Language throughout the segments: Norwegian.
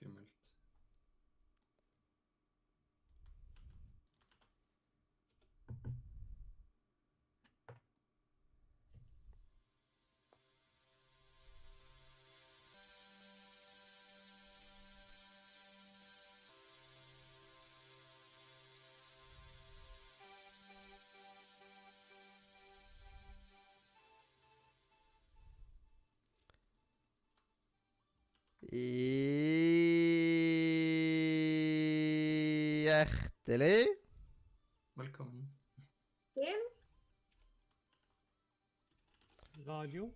Skummelt. Hjertelig Velkommen. Inn. Radio.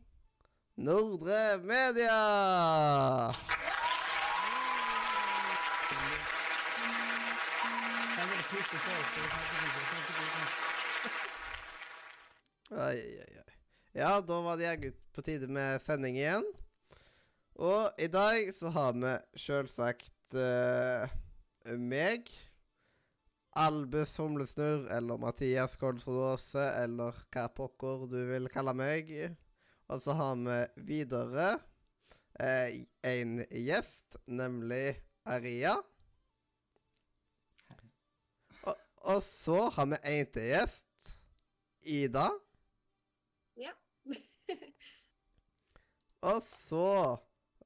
Nordre Media! Oi, oi, oi. Ja, da var det jaggu på tide med sending igjen. Og i dag så har vi sjølsagt uh, meg, Albus Humlesnurr, eller Mathias Kolsrud Aase, eller hva pokker du vil kalle meg. Og så har vi videre eh, en gjest, nemlig Aria. Og, og så har vi en til gjest, Ida. Ja. Og så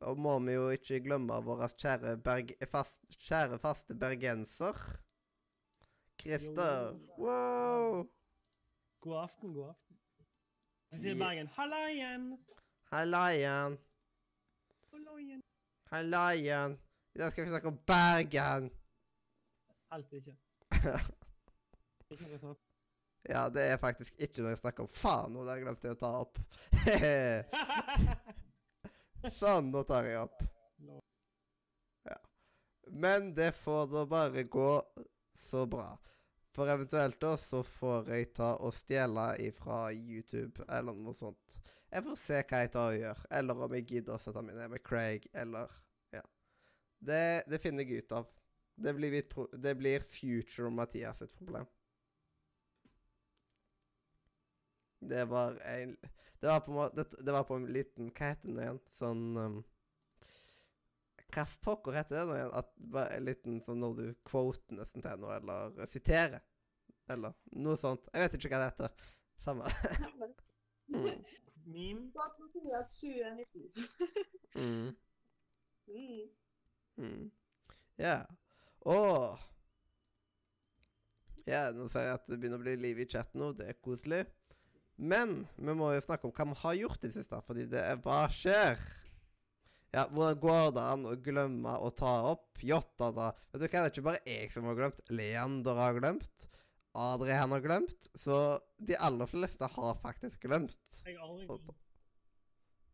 og må vi jo ikke glemme vår kjære, berg, fast, kjære faste bergenser. Christer. Wow! God aften, god aften. Så sier Bergen 'hallaien'. Hallaien. Hallaien. Halla igjen. I dag skal vi snakke om Bergen. Helst ikke. Ikke noe sånt. Ja, det er faktisk ikke noe jeg snakker om. Faen, nå hadde jeg glemt å ta opp. sånn, nå tar jeg opp. Ja. Men det får da bare gå så bra. For eventuelt da så får jeg ta og stjele ifra YouTube eller noe sånt. Jeg får se hva jeg tar og gjør. Eller om jeg gidder å sette meg ned med Craig, eller Ja. Det, det finner jeg ut av. Det blir, det blir future Mathias sitt problem. Det var en Det var på en måte det var på en liten Hva heter den igjen? Sånn um, Hva pokker heter det nå igjen? At bare en liten sånn når du quoter nesten til noe, eller siterer. Eller noe sånt. Jeg vet ikke hva det heter. Samme. Mm. Meme. Bak Mathias 2019. Mm. Mm. Mm. Ja. Og Ja, nå ser jeg at det begynner å bli liv i chatten nå. Det er koselig. Men vi må jo snakke om hva vi har gjort i det siste, fordi det er hva skjer? Ja, hvordan går det an å glemme å ta opp jota da? Vet du hva, det er ikke bare jeg som har glemt. Leander har glemt. Adrian har glemt. Så de aller fleste har faktisk glemt. Jeg har aldri glemt.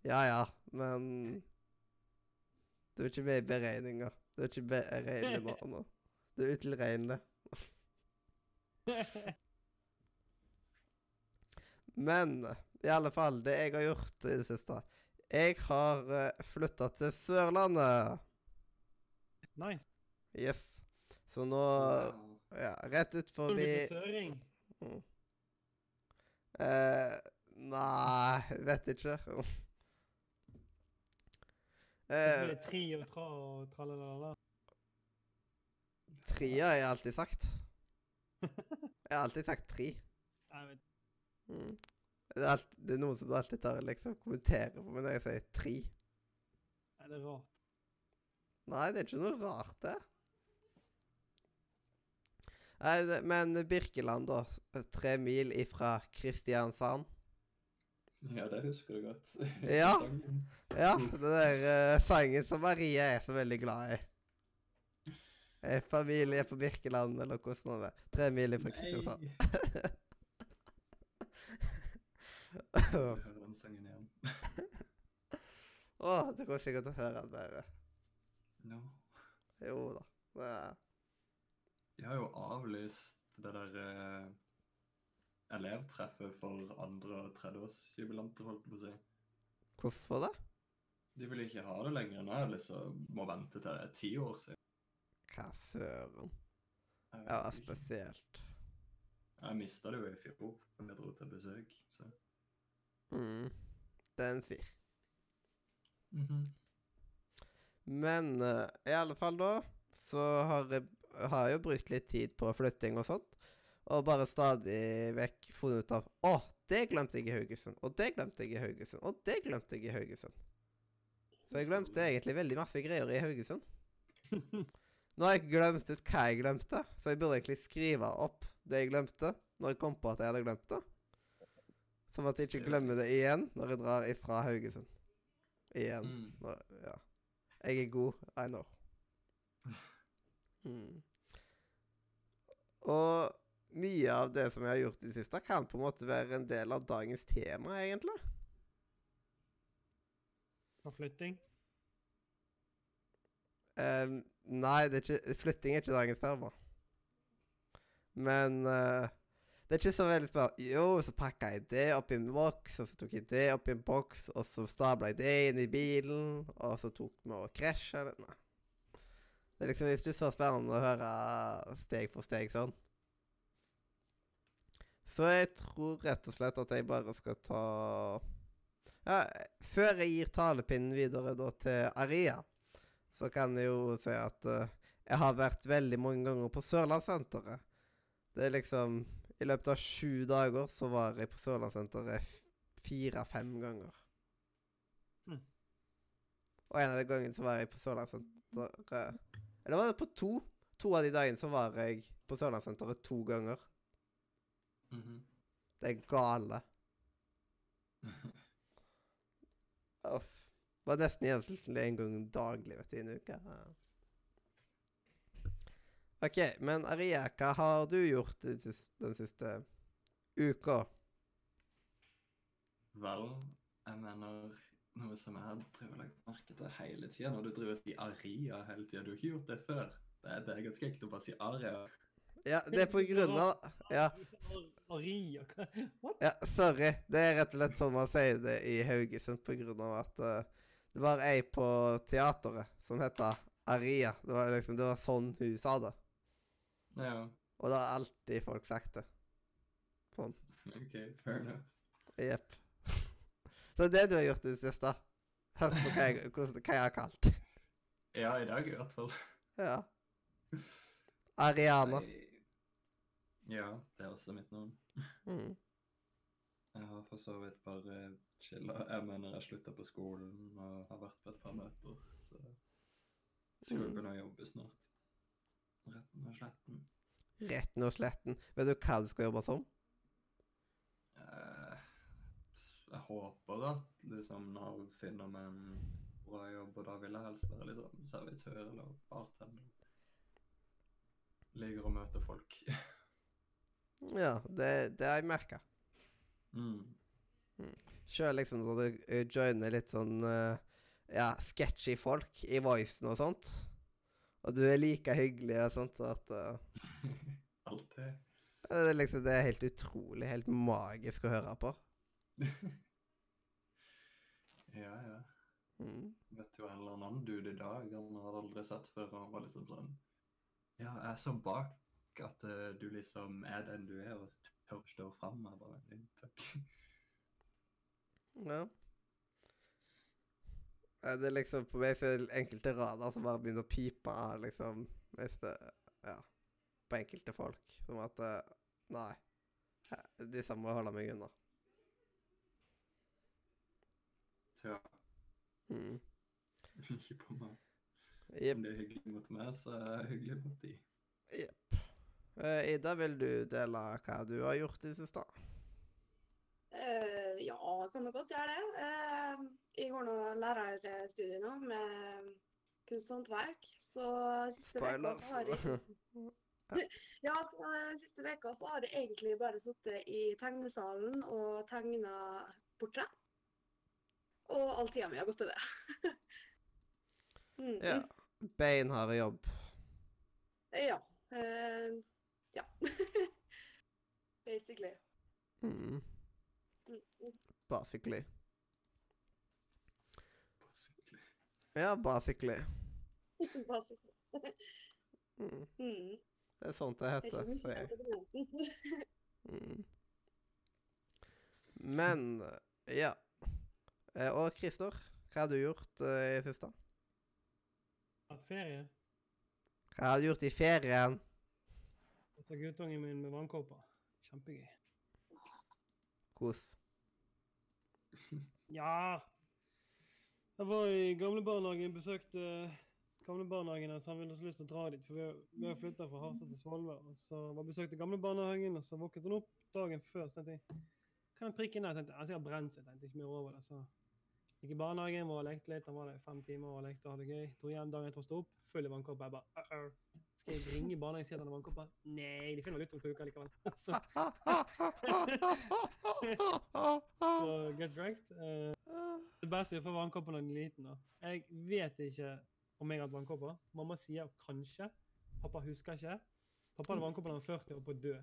Ja ja, men Du er ikke med i beregninga. Du er ikke beregnelig nå. nå. Du er utilregnelig. Men i alle fall, det jeg har gjort i det siste Jeg har uh, flytta til Sørlandet. Nice. Yes. Så nå Ja, rett ut Har du forbi søring? Mm. eh, Nei, vet ikke. Det eh, blir tri og tra og tralalala. Tria har jeg alltid sagt. Jeg har alltid sagt tri. Jeg vet Mm. Det, er alt, det er noen som alltid tar liksom kommenterer på meg når jeg sier tre. Er det rart? Nei, det er ikke noe rart, det. Nei, det, men Birkeland, da. Tre mil ifra Kristiansand. Ja, det husker du godt. Ja. Ja, den der uh, sangen som Maria er så veldig glad i. Eh, Familie på Birkeland, eller hvordan det er. Tre mil ifra Kristiansand. Jeg hører sangen igjen. Å, du kommer sikkert til å høre den bare. No. Jo da. Det er- De har jo avlyst det der eh, elevtreffet for andre- og tredjeårsjubilanter, holdt jeg på å si. Hvorfor det? De vil ikke ha det lenger. Nå er det liksom må vente til det er ti år siden. Hva søren. Jeg Ja, spesielt. Jeg mista det jo i fjor da jeg dro til besøk, så Mm. Den svir. Mhm. Men uh, i alle fall da, så har jeg har jeg jo brukt litt tid på flytting og sånt. Og bare stadig vekk funnet ut av Å, det glemte jeg i Haugesund. Og det glemte jeg i Haugesund. Og det glemte jeg i Haugesund. Så jeg glemte egentlig veldig masse greier i Haugesund. Nå har jeg glemt ut hva jeg glemte, så jeg burde egentlig skrive opp det jeg glemte, når jeg kom på at jeg hadde glemt det. Sånn at jeg ikke glemmer det igjen når jeg drar ifra Haugesund. Igjen. Mm. Når, ja. Jeg er god, I know. Mm. Og mye av det som jeg har gjort i det siste, kan på en måte være en del av dagens tema, egentlig. Forflytting. Um, nei, det er ikke, flytting er ikke dagens tema. Men eh, det er ikke så veldig spennende. Jo, så pakka jeg det opp i en boks, og så tok jeg det opp i en boks, og så stabla jeg det inn i bilen, og så tok vi og krasja det. Nei. Det er liksom ikke så spennende å høre steg for steg sånn. Så jeg tror rett og slett at jeg bare skal ta Ja, før jeg gir talepinnen videre da til Aria, så kan jeg jo si at uh, jeg har vært veldig mange ganger på Sørlandssenteret. Det er liksom I løpet av sju dager så var jeg på Sørlandssenteret fire-fem ganger. Mm. Og en av de gangene så var jeg på Sørlandssenteret Eller var det på to? To av de dagene så var jeg på Sørlandssenteret to ganger. Mhm. Det er gale. Uff. Var nesten gjennomsnittlig en gang daglig vet du, i en uke. OK, men Aria, hva har du gjort den siste, uka? Vel, jeg mener noe som jeg og lagt merke til hele tida, når du driver og sier Aria hele tida. Du har ikke gjort det før. Det er, det er ganske enkelt å bare si Aria. Ja, det er på grunn av Ja, Aria hva? What? ja sorry. Det er rett og slett sånn man sier det i Haugesund på grunn av at uh, det var ei på teateret som heter Aria. Det var liksom, det var sånn hun sa det. Ja, Og det har alltid folk det. Sånn. OK, fair enough. Jepp. Så det er det du har gjort i det siste? Hørt på hva jeg, hva jeg har kalt Ja, i dag i hvert fall. Ja. Ariana. Nei. Ja, det er også mitt navn. Mm. Jeg har for så vidt bare chilla. Jeg mener jeg slutta på skolen og har vært på et par møter, så skulle Mm. begynne å jobbe snart. Retten og sletten. Retten og sletten. Vet du hva du skal jobbe som? Eh, Jeg håper at liksom Nav finner meg en bra jobb, og da vil jeg helst være liksom servitør eller bartender. Ligger og møter folk. Ja, det, det har jeg merka. Mm. Sjøl liksom når du eh, joiner litt sånn eh, ja, sketchy folk i voicen og sånt. Og du er like hyggelig og sånt, så at uh, Alt det. er liksom, det er helt utrolig, helt magisk å høre på. Ja, ja. Mm. Vet jo en eller annen dude i dag han hadde aldri sett før. og Han var liksom sånn Ja, jeg er så bak at uh, du liksom er den du er, og tør å stå fram. Jeg bare Takk. Ja. Ja, Det er liksom På meg så er det enkelte rader som bare begynner å pipe, liksom. Hvis det Ja. På enkelte folk. Som at eh, Nei. Disse må jeg holde meg unna. Ja, Mm. ikke på meg. Yep. Om det er hyggelig mot meg, så er det hyggelig mot de. Jepp. Eh, Ida, vil du dele hva du har gjort i det siste? Eh, ja, kan nok godt gjøre det. Uh, jeg går nå lærerstudiet nå med kunst og håndverk, så siste uka har jeg Ja, så eh, siste uka så har jeg egentlig bare sittet i tegnesalen og tegna portrett. Og all tida mi har gått til det. mm. Ja. Beinhard jobb. Ja. Uh, ja. Basically. Mm. Basically. Basically. Ja, basically. Basically. Mm. Mm. Det er sånt det Det er heter. jeg. annet. Mm. Men ja. Eh, Og Christer, hva har du gjort uh, i siste? Hatt ferie. Hva har du gjort i ferien? Jeg så guttungen min med vannkåpa. Kjempegøy. Kos. Ja. Jeg var i gamlebarnehagen, besøkte gamlebarnehagen her, så han ville så lyst til å dra dit. For vi har- vi har flytta fra Harstad til Svolvær. Og så var besøkte gamlebarnehagen, og så våknet hun opp dagen før. Så tenkte jeg kan jeg prikke inn der? jeg. Han sikkert brent seg, tenkte ikke mer over det. Så gikk i barnehagen, var og lekte litt. Han var der i fem timer og lekte og hadde det gøy. Dro hjem dagen etter å stå opp, full i vannkopper. Jeg bare uh -uh. Skal jeg ringe barnehagen og har vannkopper? Nei, de finner vel ut om to uker likevel. så, så get wrecked. Uh, det beste er å få vannkopper når den er liten. da. Jeg vet ikke om jeg har hatt vannkopper. Mamma sier kanskje. Pappa husker ikke. Pappa hadde vannkopper da han var 40 og på å dø.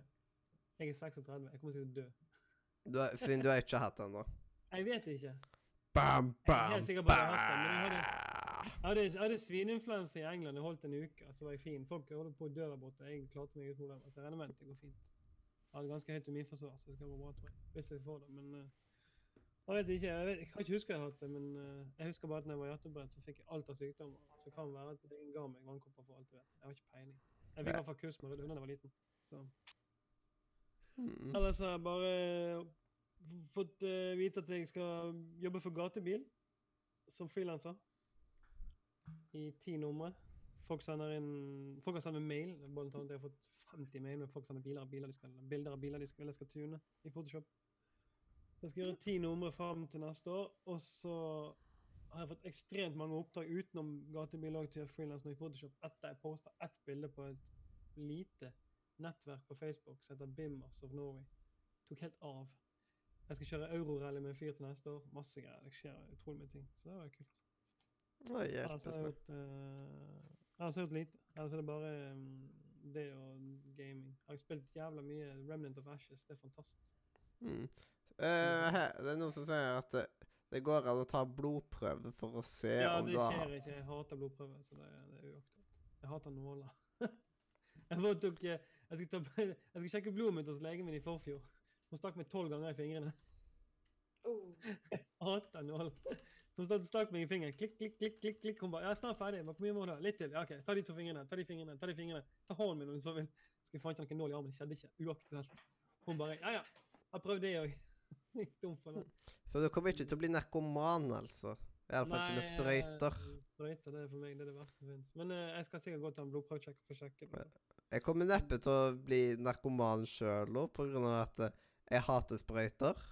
Jeg er 36. Jeg kommer sikkert til å dø. Du har, Finn, du har ikke hatt den, da. Jeg vet ikke. Bam, Jeg er bam, helt sikker på at jeg har hatt den, men jeg bam. Jeg hadde, jeg hadde svineinfluensa i England. Jeg holdt en uke, så var jeg fin. Folk holdt på å dø der borte. Jeg klarte meg uten problemer. Så jeg regner med at det går fint. Jeg hadde ganske høyt immunforsvar, så det skal gå bra, tror jeg. Hvis jeg får det, men uh, Jeg vet ikke. Jeg, vet, jeg kan ikke huske jeg har hatt det, men uh, jeg husker bare at når jeg var hjertebrent, så fikk jeg alt av sykdommer. Så kan det være at det ga meg vannkopper for alt du vet. Jeg har ikke peiling. Jeg fikk i hvert fall kurs med det da jeg var liten. Så. Mm. Ellers har jeg bare fått uh, vite at jeg skal jobbe for gatebil som frilanser. I ti numre. Folk Folk har sendt mail. Blant annet, jeg har fått 50 mail med folk sender biler biler de skal, bilder av biler de skal, skal tune i Photoshop. Jeg skal gjøre ti numre fram til neste år, og så har jeg fått ekstremt mange oppdrag utenom gatebil og til frilans i Photoshop etter jeg posta ett bilde på et lite nettverk på Facebook som heter Bimmers of Norway. Tok helt av. Jeg skal kjøre eurorally med en fyr til neste år. Masse greier. Det skjer utrolig mye ting. Så det var kult. Har jeg hjelpes meg. ellers har jeg gjort Altså, det er bare mm, det og gaming. Jeg har spilt jævla mye Remnant of Ashes. Det er fantastisk. Mm. Uh, det er noen som sier at det, det går an å ta blodprøve for å se Ja, om du har Ja, det skjer ikke. Jeg hater blodprøver, så det, det er uaktuelt. Jeg hater nåler. jeg bare tok eh, jeg skal, ta, jeg skal sjekke blodet mitt hos legen min i forfjor. Hun stakk meg tolv ganger i fingrene. Oh. Hater nåler. Så hun stakk- meg i fingeren. Klikk, klikk, klikk. klikk, klikk. Hun bare 'Jeg er snart ferdig.' Hvor mye må du ha? Litt til. Ja, OK. Ta de to fingrene. Ta de fingrene. Ta de fingrene. Ta hånden min om du så vil. Skulle faen ikke ha noen nål i armen. Skjedde ikke. Uaktuelt. Hun bare 'Ja, ja. Jeg har prøvd det òg'. Dum for det. Så du kommer ikke til å bli narkoman, altså? Iallfall ikke med sprøyter. Sprøyter, det er for meg det er det verste som finnes. Men eh, jeg skal sikkert gå til en blodprøvesjekk for å sjekke det. Jeg kommer neppe til å bli narkoman sjøl òg, av at eh, jeg hater sprøyter.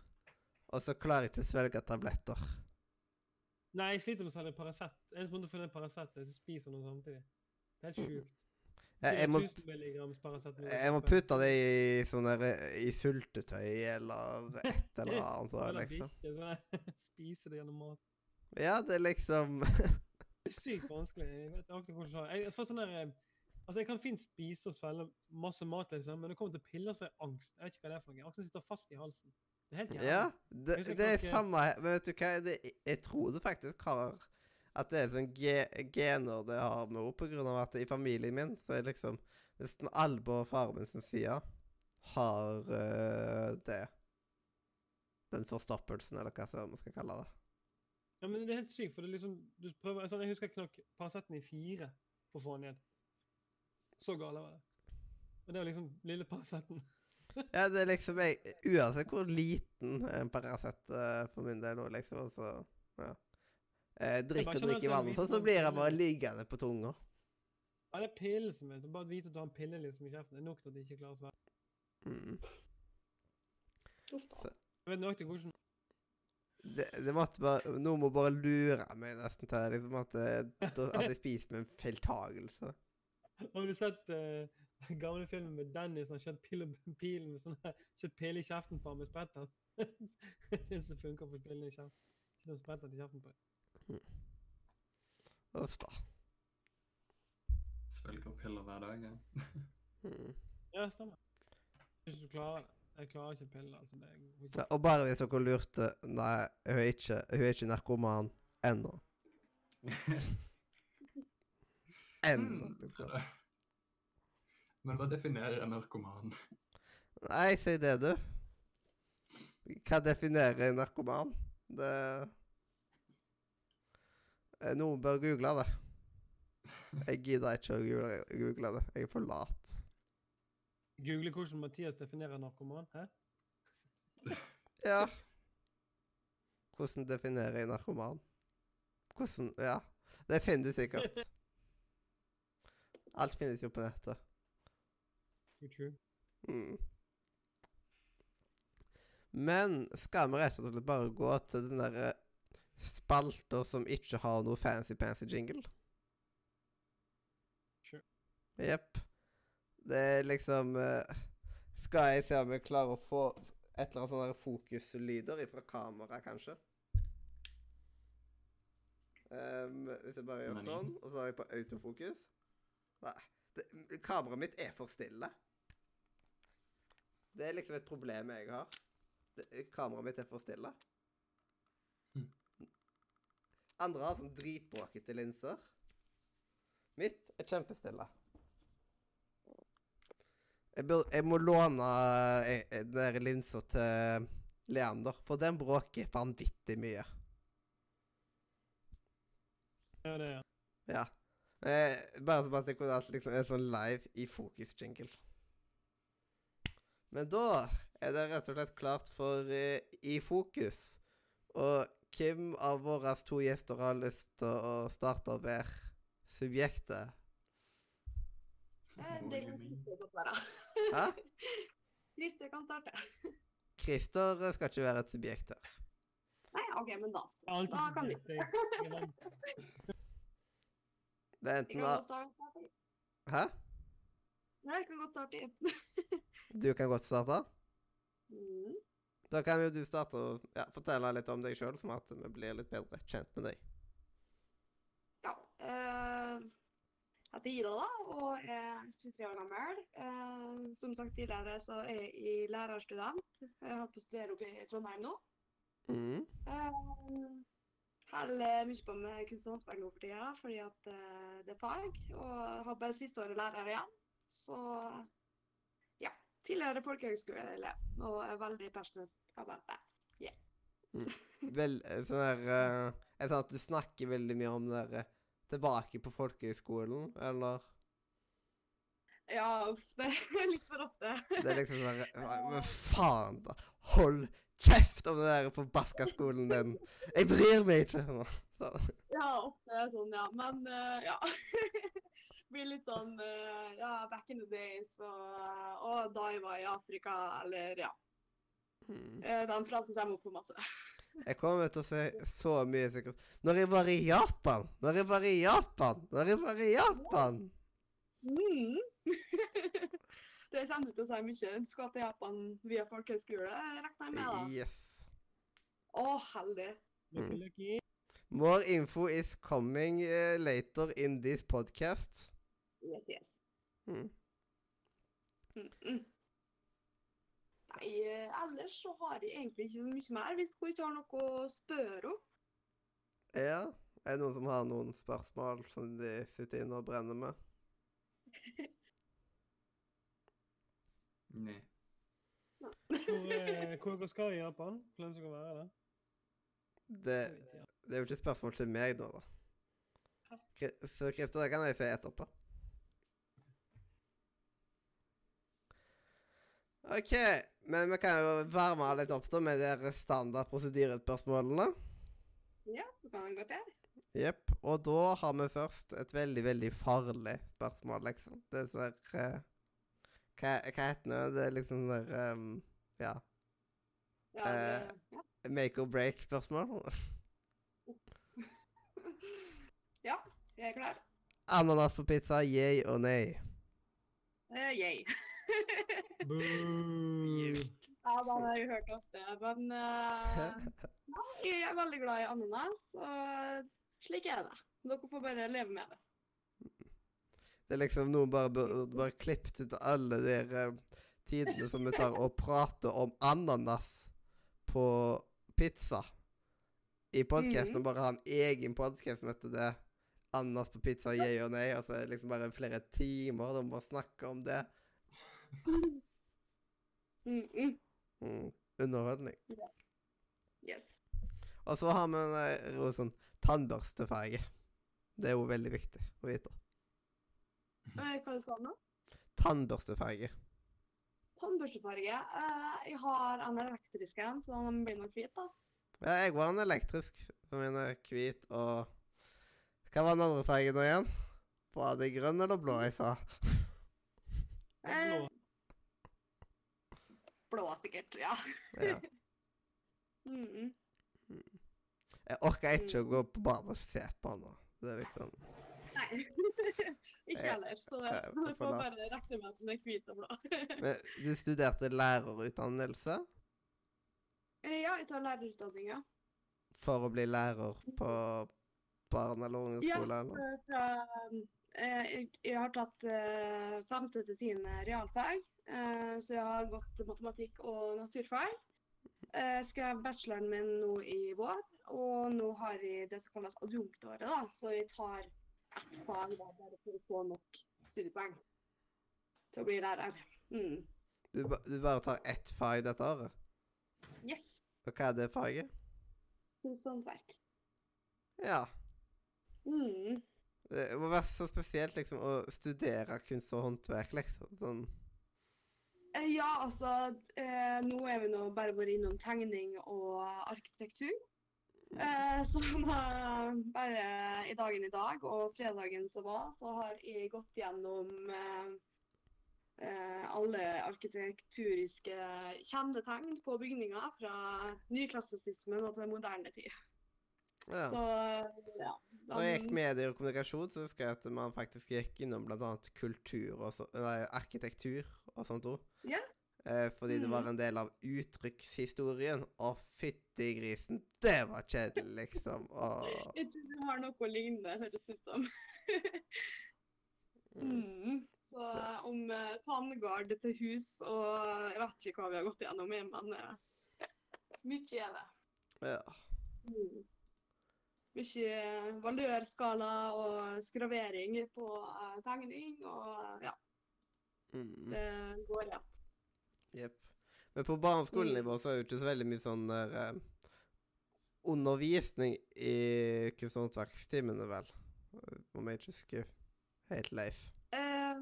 Og så klarer jeg ikke å svelge tabletter. Nei, jeg sliter med å selge Paracet. Eneste måte å finne Paracet er å spiser noe samtidig. Det er helt sjukt. Jeg, jeg, må, 1000 milligrams Paracet. jeg må putte det i sånn der eh, I sultetøy eller et eller annet Så, liksom. bikkje, sånn, Spise det gjennom mat. Ja, det er liksom Det er sykt vanskelig. Jeg vet ikke hvordan. Jeg får sånn der eh, Altså, jeg kan fint spise og svelge masse mat, liksom, men når det kommer til piller, så får jeg angst. Jeg vet ikke hva det er for noe. Aksen sitter fast i halsen. Det er helt jævlig. Ja, det, det er samme. Men vet du hva? Det, jeg tror det faktisk har At det er sånn ge, gener det har med henne, på grunn av at i familien min så er liksom nesten alle på faren min sin side har uh, det. Den forstoppelsen, eller hva så man skal kalle det. Ja, men det er helt sykt, for det er liksom du prøver, altså, Jeg husker jeg knakk Paraceten i fire på å få den ned. Så gale var det. Og det var liksom lille Paraceten. Ja, det er liksom jeg, Uansett hvor liten en Paracet uh, for min del nå, liksom, så ja. Eh, drikk bare og skjønner drikk i at vann, er så, så sånn blir jeg bare liggende på tunga. Ja, det er pillen som er Bare vite at du har en pille liksom i kjeften. Det er nok til at de ikke klarer å svelge. Mm. Jeg vet nøyaktig hvordan Det, det måtte bare Noen må bare lure meg nesten til liksom at, at jeg spiser med en feiltagelse. Har du sett uh, gamle filmen med Dennis som har kjørt pil, pilen med sånn her, kjørt pille i kjeften på ham med spretter? Jeg syns det funker å få pillen i kjeften. Ikke noe spretter til kjeften på ham. Uff da. Svelger piller hver dag. Ja. Mm. Ja, stemmer. Hvis du klarer det. Jeg klarer ikke piller. altså det er Så- Og bare hvis dere lurte Nei, hun er ikke, hun er ikke narkoman ennå. Ennå, Mm. liksom. Men hva definerer en narkoman? Nei, si det, du. Hva definerer en narkoman? Det Eh, Noen bør google det. Jeg gidder ikke å google, google det. Jeg er for lat. Google hvordan Mathias definerer narkoman. Hæ? Ja. Hvordan definerer jeg narkoman? Hvordan Ja. Det finner du sikkert. Alt finnes jo på nettet. True. Mm. Men skal vi rett og slett bare gå til den derre spalter som ikke har noe fancy-pansy jingle? Sure. Jepp. Det er liksom eh, Skal jeg se om jeg klarer å få et eller annet sånne fokuslyder fra kamera, kanskje? Um, hvis jeg bare gjør sånn, og så har jeg på autofokus Nei. Det, kameraet mitt er for stille. Det er liksom et problem jeg har. Kameraet mitt er for stille. Hm. Andre har sånn dritbråkete linser. Mitt er kjempestille. Jeg, bør, jeg må låne eh, eh, den der linsa til Leander, for den bråker vanvittig mye. Ja, det er Ja. Eh, bare så at jeg kunne hatt liksom en sånn live i fokus-jingle. Men da er det rett og slett klart for eh, I fokus. Og hvem av våre to gjester har lyst til å starte å være subjektet? Eh, Det kan Christer godt være. Hæ? Christer kan starte. Christer skal ikke være et subjekt her. Nei, OK, men da så. Da kan vi. subjekt. Det er enten da. Hæ? Nei, jeg kan godt starte. igjen. Du kan godt starte? Mm. Da kan jo du starte og ja, fortelle litt om deg sjøl, sånn at vi blir litt bedre kjent med deg. Ja. Uh, Jeg heter Ida, da, og er 23 år gammel. Uh, Som sagt tidligere så er jeg lærerstudent. Jeg har på å studere oppe i Trondheim nå. Mm. Uh, Holder mye på med kunst og håndverk nå for tida, fordi at uh, det er fag. Og har bare siste året lærer igjen. Så ja. Tidligere folkehøgskoleelev og er veldig passionate about that. Vel, eh, sånn der Jeg sa det at du snakker veldig mye om det der eh, tilbake på folkehøgskolen, eller? Ja, uff, det er litt for ofte. Det er liksom sånn Men faen, da! Hold kjeft om den der forbaska skolen din! Jeg bryr meg ikke! Sånn. Ja, ofte er det sånn, ja. Men uh, ja. Blir litt sånn eh, ja, back in the days og, og da jeg var i Afrika, eller ja. Mm. Eh, Den frasen jeg må på masse. Jeg kommer til å si så mye sikkert Når jeg var i Japan! Når jeg var i Japan! Når jeg var i Japan! Mm. det kommer du til å si mye. Du skal til Japan via folkehøyskole, regner jeg med? da. Yes. Å, heldig. Mm. More info is coming eh, later in this podcast. Yes, yes. Mm. Mm, mm. Nei, eh, ellers så har jeg egentlig ikke så mye mer, hvis du ikke har noe å spørre om. Ja. Er det noen som har noen spørsmål som de sitter inne og brenner med? Nei. Hvor, eh, hvor skal i Japan? Hvor lenge skal dere være der? Det, det er jo ikke et spørsmål til meg nå, da. Så Christer, det kan jeg si etterpå. OK, men vi kan jo varme litt opp da med de her standard prosedyrespørsmålene. Ja, det kan godt gjøre. Jepp. Og da har vi først et veldig, veldig farlig spørsmål, liksom. Det er sånn eh, hva, hva heter det? Det er liksom sånn der ehm, Ja. Ja, Eh. det, ja. Make or break-spørsmål. ja, jeg er klar. Ananas på pizza, yay og nei? Uh, yay. Ja, den har jeg hørt ofte. Men uh, jeg er veldig glad i ananas, og slik er det. Dere får bare leve med det. Det er liksom noen bare burde bare klippet ut alle de eh, tidene som vi tar og prater om ananas på pizza. I podkasten Mhm. og bare ha en egen podkast som heter det. Ananas på pizza, yeah og nei. Og så er det liksom bare flere timer de bare snakker om det. Mm -mm. Mm. Underholdning. Yes. Og så har vi en eh, sånn tannbørstefarge. Det er jo veldig viktig å vite. Eh, Hva sa du nå? Tannbørstefarge. Tannbørstefarge. Eh, jeg har en elektrisk en, så den blir nok hvit, da. Ja, jeg var en elektrisk, som min er hvit og Hva var den andre fargen nå igjen? Var det grønn eller blå jeg sa? Blå. Blå, sikkert. Ja. Ja. Mm. Jeg orker ikke å gå på badet og se på han nå. Det er liksom Nei. ikke Ja. heller, så Ja, jeg får bare regne med at den er hvit og blå. Men du studerte lærerutdannelse Eh, ja, jeg tar lærerutdanninga. for å bli lærer på barne- eller eller? Eh, Fra, eh, jeg, jeg har tatt eh, femte til tiende realfag, eh, så jeg har gått matematikk og naturfag. Jeg skrev bacheloren min nå i vår, og nå har jeg det som kalles adjunktåret, da. Så jeg tar ett fag da, bare for å få nok studiepoeng til å bli lærer. Mm. Du, du bare tar ett fag dette året? Yes. Og hva er det faget? Kunsthåndverk. Ja. Mm. Det må være så spesielt liksom å studere kunst og håndverk, liksom. Sånn. Eh, Ja, altså eh, Nå er vi nå bare vært innom tegning og arkitektur. Eh, så eh, bare i dagen i dag og fredagen som var, så har jeg gått gjennom eh, eh, alle arkitekturiske kjennetegn på bygninger fra nyklassisismen og til moderne tid. Ja. Så ja. Når jeg gikk medier og kommunikasjon, så husker jeg at man faktisk gikk innom bl.a. kultur og så, nei, arkitektur og sånt òg. Ja. Eh, fordi det var Mhm. en del av uttrykkshistorien. Å, fytti grisen, det var kjedelig, liksom. Åh. Jeg tror du har noe lignende, høres det ut som. Mm. Mm. Så, om tanngard til hus og Jeg vet ikke hva vi har gått gjennom, men uh, mye er det. Ja. Mm. Mye valørskala og skravering på eh, tegning, og ja, Mm. det går rett. Jepp. Men på barneskolenivå så er det ikke så veldig mye sånn der eh, undervisning i kunsthåndverkstimene, vel? Om jeg ikke husker helt Leif. Eh,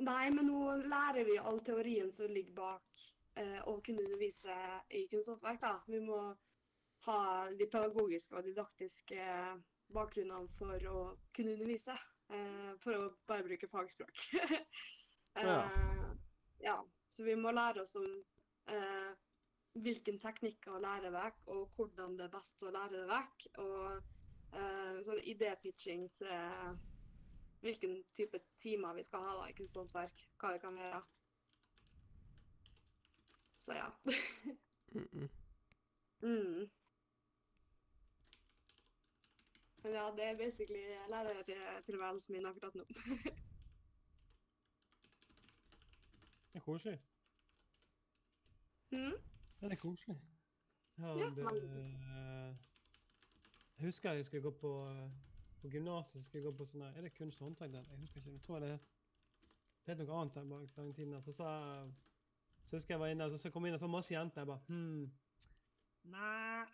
nei, men nå lærer vi all teorien som ligger bak eh, å kunne undervise i kunsthåndverk. da. Vi må ha de pedagogiske og didaktiske bakgrunnene for å kunne undervise. Eh, for å bare bruke fagspråk. eh, Ja. ja. Så vi må lære oss om eh, hvilken teknikk å lære vekk, og hvordan det er best å lære det vekk. Og eh, sånn idépitching til hvilken type timer vi skal ha da, i kunsthåndverk. Hva vi kan gjøre. Så ja. Mm -mm. mm. Men ja, det er basically lærertilværelsen min akkurat nå. Det er koselig. mm. Det er koselig. Ja, Ja, det, men- jeg husker jeg skulle gå på på gymnaset. skulle jeg gå på sånn Er det kunst og håndverk der? Jeg husker ikke. Jeg tror det het noe annet der bak lang tid. Så, Så Så husker jeg var inne, og så kom jeg inn og så masse jenter. Jeg bare hmm, Nei,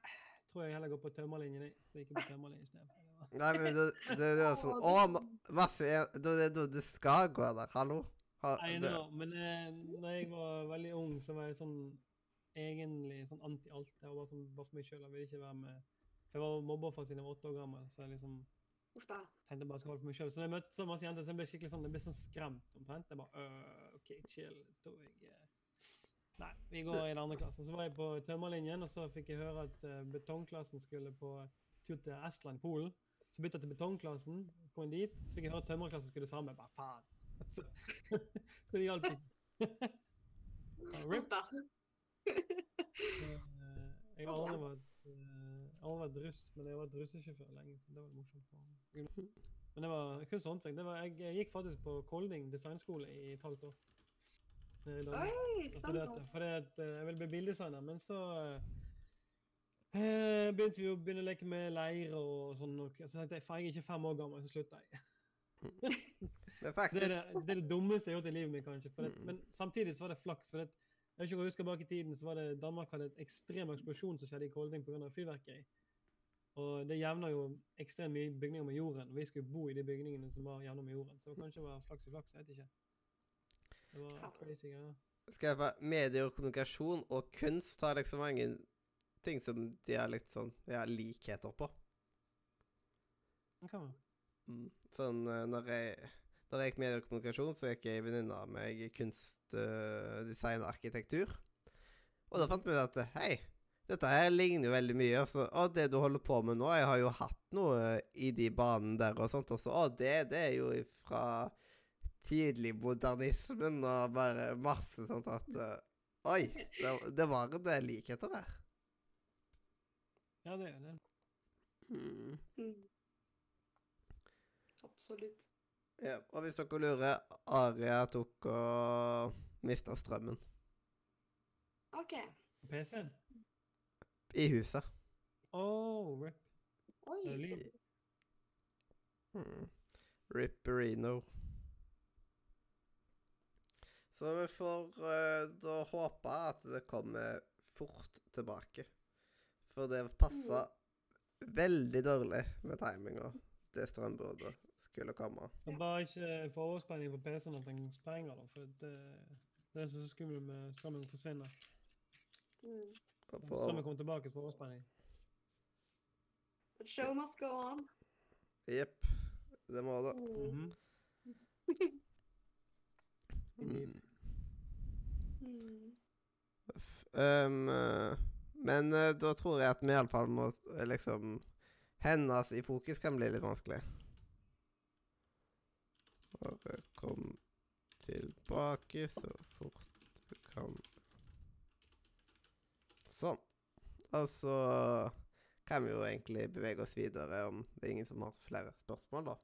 tror jeg heller går på tømmerlinjen. jeg. Så jeg gikk på tømmerlinjen i stedet. Nei, men det, det, det er sånn Å, ma masse Da er da du skal gå der. Hallo? Ha, Nei, nå, men eh, da jeg var veldig ung, så var jeg sånn egentlig sånn anti-alt. Jeg var bare, sånn, bare for meg sjøl. Jeg ville ikke være med For jeg var mobbeoffer siden jeg var åtte år gammel. Så jeg liksom Uff da. tenkte jeg bare skulle holde for meg sjøl. Så når jeg møtte så masse jenter, så jeg ble jeg skikkelig sånn, jeg ble sånn skremt omtrent. Jeg bare øh, OK, chill. Så jeg eh, Nei, vi går i den andre klassen. Så var jeg på tømmerlinjen, og så fikk jeg høre at eh, betongklassen skulle på tur til Estland, Polen. Så bytta jeg til betongklassen, kom jeg dit, så fikk jeg høre at tømmerklassen skulle det samme. Bare faen. Så, så det hjalp ikke. Rip. da. Eh, Jeg har aldri vært, eh, aldri vært russ, men jeg har vært russesjåfør lenge, så det var morsomt. for Men det var kunst og håndverk. Var, jeg, jeg gikk faktisk på Kolding designskole i et halvt år. Oi, Fordi at, at eh, jeg ville bli bildesigner, men så eh, eh, begynte vi å begynne å leke med leir og sånn. Og, så tenkte jeg for jeg er ikke fem år gammel, så slutta jeg. Det faktisk er det, det er det dummeste jeg har gjort i livet mitt, kanskje. For det, Mm. men samtidig så var det flaks. for det, jeg ikke husker bak i tiden, så var det Danmark hadde et ekstrem eksplosjon som skjedde i Kolding pga. fyrverkeri. Og det jevner jo ekstremt mye bygninger med jorden. og Vi skulle bo i de bygningene som var jevna med jorden. Så kanskje det var flaks i flaks, jeg vet ikke. Det var crazy greier. Skal jeg Medier og kommunikasjon og kunst har liksom mange ting som de har litt sånn ja, likheter på. Det kan være. Mm. Sånn eh, når jeg Da jeg gikk medier og kommunikasjon, så gikk jeg venninne av meg kunst, uh, design og arkitektur. Og da fant vi ut at hei, dette her ligner jo veldig mye. Og å, det du holder på med nå Jeg har jo hatt noe i de banene der og sånt. Og å, det, det er jo fra tidlig modernismen og bare masse sånt at uh, Oi! Det, det var en del likheter her. Ja, det er det. Mm. Mm. Absolutt. Ja, og hvis dere lurer, Aria tok og mista strømmen OK. PC-en? i huset. Oh, rip. Oi. Det Så? Mm. Ripperino. Så vi får uh, da håpe at det kommer fort tilbake. For det passa veldig dårlig med timinga, det strømbruddet skulle komme. Er bare ikke få overspenning på PC-en at den sprenger, da. For det, det er så skummelt med strømmen forsvinner. mm. Og Strømmen kommer tilbake på overspenning. But show must go on. Jepp. Det må det. Mm. Mhm. Mm. Um, eh, men eh, da tror jeg at vi iallfall må eh, liksom Hennes i fokus kan bli litt vanskelig. Bare kom tilbake så fort du kan. Sånn. Og så kan vi jo egentlig bevege oss videre om det er ingen som har flere spørsmål, da.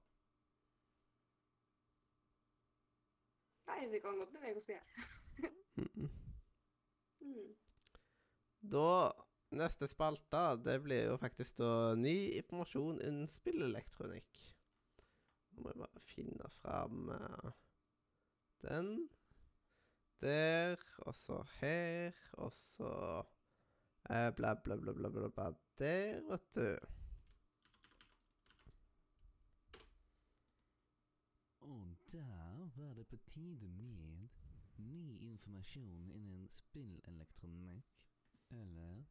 Nei, vi kan godt bevege oss videre. Mm. Da Neste spalte, det blir jo faktisk da ny informasjon innen spillelektronikk. Nå må jeg bare finne fram uh, den. Der, og så her, og så uh, bla, bla, bla, bla, bla, bla der, vet du. Og der var det på tide med ny informasjon innen spillelektronikk. Eller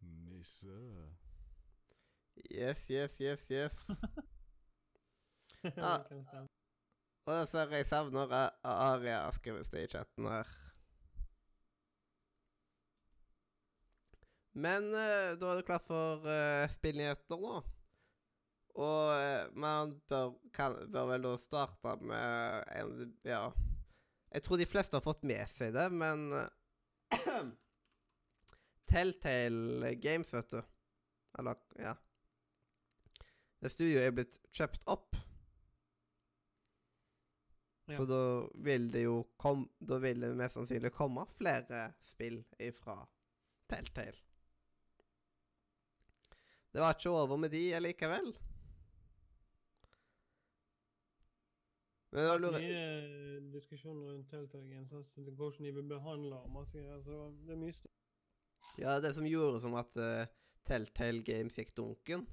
nisse. Yes, yes, yes, yes. Stemme. Og da ser jeg savner Aria, skrives det i chatten her. Men uh, da er det klart for uh, spillnyheter nå. Og uh, man bør, kan, bør vel da starte med en Ja. Jeg tror de fleste har fått med seg det, men eh, Telltale Games, vet du. Eller, ja. Det studioet er blitt kjøpt opp. Ja. Så da vil det jo kom, Da vil det mest sannsynlig komme flere spill ifra Telltale. Det var ikke over med de allikevel. Men da lurer Mye diskusjon diskusjoner rundt det går ikke de vil behandle og masse greier. Så det er mye styr. Ja, det som gjorde som at uh, Telltale Games gikk dunken,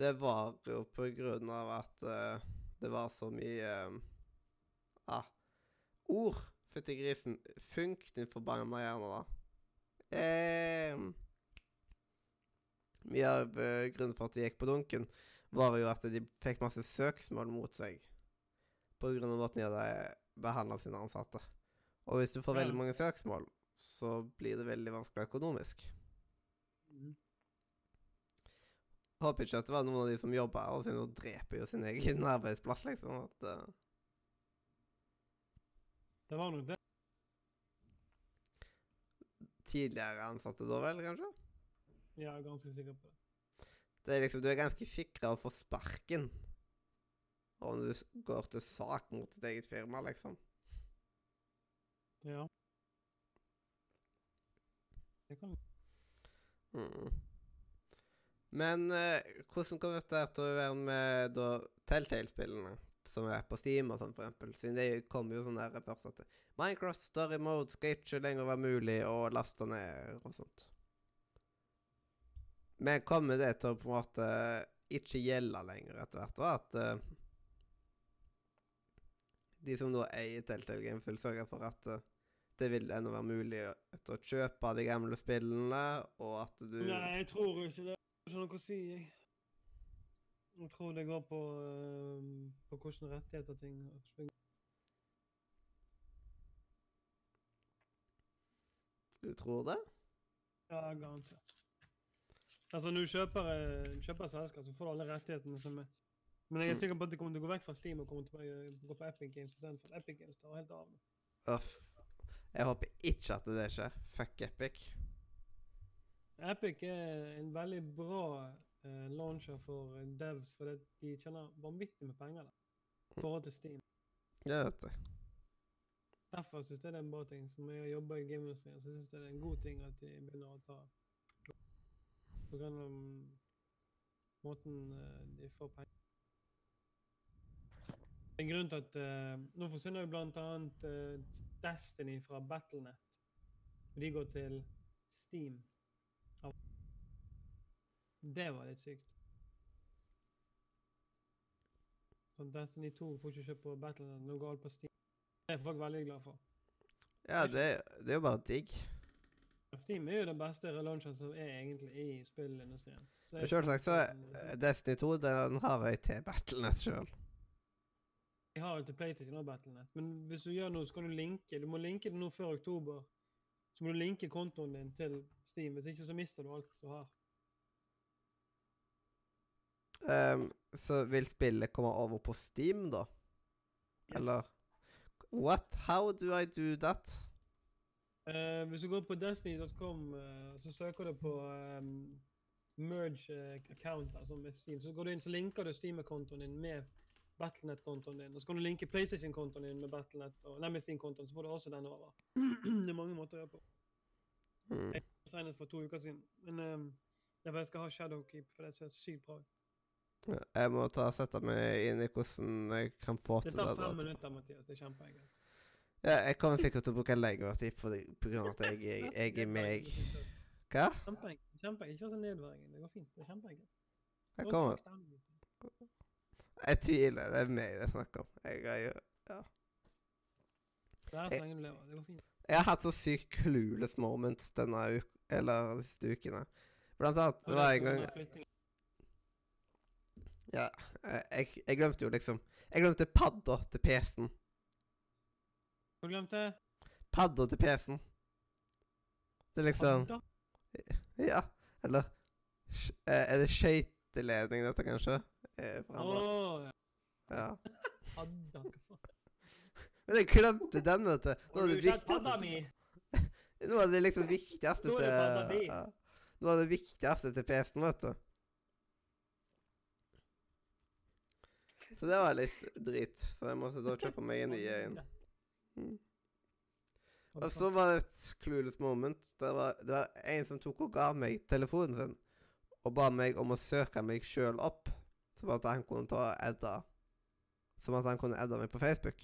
det var jo på grunn av at uh, det var så mye uh, ah, ord Fytti grisen. Funk, din forbanna hjerne, da. Eh, mye av eh, grunnen for at de gikk på dunken, var jo at de fikk masse søksmål mot seg. På måten de hadde behandla sine ansatte. Og hvis du får Ja. veldig mange søksmål, så blir det veldig vanskelig økonomisk. Mm. Håper ikke at det var noen av de som jobba her, og siden dreper jo sin egen arbeidsplass, liksom. At, uh... Det var nok det. tidligere ansatte da vel, kanskje? Jeg er ganske sikker på det. Det er liksom, Du er ganske sikra å få sparken om du går til sak mot ditt eget firma, liksom. Ja. Det kan Mm. Men eh, hvordan kommer dette til å være med da Telltale-spillene, som er på Steam og sånn, for eksempel? Siden det kommer jo sånn der først at Minecraft Story Mode skal ikke lenger være mulig å laste ned og sånt. Men kommer det til å på en måte ikke gjelde lenger etter hvert? Og At eh, de som nå eier Telltale Game, vil sørge for at eh, det vil ennå være mulig å, kjøpe de gamle spillene, og at du Nei, jeg tror ikke det. Det har ikke noe å si, jeg. Jeg tror det går på, uh, på hvordan rettigheter ting svinger. Du tror det? Ja, garantert. Altså, når du kjøper, eh, kjøper selskap, så får du alle rettighetene som er. Men jeg er sikker på at det kommer til å gå vekk fra Steam og kommer til å gå på Epic Games istedenfor. Epic Games tar helt av. Uff. Jeg håper ikke at det skjer. Fuck Epic. Epic er en veldig bra uh, launcher for eh, devs, for det, de tjener vanvittig med penger der. I forhold til Steam. Jeg vet det. Derfor syns jeg det er en bra ting. Som jeg jobber i gameindustrien, så syns jeg det er en god ting at de begynner å ta På grunn av mm, måten eh, de får penger En grunn til at uh, Nå forsvinner jo blant annet eh, Destiny fra Battlenet. De går til Steam. Det var litt sykt. Så Destiny 2 får ikke kjøpt på Battlenet, nå går alt på Steam. Det er folk veldig glad for. Ja, det, det er jo bare digg. Steam er jo den beste relaunchen som er egentlig i spillindustrien. Selvsagt så er eh, Destiny 2 den har jeg til Battlenet sjøl. Jeg har jo til PlayStation og Battlenet, men hvis du gjør noe, så kan du linke. Du må linke det nå før oktober. Så må du linke kontoen din til Steam, hvis ikke så mister du alt du har. Ehm, så vil spillet komme over på Steam, da? Eller What? How do I do that? Uh, hvis du går på destiny.com, uh, så søker du på um, merge eh, account, altså med Steam. Så går du inn, så linker du Steam-kontoen din med Battlenet-kontoen din. Og så kan du linke PlayStation-kontoen din med Battlenet, og, Steam-kontoen, så får du også den over. det er mange måter å gjøre på. Mm. Jeg signet for to uker siden, men um, jeg skal ha Shadowkeep, for det ser sykt bra ut. Jeg må ta sette meg inn i hvordan jeg kan få til Det Det tar fem minutter, Mathias. Det er kjempeenkelt. Ja, jeg kommer sikkert til å bruke lengre tid på, det, pga. at jeg, jeg, jeg er meg. Hva? Kjempeenkelt. Kjempe, ikke så nedverdigende. Det går fint. Det er kjempeenkelt. Jeg kommer. Jeg tviler. Det er meg det er snakk om. Jeg har, jo, Det er så lenge du lever. Det går fint. jeg har hatt så sykt clueless moments denne uka, eller de siste ukene. Blant annet det var en gang Ja, eh, jeg, jeg glemte jo liksom Jeg glemte padda til PC-en. Du glemt? Padda til PC-en. Det er liksom Padda? Ja. Eller eh, Er det skøyteledning, dette, kanskje? Eh, ja. Hva faen? Men jeg glemte den, vet du. Nå Har det viktigste mi? Noe det liksom Nå padda til ja. Nå av det viktigste til PC-en, vet du. Så det var litt drit. Så jeg måtte da kjøpe meg en ny en. Mm. Og så var det et clueless moment. Det var, det var en som tok og ga meg telefonen sin og ba meg om å søke meg sjøl opp, som at han kunne ta edda Som at han kunne edda meg på Facebook.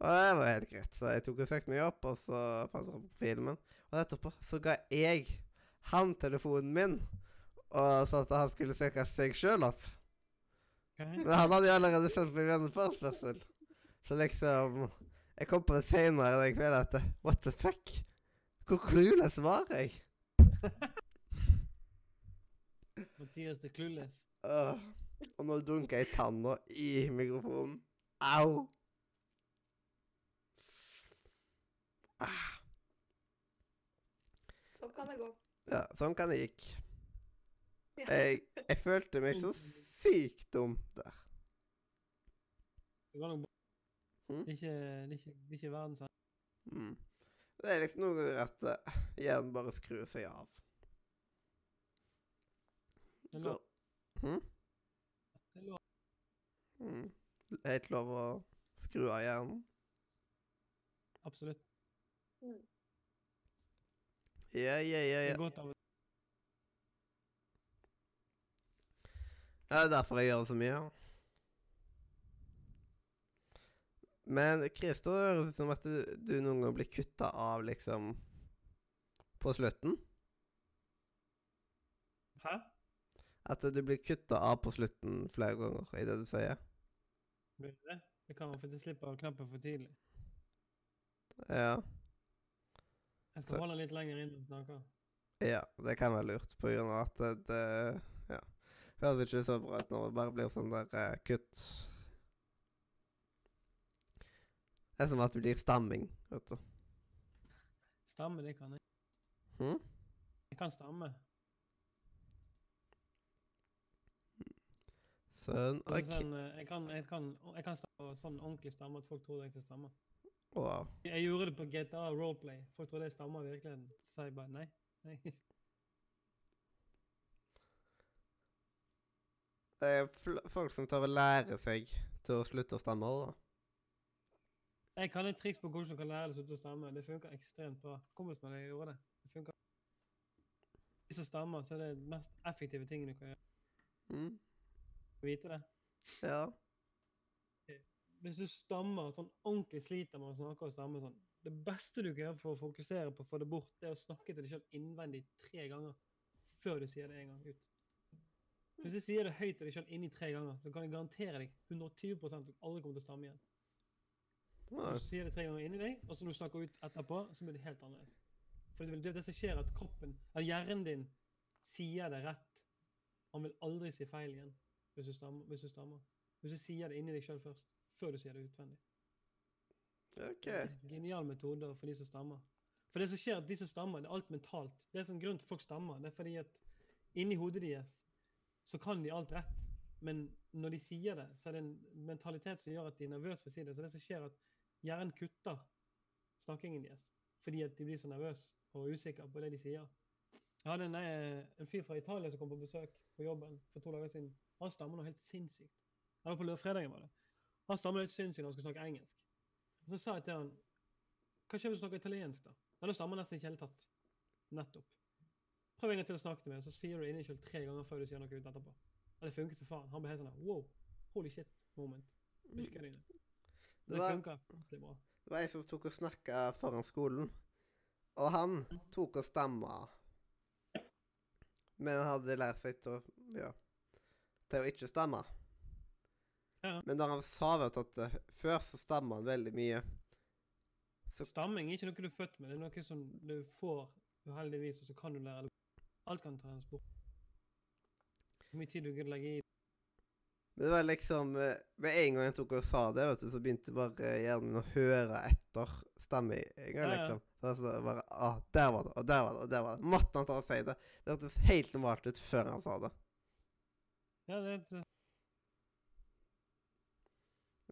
Og det var helt greit. Så jeg tok og søkte meg opp, og så fant jeg opp filmen. Og etterpå så ga jeg han telefonen min, og sa at han skulle søke seg sjøl opp. Men han hadde jo allerede sendt meg venneforespørsel. Så liksom Jeg kom på det seinere den kvelden at What the fuck? Hvor clueless var jeg? Mathias the Clueless. Uh, Og nå dunka jeg tanna i mikrofonen. Au! Ah. Sånn kan det gå. Ja, sånn kan det gikk. Jeg, jeg følte meg så sykt dum der. Det var nok bra. Mm. Det er ikke, det er ikke, det er ikke verdens ende. Mm. Det er liksom noe at uh, hjernen bare skrur seg av. Det lov. Hm? Det er lov. Mm. Helt lov å skru av hjernen. Absolutt. Ja, ja, ja. Ja. Ja, Det er derfor jeg gjør så mye. Men Christer, det høres ut som at du, du noen gang blir kutta av, liksom På slutten. Hæ? At du blir kutta av på slutten flere ganger i det du sier. Blir det det? Kan være fordi jeg slipper av knappen for tidlig. Ja. Jeg skal Så- holde litt lenger inn og snakke. Ja, det kan være lurt, på grunn av at det, det Ja. Høres ikke så bra ut når det bare blir sånn der uh, kutt. Det er som at det blir stamming, vet du. Stamme, det kan jeg. Hm? Jeg kan stamme. Sånn. OK. sånn, jeg, kan, jeg, kan, jeg kan stamme sånn ordentlig stamme at folk tror jeg ikke stammer. Wow. Jeg gjorde det på GTA Roleplay. Folk tror det stammer i virkeligheten. Så sa jeg bare nei. nei. Det er folk som tør å lære seg til å slutte å stamme òg, da. Jeg kan et triks på hvordan du kan lære deg å slutte å stamme. Det funker ekstremt bra. Kompisen min gjorde det. Det funker. Hvis du stammer, så er det den mest effektive tingen du kan gjøre. Mm. Vite det. Ja. Hvis du stammer, sånn ordentlig sliter med å snakke og stamme sånn, det beste du kan gjøre for å fokusere på å få det bort, det er å snakke til deg selv innvendig tre ganger før du sier det en gang ut. Hvis du sier det høyt til deg selv inni tre ganger, så kan jeg garantere deg 120 at du aldri kommer til å stamme igjen. Du sier det tre ganger inni deg, og så når du snakker ut etterpå, så blir det helt annerledes. For det, vil- det, som skjer, er at kroppen, at hjernen din sier det rett. Han vil aldri si feil igjen hvis du stammer. Hvis du, stammer. Hvis du sier det inni deg selv først, før du sier det utvendig. OK. Genial metode for de som stammer. For det som skjer, at de som stammer, det er alt mentalt. Det er en grunn til at folk stammer, det er fordi at inni hodet deres så kan de alt rett. Men når de sier det, så er det en mentalitet som gjør at de er nervøse for å si det. Så det som skjer, er at hjernen kutter snakkingen deres fordi at de blir så nervøse og usikre på det de sier. Jeg hadde en, eh, en fyr fra Italia som kom på besøk på jobben for to dager siden. Han stammer noe helt sinnssykt. Eller på lørdagen var det. Han stammer helt sinnssykt når han skulle snakke engelsk. Og så sa jeg til han Hva skjer hvis du snakker italiensk, da? Men da stammer han nesten ikke i hele tatt. Nettopp. Prøv en gang til å snakke til meg, så sier du selv tre ganger før du sier noe ut etterpå. Og det funket som faen. Han ble helt sånn wow, holy shit moment. Det. Det Det bra. det var en som tok og snakka foran skolen, og han tok og stamma. Men han hadde lært seg til å Ja. Til å ikke stemme. Ja. Men da han sa vet at uh, før så stemmer han veldig mye. Så stamming er ikke noe du er født med, det er noe som du får uheldigvis, og så kan du lære det. Alt kan trenes bort. Hvor mye tid du kan legge i Men det var liksom eh, Med en gang jeg tok og sa det, vet du, så begynte bare hjernen min å høre etter ja. liksom. Så altså bare ah, Der var det, og der var det, og der var det. Måtte han ta og si det? Det hørtes helt normalt ut før han sa det. Ja, det er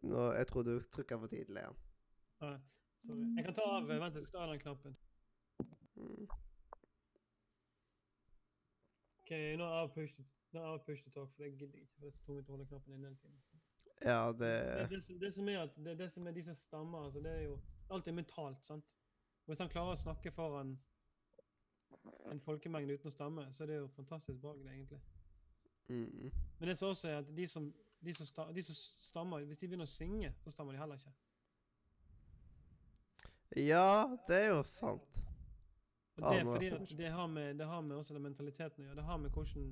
Nå, Jeg tror du trykka for tidlig Ja. ja, Sorry. Jeg kan ta av Vent, jeg skal ta av den knappen. Mm. OK, nå er jeg av push, nå er jeg av push to talk, for det gidder jeg ikke. For det er så tungt å holde knappen inne hele tiden. Ja, det Det, det, som- det som er at det, det som er de som stammer, altså det er jo Alt er mentalt, sant? Og Hvis han klarer å snakke foran en folkemengde uten å stamme, så er det jo fantastisk bra, det, egentlig. mm. Men det som også er at de som, de, som sta, de som stammer, hvis de begynner å synge, så stammer de heller ikke. Ja, det er jo sant. Og det er fordi at det har med, det har med også den mentaliteten å gjøre. Det har med hvordan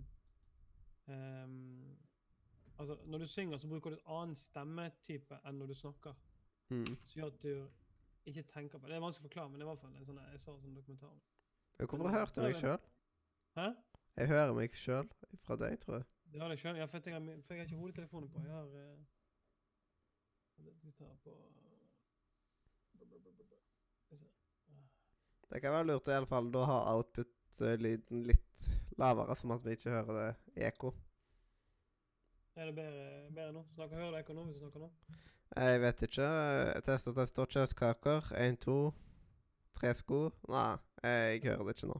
um, Altså, når du synger, så bruker du et annen stemmetype enn når du snakker. Mm. Som gjør at du ikke tenker på det. Det er vanskelig å forklare, men det er i hvert fall en sånn jeg så en sånn dokumentar Hvorfor hørte jeg meg sjøl? Hæ? Jeg hører meg sjøl fra deg, tror jeg. Du har det sjøl? Ja, for jeg, har, for jeg har ikke hodetelefoner på. Jeg har eh, tar på. Det kan være lurt å i alle fall da ha output-lyden litt lavere, sånn at vi ikke hører det i ekko. Er det bedre, bedre nå? Snakker, hører du ekko nå hvis du snakker nå? Jeg vet ikke. Test og test og Kjøttkaker. Én, to, tre sko. Nei, jeg hører det ikke nå.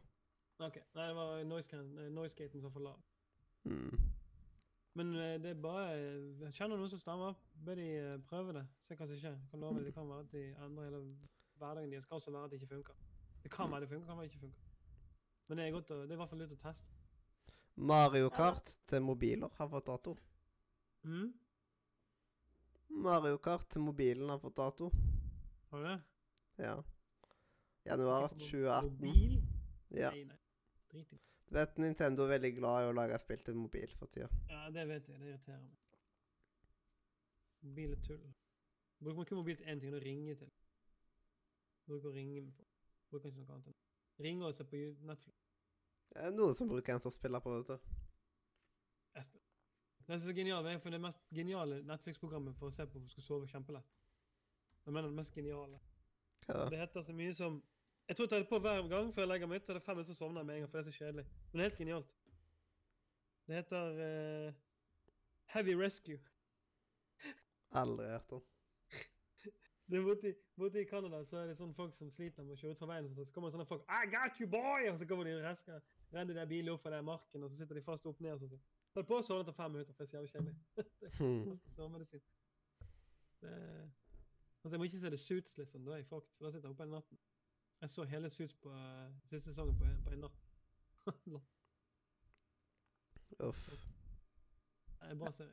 OK. Nei, det var noise-gaten noise som var for lav. Mm. Men eh, det er bare Jeg kjenner noen som stemmer. Be de eh, prøve det. Se hva som skjer. Kan love Det kan være at de endrer hele hverdagen deres. Det kan også være at det ikke funker. Det kan være det funker, kan være det ikke funker. Men det er, godt å, det er i hvert fall lurt å teste. Mario Kart til mobiler har fått dato. Mm? Mario Kart til mobilen har fått dato. Har du det? Ja. Januar 2018. Mobil? Ja. Nei, nei. Drit i. Du vet Nintendo er veldig glad i å lage spill til mobil for tida. Ja, det vet jeg. Det irriterer meg. Mobil er tull. Bruker man kun mobil til én ting, og det er å ringe til. Bruker å ringe på. Bruker ikke noe annet. enn- Ringe og se på Netflix. Det er noen som bruker en som spiller på, vet du. Det er så genialt, jeg, det mest geniale Netflix-programmet for å se på for å skal sove kjempelett. Jeg mener det mest geniale. Ja. Det heter så mye som Jeg tror jeg tar det på hver gang før jeg legger meg. ut. er det fem minutter, så sovner jeg med en gang, for det er så kjedelig. Men det er helt genialt. Det heter uh, Heavy Rescue. Aldri hørt om. Det er borte, i- Canada så er det sånne folk som sliter med å kjøre ut fra veien. Så kommer sånne folk I got you, boy! Og så kommer de resker. Renner de bilen opp fra den marken, og så sitter de fast opp ned. og så sier Ta det på og sovne etter fem minutter, for det er så jævlig kjedelig. Det er- Altså, jeg må ikke se det Suits, liksom. Da er jeg fucked. For da sitter jeg oppe hele natten. Jeg så hele Suits på uh, siste sesongen på, på en natt. Uff. Det er en bra serie.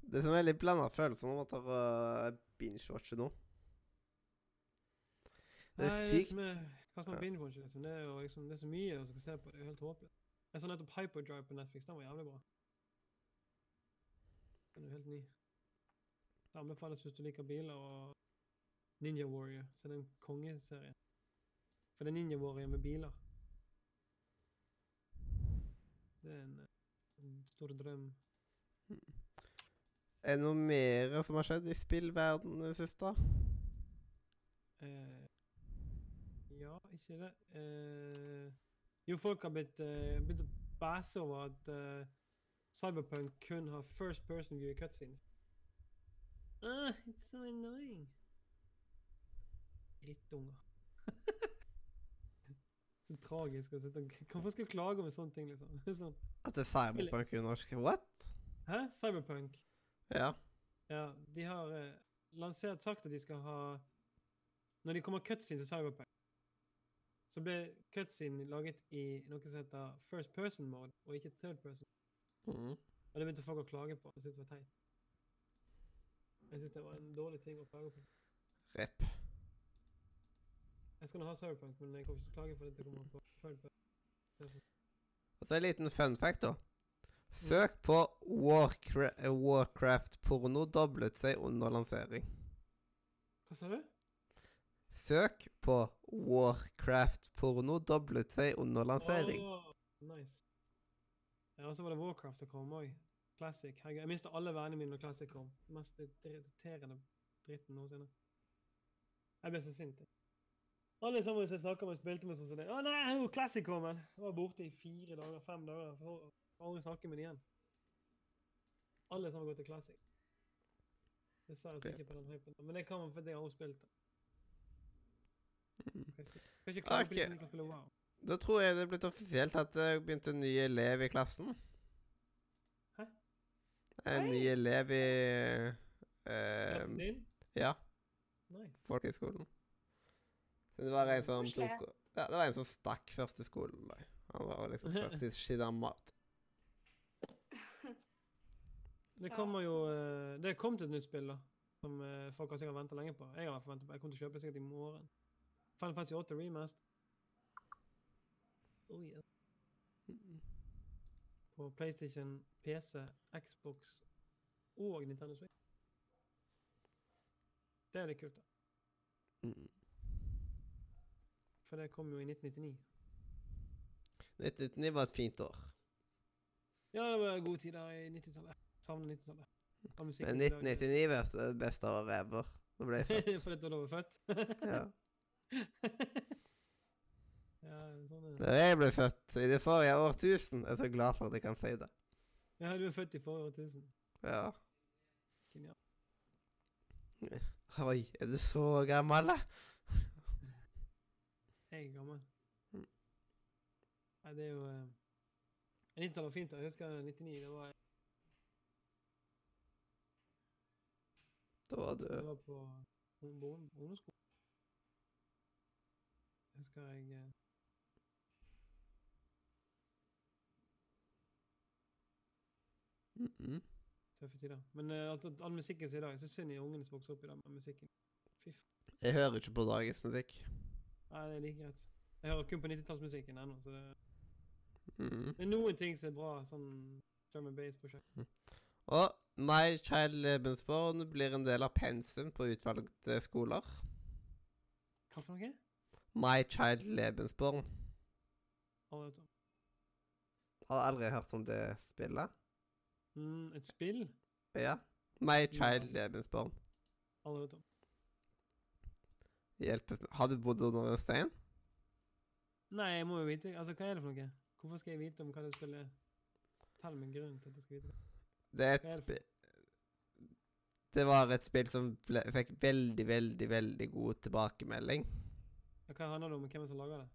Det er en veldig blanda følelse når man tar uh, binge-watcher nå. Det er Nei, sykt. som er, hva som er binge-watcher, liksom. Det er jo liksom, det er så mye å skal se på. Det er jo helt håpløst. Jeg så nettopp Hyperdrive på Netflix. Den var jævlig bra. Den er jo helt ny. Det anbefales hvis du liker biler og Ninja Warrior. Så det er en kongeserie. For det er Ninja Warrior med biler. Det er en, en stor drøm. Er det noe mer som har skjedd i spillverdenen sist, da? Eh, ja, ikke det. Eh, jo, folk har blitt, eh, begynt å bæse over at eh, Cyberpunk kun har first person view i cutscenes. Ah, it's so annoying. Drittunger. så tragisk å sitte Hvorfor skal du klage over sånne ting, liksom? Sånn. At det er Cyberpunk i norsk? What? Hæ? Cyberpunk? Ja. Ja, de har eh, lansert sagt at de skal ha Når de kommer cutscene til Cyberpunk, så ble cutscene laget i noe som heter first person mode, og ikke third person. Mm. Og det begynte folk å klage på. Jeg syntes det var teit. Jeg syns det var en dårlig ting å klage på. Rip. Jeg skal nå ha Cyberpunk, men jeg kommer ikke til å klage for at det kommer på third person. Og så en liten fun fact, da. Søk på Warcra eh, Warcraft-porno doblet seg under lansering. Hva sa du? Søk på Warcraft-porno doblet seg under lansering. Oh, nice. Ja, og så var det Warcraft som kom òg. Classic. Herregud, jeg mista alle vennene mine når Classic kom. Det mest irriterende dritten noensinne. Jeg ble så sint. jeg. Alle sammen som jeg snakka med, spilte med sånn. 'Å nei, nå er Classic! Jeg var borte i fire dager, fem dager. For aldri snakke med dem igjen. Alle sammen går til Classic. Dessverre så ikke på den hypen. Men det kan man fordi jeg har spilt det. Kan ikke, kan ikke klage på de Ok. som ikke kan spille WoW. Da tror jeg det er blitt offisielt at det begynte en ny elev i klassen. Hæ? En ny elev i Klassen eh, din? Ja, Nice. folkehøgskolen. Det var en som tok ja, Det var en som stakk først i skolen. Han var liksom faktisk skidda. Det kommer jo eh, Det er kommet et nytt spill, da. Som eh, folk har sikkert venta lenge på. Jeg har hvert på. Jeg kommer til å kjøpe det sikkert i morgen. Final Fantasy 8 Remast. Oh yeah. På PlayStation, PC, Xbox og Nintendo Switch. Det er litt kult, da. Mm. For det kom jo i 1999. 1999 var et fint år. Ja, det var gode tider i 90-tallet. Savner 90-tallet. Men i dag er- 1999 var det beste året ever. Da ble jeg født. Fordi du da var født? Ja. ja, sånn er det. Da jeg ble født i det forrige årtusen, er jeg så glad for at jeg kan si det. Ja, du er født i forrige årtusen. Ja. Genial. Oi, er du så gammel, da? Jeg er gammel. Mm. Nei, det er jo eh, 90-tallet var fint. Jeg husker 99. Det var, Da var det du var på ung- på ung- ungdomsskolen. Husker jeg eh, mm -mm. Tøffe tider. Men eh, altså, all musikken som er i dag, så synd i ungene som vokser opp i dag med musikken. Faen. Jeg hører ikke på dagens musikk. Nei, det er like greit. Jeg hører kun på 90-tallsmusikken ennå, så det, Mm. det er noen ting som er bra, sånn drum and bass-prosjekt. Og My Child Lebensborn blir en del av pensum på utvalgte skoler. Hva for noe? My Child Lebensborn. Aldri. Har aldri hørt om det spillet? Mm, et spill? Ja. My Child Lebensborn. Aldri hørt om. Hjelp. Har du bodd under en stein? Nei, jeg må jo vite Altså, hva er det for noe? Hvorfor skal jeg vite om hva spillet er? Fortell meg grunnen til at jeg skal vite det. Det er et spill Det var et spill som ble, fikk veldig, veldig, veldig god tilbakemelding. Ja, hva handler det om, hvem det som lager det?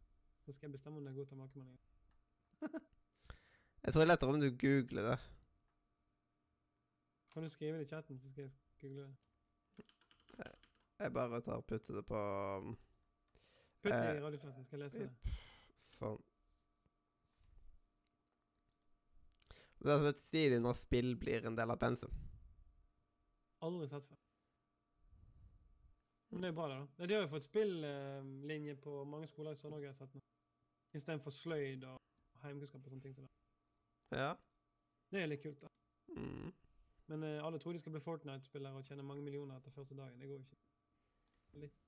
Så skal jeg bestemme om det er god tilbakemelding. Jeg tror det er lettere om du googler det. Kan du skrive det i chatten, så skal jeg google det. Jeg bare tar og putter det på um, Putt det Eh, i radiochatten, skal jeg lese det. sånn. Det er stilig når spill blir en del av pensum. Aldri sett før. Men det er bra, det, da. De har jo fått spillinje på mange skoler i Sør-Norge, jeg har sett nå. Istedenfor sløyd og heimkunnskap og sånne ting. som det. Ja. Det er litt kult, da. Mm. Men eh, alle tror de skal bli Fortnite-spillere og tjene mange millioner etter første dagen. Det går jo ikke. Litt.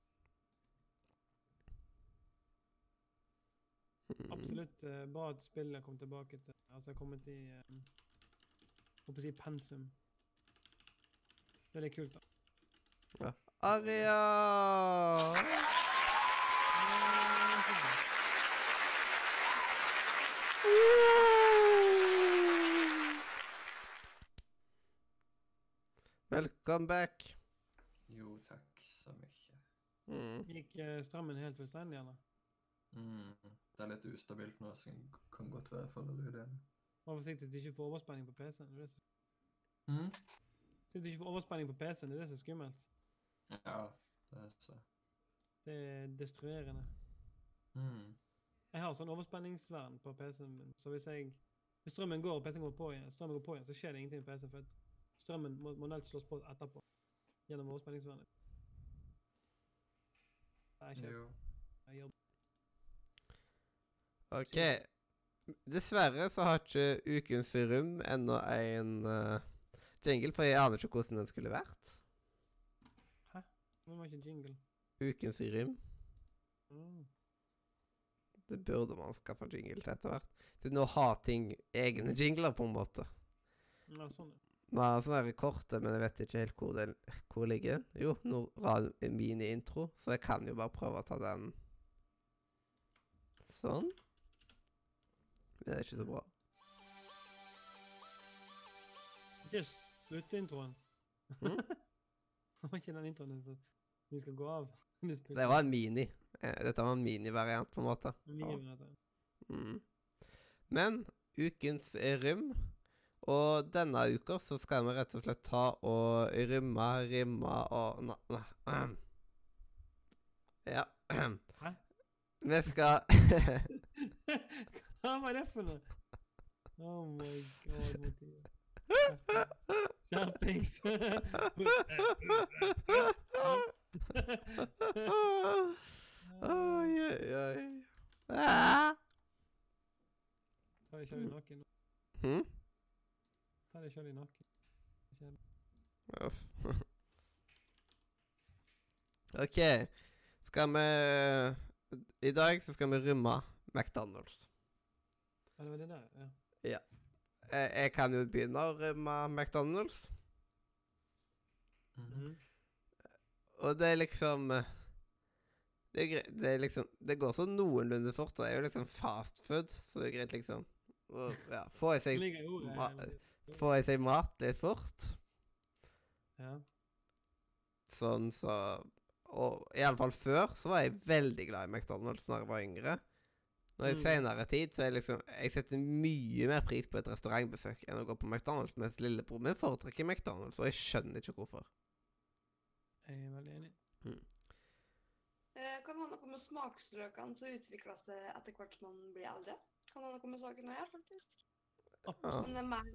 Absolutt eh, bra at spillet kom tilbake til Altså har kommet i eh, Håper å si pensum. Det er litt kult, da. Aria! Velkommen back. Jo, takk så mye. Mm. Gikk eh, strømmen helt fullstendig, eller? Mm. Det er litt ustabilt nå, så det kan godt være faller ut igjen. Vær forsiktig så du ikke får overspenning på PC-en. det er det som- Mm. Så du ikke får overspenning på PC-en, det er det som er skummelt. Ja, det er så. Det er destruerende. Mm. Jeg har sånn overspenningsvern på PC-en min, så hvis jeg hvis strømmen går og PC-en går på igjen, strømmen går på igjen, så skjer det ingenting med PC-en, for strømmen må manuelt slås på etterpå gjennom overspenningsvernet. Jeg OK. Dessverre så har ikke Ukens rom ennå en uh, jingle, for jeg aner ikke hvordan den skulle vært. Hæ? Den var ikke jingle. Ukens rom. Mm. Det burde man skaffe jingle til etter hvert. Til nå har ting egne jingler, på en måte. Ja, sånn, ja. Vi har sånne korte, men jeg vet ikke helt hvor det hvor ligger. Jo, en mini-intro, så jeg kan jo bare prøve å ta den sånn. Men det er ikke så bra. Ikke sluttintroen. Mm? Det var ikke den introen som vi skal gå av. Det. Det var en mini. Eh, Dette var en minivariant, på en måte. En mini-variant, Mm. Men ukens rym Og denne uka så skal vi rett og slett ta og rymme, rimme og na, na. Ja. Hæ? Vi skal Hva var det for noe? Oh my god. Skjerpings. Oi, oi, oi. Ah! Ta deg sjøl i nakken. nå. Ta deg sjøl i nakken. Uff. OK. Skal vi I dag så skal vi rømme McDonald's. Ja, det var det der, ja. Jeg, jeg kan jo begynne å rømme McDonald's. Mm. -hmm. Og det er liksom det er, greit, det er liksom Det går sånn noenlunde fort. Det er jo liksom fast food, så det er greit liksom Og, ja, få i seg ligger jeg seg mat litt fort. Ja. Sånn så Og iallfall før så var jeg veldig glad i McDonald's når jeg var yngre. Når I Mm. senere tid så er jeg liksom Jeg setter mye mer pris på et restaurantbesøk enn å gå på McDonald's, mens lillebror min foretrekker McDonald's, og jeg skjønner ikke hvorfor. Jeg er veldig enig. Mm. Kan ha noe med smaksløkene som utvikler seg etter hvert som man blir eldre. Kan ha noe med saken å gjøre, faktisk. Men er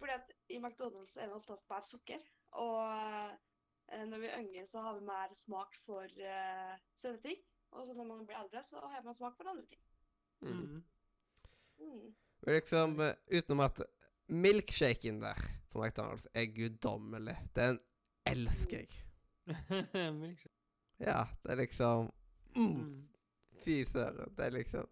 fordi at i McDonald's er det oftest bare sukker. Og eh, når vi er yngre, så har vi mer smak for uh, søte ting. Og så når man blir eldre, så har man smak for andre ting. Mm. Mm. Mm. Men liksom, eh, utenom at milkshaken der på McDonald's er guddommelig. Den elsker jeg. Milkshake. Ja, det er liksom mm, Mm. Fy søren. Det er liksom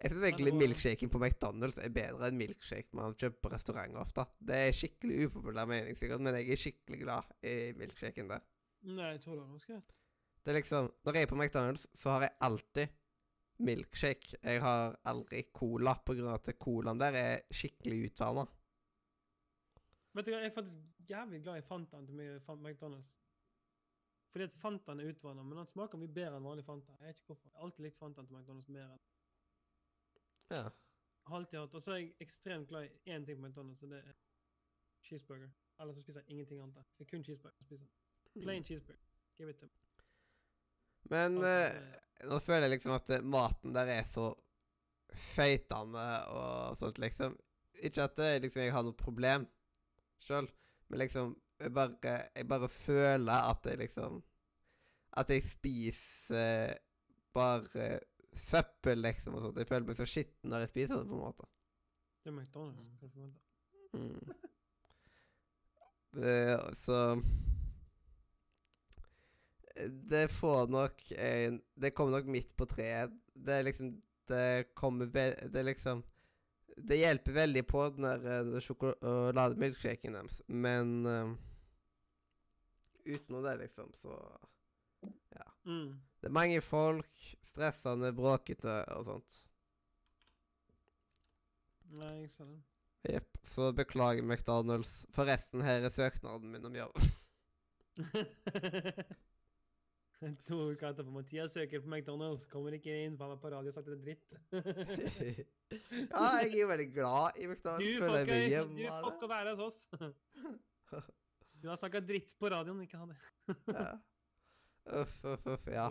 Jeg syns egentlig milkshaken på McDonald's er bedre enn milkshake man kjøper på restauranter ofte. Det er skikkelig upopulær mening, sikkert, men jeg er skikkelig glad i milkshaken der. Nei, jeg tror det var ganske greit. Det er liksom Når jeg er på McDonald's, så har jeg alltid milkshake. Jeg har aldri cola, på grunn av at colaen der er skikkelig utvanna. Vet du hva, jeg er faktisk jævlig glad i Fantaen til meg- McDonald's. Fordi at Fantaen er utvanna, men den smaker mye bedre enn vanlig Fanta. Jeg vet ikke hvorfor. Jeg har alltid likt Fantaen til McDonald's mer enn Ja. alltid hatt. Og så er jeg ekstremt glad i én ting på McDonald's, og det er cheeseburger. Ellers så spiser jeg ingenting annet. Det er kun cheeseburger jeg spiser. Plain cheeseburger. Give it to me. Men eh, er- nå føler jeg liksom at eh, maten der er så feitende og sånt, liksom. Ikke at det, liksom, jeg har noe problem sjøl, men liksom jeg bare, jeg bare føler at jeg liksom At jeg spiser bare søppel, liksom. og sånt. Jeg føler meg så skitten når jeg spiser det, på en måte. Det er McDonald's. Forventer? Mm. Det, så Det får nok en Det kommer nok midt på treet. Det er liksom Det kommer vel Det er liksom Det hjelper veldig på den der eh, sjokolademilkshaken deres, men um, utenom det, liksom, så Mm. Det er mange folk, stressende, bråkete og sånt. Nei, jeg ser den. Jepp. Så beklager McDonald's. Forresten, her er søknaden min om jobb. to uker etterpå Mathias søker på McDonald's, kommer ikke inn, for han var på radio og sa dritt. ja, jeg er jo veldig glad i du McDonald's. får ikke, du får ikke være hos oss. Du har snakka dritt på radioen, ikke ha det. det. Ja. Uff, uff, uff. Ja.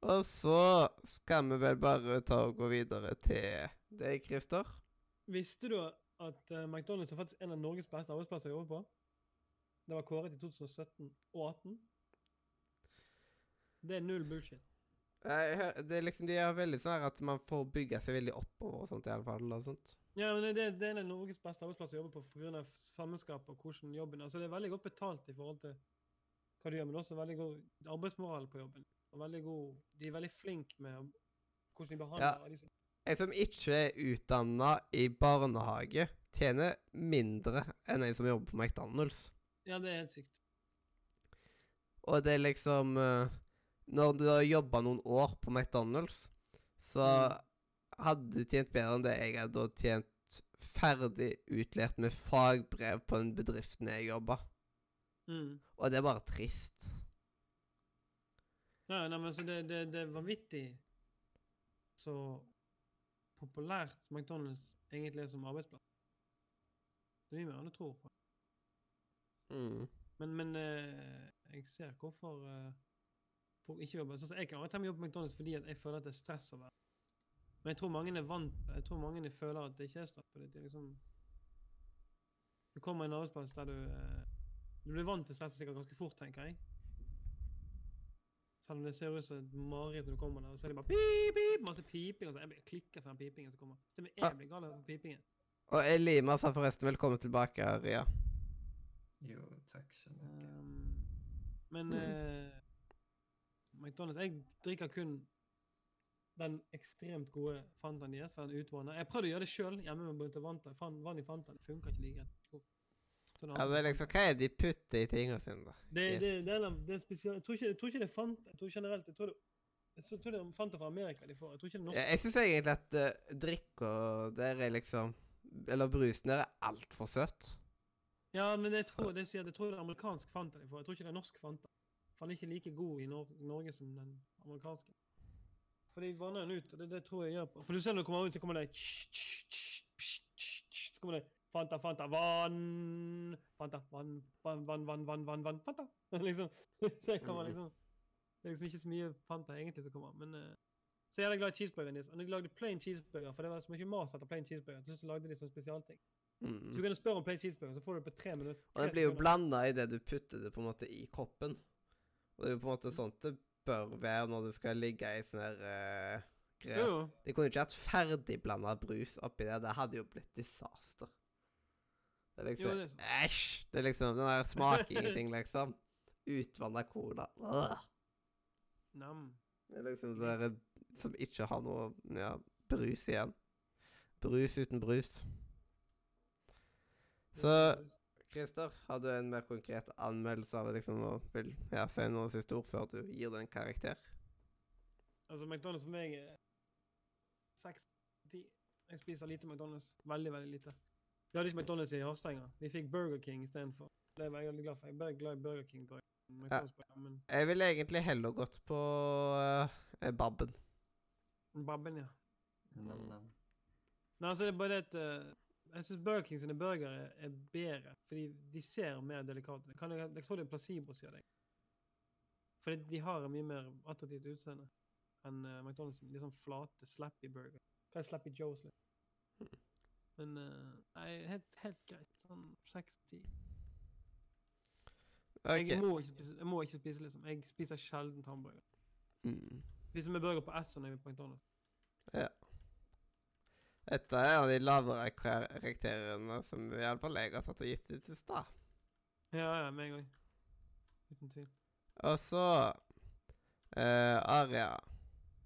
Og så skal vi vel bare ta og gå videre til deg, Christer. Visste du at eh, McDonald's er faktisk en av Norges beste arbeidsplasser å jobbe på? Det var kåret i 2017 og 2018. Det er null bullshit. Det er liksom, De er veldig sånn at man får bygge seg veldig oppover og sånt, i alle fall. og sånt. Ja, men det, det er en av Norges beste arbeidsplasser å jobbe på pga. sammenskap og hvordan jobben Altså, det er veldig godt betalt i forhold til hva du gjør, men også veldig god arbeidsmoral på jobben. Veldig god De er veldig flinke med hvordan de behandler Ja. liksom. En som ikke er utdanna i barnehage, tjener mindre enn en som jobber på McDonald's. Ja, det er helt sykt. Og det er liksom eh, Når du har jobba noen år på McDonald's, så hadde du tjent bedre enn det jeg hadde tjent ferdig utlært med fagbrev på den bedriften jeg jobba. Mm. Og det er bare trist. Ja, nei, men så det, det, det er vanvittig så populært McDonald's egentlig er som arbeidsplass. Det er mye mer enn du tror på. Mm. Men, men eh, jeg ser hvorfor eh, folk ikke jobber. Så, så jeg kan aldri og til jobbe på McDonald's fordi jeg føler at det er stress å være Men jeg tror mange er vant Jeg tror mange føler at det ikke er stress. Fordi det er liksom Du kommer i en arbeidsplass der du eh, Du blir vant til stresset sikkert ganske fort, tenker jeg. Selv om det ser ut som et mareritt når du kommer der, og så er det bare pip, pip, masse piping. og så Jeg blir klikker for den pipingen som kommer. Til og med Ah. jeg blir gal av pipingen. Og Elima sa forresten velkommen tilbake, Ria. Jo, takk så mye. Um, men Mm. eh, McDonald's Jeg drikker kun den ekstremt gode Fantaen deres, for den utvannet. Jeg prøvde å gjøre det sjøl hjemme med bunte vann, i Fanta. Det funka ikke like greit. Ja, det er liksom, Hva er det de putter i tingene sine, da? det, det, det, er, det er spesielt Jeg tror ikke, jeg tror ikke det Fanta. Jeg tror generelt Jeg tror det, jeg tror det er Fanta fra Amerika de får. Jeg tror ikke det er norsk. Ja, jeg syns egentlig at uh, og der er liksom Eller brusen der er altfor søt. Ja, men jeg tror, det sier jeg tror det er amerikansk Fanta de får. Jeg tror ikke det er norsk Fanta. For den er ikke like god i Nor Norge som den amerikanske. For de vanner den ut, og det, det tror jeg gjør på. For du ser når du kommer ut, så kommer det Så kommer det Fanta, Fanta, vann Fanta, vann, vann, vann, vann, vann, vann, vann Fanta. liksom. Så jeg kommer Mm. liksom Det er liksom ikke så mye Fanta egentlig som kommer, men uh, Så jeg er glad i cheeseburgeren deres. Og jeg lagde plain cheeseburger, for det var så mye mas etter plain cheeseburger. Så lagde de sånn spesialting. Så Mm. du kan spørre om plain cheeseburger, så får du det på tre minutter. Og det blir jo blanda i det du putter det på en måte i koppen. Og det er jo på en måte sånt det bør være når det skal ligge i sånne uh, Jo, greier. jo. De kunne ikke hatt ferdigblanda brus oppi det. Det hadde jo blitt disaster. Det er liksom det. Æsj! Det er liksom Den der smaker ingenting, liksom. Utvanna cola. Åh. Nam. Det er liksom det der som ikke har noe ja, brus igjen. Brus uten brus. Så Christer, har du en mer konkret anmeldelse av det, liksom, og vil ja, si noen siste ord før du gir det en karakter? Altså, McDonald's for meg er seks ti. Jeg spiser lite McDonald's. Veldig, veldig lite. Vi hadde ikke McDonald's i Harstad engang. Vi fikk Burger King istedenfor. Det var jeg veldig glad for. Jeg er bare glad i Burger King. Burger. ja. men Jeg ville egentlig heller gått på uh, Babben. Babben, ja. Men eh, Nei, altså, det er bare det at uh, jeg syns Burger King sine burgere er bedre, fordi de ser mer delikate ut. Kan jeg, jeg tror det er placebo, sier jeg. Fordi de har en mye mer attraktivt utseende enn uh, McDonald's. De er sånn flate, slappy burger. Hva er slappy Joes? Liksom? Men eh, nei, helt, helt greit. Sånn seks ti. Ok. Jeg, må ikke spise, jeg må ikke spise, liksom. Jeg spiser sjelden hamburger. Mm. Spiser med burger på S når jeg er på McDonald's. Dette er en av de lavere karakterene som i alle fall jeg har satt og gitt det til da. Ja, ja, meg òg. Uten tvil. Og så uh, Aria.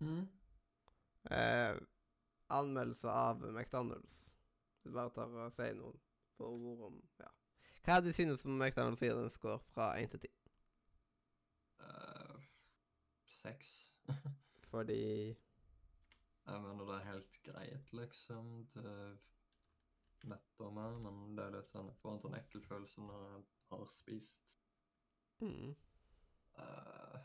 mm. Uh, anmeldelse av McDonald's. Du bare tar og sier noen få ord om ja. Hva du synes om McDonald's gir en score fra 1 til 10? Uh, 6. Fordi Jeg mener det er helt greit, liksom. Det metter meg, men det er litt sånn Jeg får en sånn ekkel følelse når jeg har spist. mm, Uh,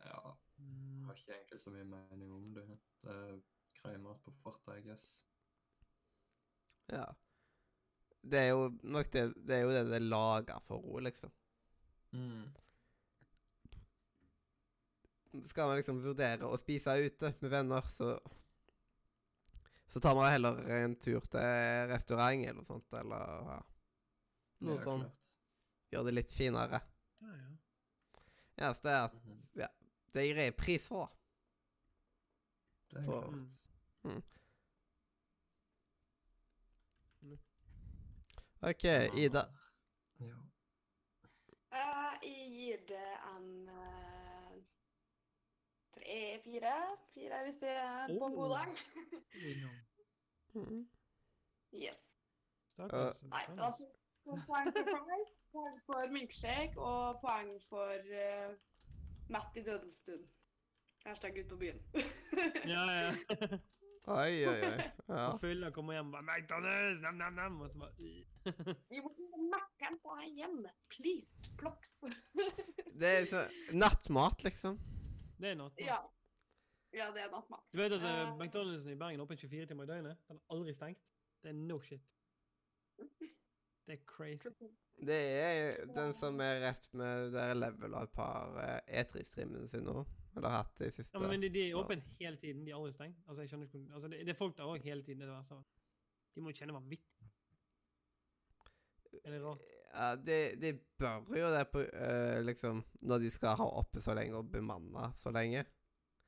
ja, jeg har ikke egentlig så mye mening om det. Det er grei mat på farta, I guess. Ja. Det er jo nok det Det er jo det det er laga for ro, liksom. Mm. Skal man liksom vurdere å spise ute med venner, så Så tar man heller en tur til restaurant eller noe sånt, eller ja. Noe Ja, sånn. Gjør det litt finere. Ja, ja. Eneste er at ja, det jeg pris for. Det er For- klart. Mm. OK, Ida. Ja. Eh, jeg gir det en eh, tre-fire. Fire hvis det er på en god dag. Mm. yes. Stakkars. Nei, altså Poeng for Price, poeng for milkshake og poeng for uh, Matt i dødens stund. Hashtag ut på byen. Ja, ja. Oi, oi, oi. Ja. Og fylla kommer hjem og bare 'McDonald's!' Nam, nam, nam. Og så bare Mækkern på vei hjem. Please, ploks. Det er så Nattmat, liksom. Det er nattmat. ja. ja, det er nattmat. Du vet at uh, McDonald'sen i Bergen er åpen 24 timer i døgnet? Den er aldri stengt. Det er no shit. Det er crazy. Det er den som er rett med der level av et par uh, E3-streamene sine nå. Eller hatt de siste. Ja, men de, de er åpne hele tiden. De er aldri stengt. Altså, jeg skjønner ikke altså, det, det er folk der òg hele tiden. Det der, så. verste. De må kjenne vanvittig. Er det rart? Ja, de, de bør jo det på uh, liksom Når de skal ha oppe så lenge og bemanne så lenge.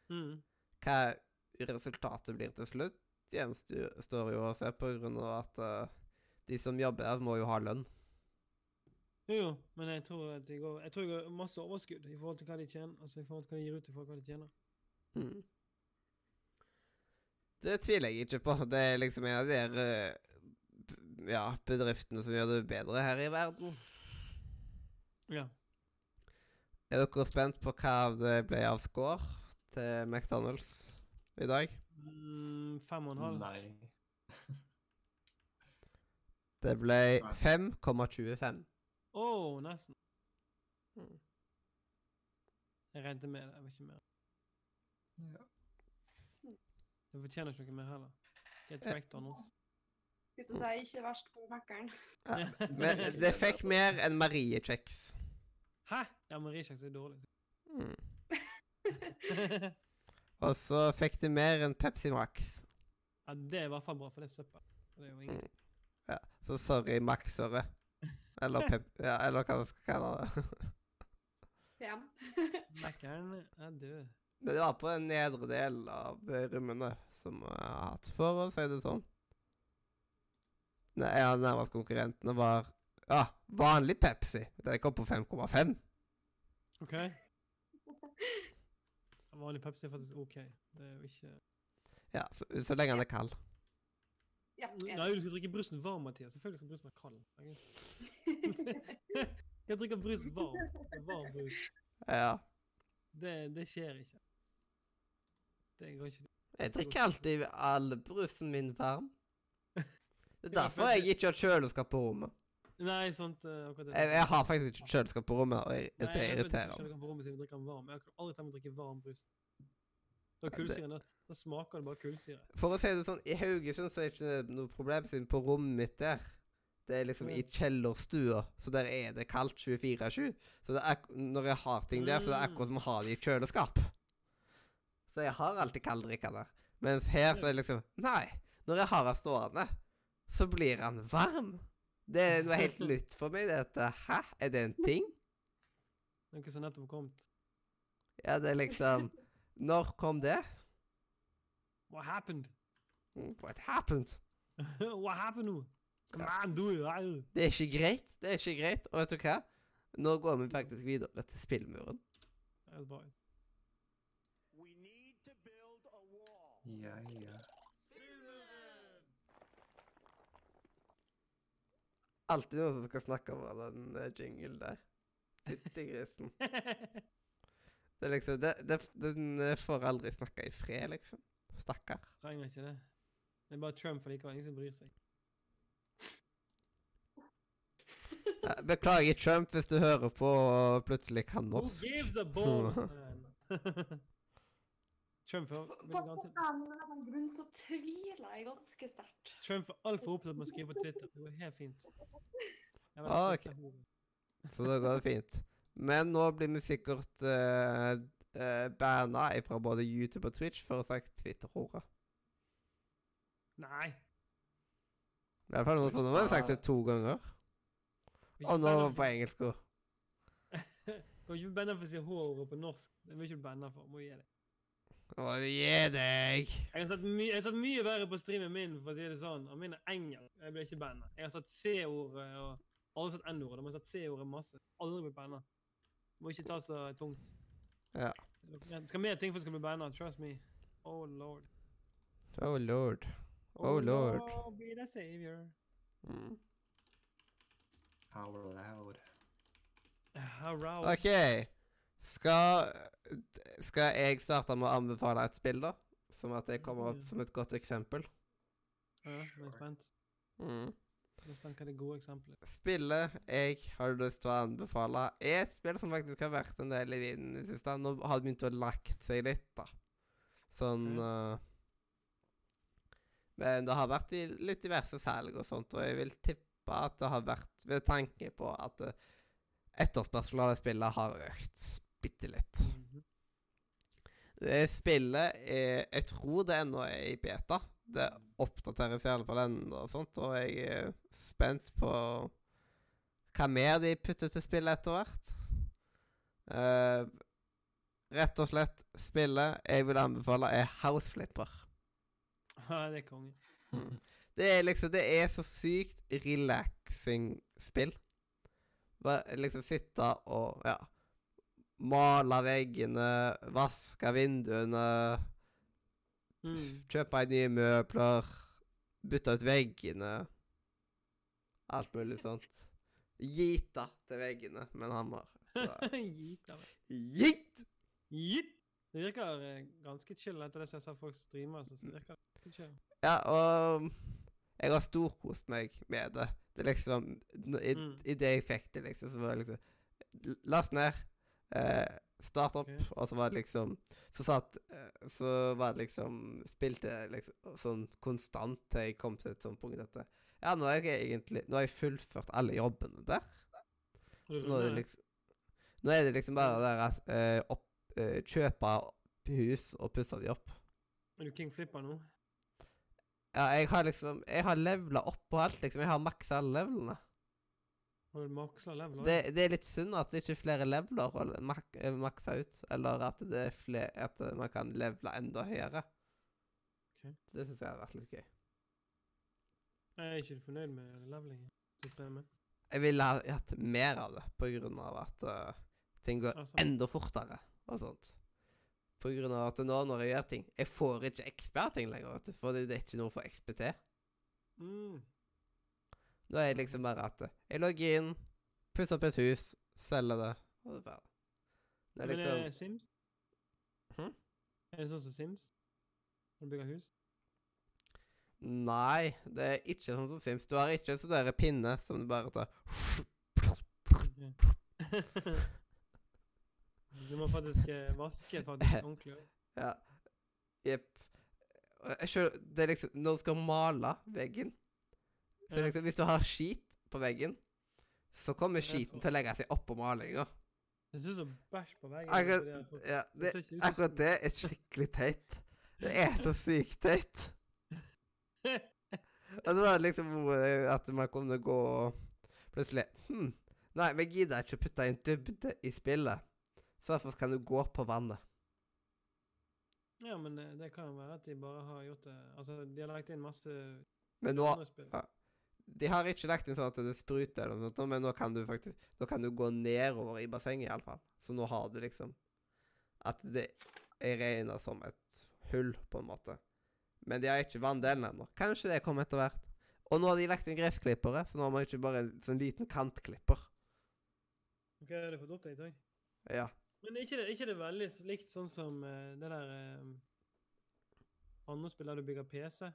Mm. Hva resultatet blir til slutt, gjenstår jo å se, på grunn av at uh, de som jobber der, må jo ha lønn. Jo, jo, men jeg tror at jeg går Jeg tror det går masse overskudd i forhold til hva de tjener. Altså i forhold til hva de gir ut i forhold til hva de tjener. Mm. Det tviler jeg ikke på. Det er liksom en av de der eh, ja, bedriftene som gjør det bedre her i verden. Ja. Er dere spent på hva det ble av score til McDonald's i dag? Mm, fem og en halv. Nei. Det ble 5,25. Å, nesten. Mm. Jeg regnet med det. Jeg var ikke mer. Ja. Jeg fortjener ikke noe mer heller. Get Ja. wrecked on us. Skulle til å si ikke verst for Mækkern. Men det fikk mer enn Marie-kjeks. Hæ? Ja, Marie-kjeks er dårlig. Mm. Og så fikk du mer enn Pepsi Max. ja, det er i hvert fall bra, for det er søppel. Det er jo ingenting. Ja, så sorry, Maxere. Eller pep... Ja, eller hva man skal kalle det. PM. Mac-eren er død. Det var på en nedre del av rommene som jeg har hatt, for å si det sånn. Nei, ja, nærmest konkurrentene var ja, vanlig Pepsi. Den kom på 5,5. OK? Vanlig Pepsi er faktisk OK. Det er jo ikke Ja, så, så lenge den er kald. Ja, Nei, du skal drikke brusen varm, Mathias. Selvfølgelig skal brusen være kald. Jeg drikker brus varm. Varm brus. Ja. Det, det skjer ikke. Det går ikke. Jeg drikker alltid all brusen min varm. Det er derfor jeg ikke har kjøleskap på rommet. Nei, sant uh, akkurat det. Jeg, jeg har faktisk ikke kjøleskap på rommet, og jeg- Nei, det jeg vet irriterer ikke meg. på rommet siden jeg drikker varm. Jeg har aldri tenkt meg å drikke varm brus. Da det- kullsyren, da, smaker det bare kullsyre. For å si det sånn, i Haugesund så er det ikke noe problem, siden på rommet mitt der Det er liksom i kjellerstua, så der er det kaldt 24-7. Så er, når jeg har ting der, så det er akkurat som å ha det i kjøleskap. Så jeg har alltid kalddrikke der. Mens her så er det liksom Nei, når jeg har den stående, så blir han varm. Det er noe helt nytt for meg. Dette. Hæ? Er det en ting? Noe som nettopp kom. Ja, det er liksom Når kom det? What happened? What happened? What happened? Come Ja. on, do it. Det er ikke greit. Det er ikke greit. Og vet du hva? Nå går vi faktisk videre til spillmuren. Ja, ja. Alltid noen som kan snakke over den uh, jingle der. Fytti grisen. Det er liksom det, det, Den eh, får aldri snakke i fred, liksom. Stakkar. Trenger ikke det. Det er bare Trump likevel. Ingen som bryr seg. Beklager, Trump, hvis du hører på og plutselig kan Who gives a ball? Trump er På vil på garantert- en grunn så tviler jeg ganske sterkt. Trump er altfor opptatt med å skrive på Twitter. Det går helt fint. Ah, ok. Så da går det fint. Men nå blir vi sikkert uh, uh, banna fra både YouTube og Twitch for å sagt Twitter-hora. Nei. I hvert fall nå, har jeg sagt det to ganger. Og nå på engelsk òg. Kan ikke banne for å si H-ordet på norsk. Det vil ikke banne for. Må gi deg. Å, gi deg! Jeg har satt jeg har satt mye verre på streamen min, for å si det sånn. Og min er engelsk. Jeg blir ikke banna. Jeg har satt C-ordet og har satt N-ordet. De har satt C-ordet masse. Aldri blitt banna. Må ikke ta så tungt. Ja. Det skal mer ting for å skal bli banna. Trust me. Oh lord. Oh lord. Oh, lord. be the savior. Mm. How loud. How loud. OK. Skal, skal jeg starte med å anbefale et spill, da? Som at det kommer opp som et godt eksempel. Ja, jeg er spent. Mm. Er hva det gode eksempelet Spillet jeg har lyst til å anbefale, er et spill som faktisk har vært en del i vinden i det siste. Nå har det begynt å lagt seg litt, da. Sånn Ok. uh, Men det har vært i litt diverse salg og sånt, og jeg vil tippe at det har vært ved tanke på at uh, etterspørselen av det spillet har økt bitte litt. Mhm. Det spillet er Jeg tror det ennå er i beta. Det oppdateres i alle fall ennå og sånt, og jeg er spent på hva mer de putter til spillet etter hvert. Uh, rett og slett spillet jeg vil anbefale, er House Flipper. Ja, det er konge. Det er liksom Det er så sykt relaxing spill. Bare liksom sitte og ja Male veggene, vaske vinduene, Mm. kjøpe nye møbler, bytte ut veggene. Alt mulig sånt. Gita til veggene med en hammer. Git! av det. Virker eh, ganske chill etter det jeg ser folk streamer. Så så virker det ganske chill. Ja, og jeg har storkost meg med det. Det er liksom I, Mm. i det jeg fikk det, liksom, så var det liksom Last ned. Eh, start opp, og så var det liksom Så satt eh, Så var det liksom Spilte liksom sånn konstant til jeg kom til et sånt punkt at Ja, nå har jeg egentlig Nå har jeg fullført alle jobbene der. Så nå er det liksom Nå er det liksom bare der eh, opp, eh, Kjøpe hus og pusse de opp. Er du kingflipper nå? Ja, jeg har liksom Jeg har levela opp på alt, liksom. Jeg har maksa alle levelene. Har du maksla level? Det, det er litt synd at det ikke er flere leveler å mak eh, makse ut. Eller at, det er flere, at eh, man kan levele enda høyere. Okay. Det syns jeg har vært litt gøy. Jeg er ikke fornøyd med leveling-systemet. Jeg ville ha hatt mer av det, på grunn av at uh, ting går Altså, enda fortere og sånt. På grunn av at nå når jeg gjør ting Jeg får ikke XP av ting lenger, vet du, fordi det er ikke noe for XPT. mm, Nå er jeg liksom bare at jeg logger inn, pusser opp et hus, selger det, og det er ferdig. Det er Men liksom er Sims? Hm? Er det sånn som Sims? Når du bygger hus? Nei, det er ikke sånn som Sims. Du har ikke en sånn der pinne som du bare tar du må faktisk eh, vaske faktisk ordentlig. Ja. Jepp. Det er liksom Når du skal male veggen Så liksom Hvis du har skit på veggen, så kommer er skiten til å legge seg oppå malinga. Det ser ut som bæsj på veggen. Akkurat, ja, det akkurat det er skikkelig teit. Det er så sykt teit. Og det var liksom at man kunne gå og plutselig Hm, nei, vi gidder ikke å putte inn dybde i spillet. Så derfor kan du gå på vannet. Ja, men det, det kan jo være at de bare har gjort det Altså, de har lagt inn masse Men nå ja. De har ikke lagt inn sånn at det spruter, eller noe sånt, men nå kan du faktisk Nå kan du gå nedover i bassenget, iallfall. Så nå har du liksom At det er regna som et hull, på en måte. Men de har ikke vanndelen ennå. Kanskje det kommer etter hvert. Og nå har de lagt inn gressklippere, så nå har man ikke bare en sånn liten kantklipper. Ok, har du fått update òg? Ja. Men er ikke det, er ikke det veldig likt sånn som uh, det der uh, andre spill der du bygger PC?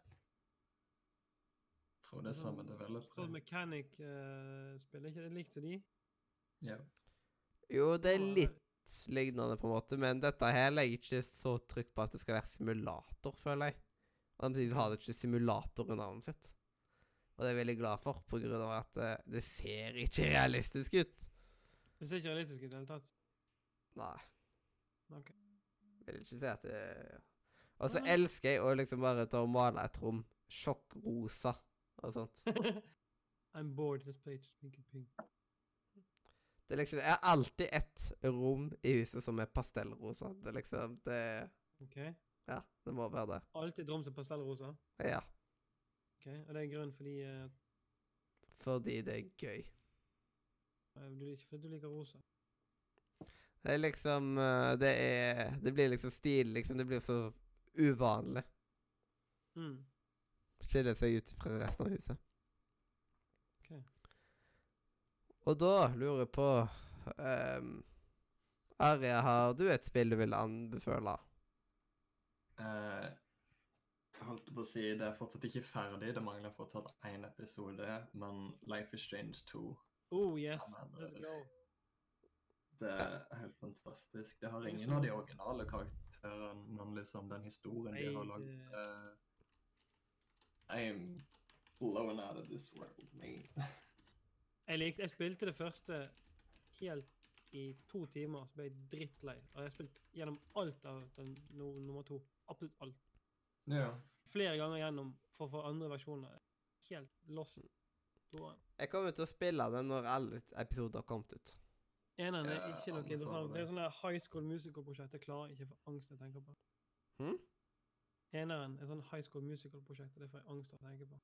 Tror det er samme developer. Sånn Mechanic uh, spiller ikke det likt som de? Ja. Jo, det er litt lignende, på en måte, men dette her legger ikke så trykk på at det skal være simulator, føler jeg. Og samtidig har det ikke simulator i navnet sitt. Og det er jeg veldig glad for, på grunn av at det, det ser ikke realistisk ut. Det ser ikke realistisk ut i det hele tatt. Nei, Ok. jeg vil ikke si at det Og så elsker jeg å liksom bare ta og male et rom sjokkrosa og sånt. I'm bored, let's play pink. Det er liksom Jeg har alltid ett rom i huset som er pastellrosa. Det er liksom Det Ok. Ja, det må være det. Alltid rom som er pastellrosa. Ja. Ok, Og det er grunn fordi uh... Fordi det er gøy. du, ikke fordi du liker rosa. Det er liksom eh, Det er Det blir liksom stil, liksom. Det blir så uvanlig. Mm. Skiller seg ut fra resten av huset. Ok. Og da lurer jeg på um, Aria, har du et spill du vil anbefale? Uh, holdt på å si det er fortsatt ikke ferdig. Det mangler fortsatt én episode. Men Life is Strange 2 Oh yes, let's eh, go. det er helt fantastisk. Det har ingen av de originale karakterene, men liksom den historien de har lagd det- am blown out of this world, man. Jeg, likte, jeg spilte det første helt i to timer, så ble jeg drittlei. Og jeg har spilt gjennom alt av den no, nummer to. Absolutt alt. ja. Flere ganger gjennom for å få andre versjoner. Helt lost. Jeg kommer til å spille det når alle episoder har kommet ut. Eneren er ikke noe interessant. Det er det. sånn der high school musical-prosjekt. Jeg klarer ikke for angst jeg tenker på. Hm? Eneren er sånn high school musical-prosjekt, og det får jeg angst av å tenke på.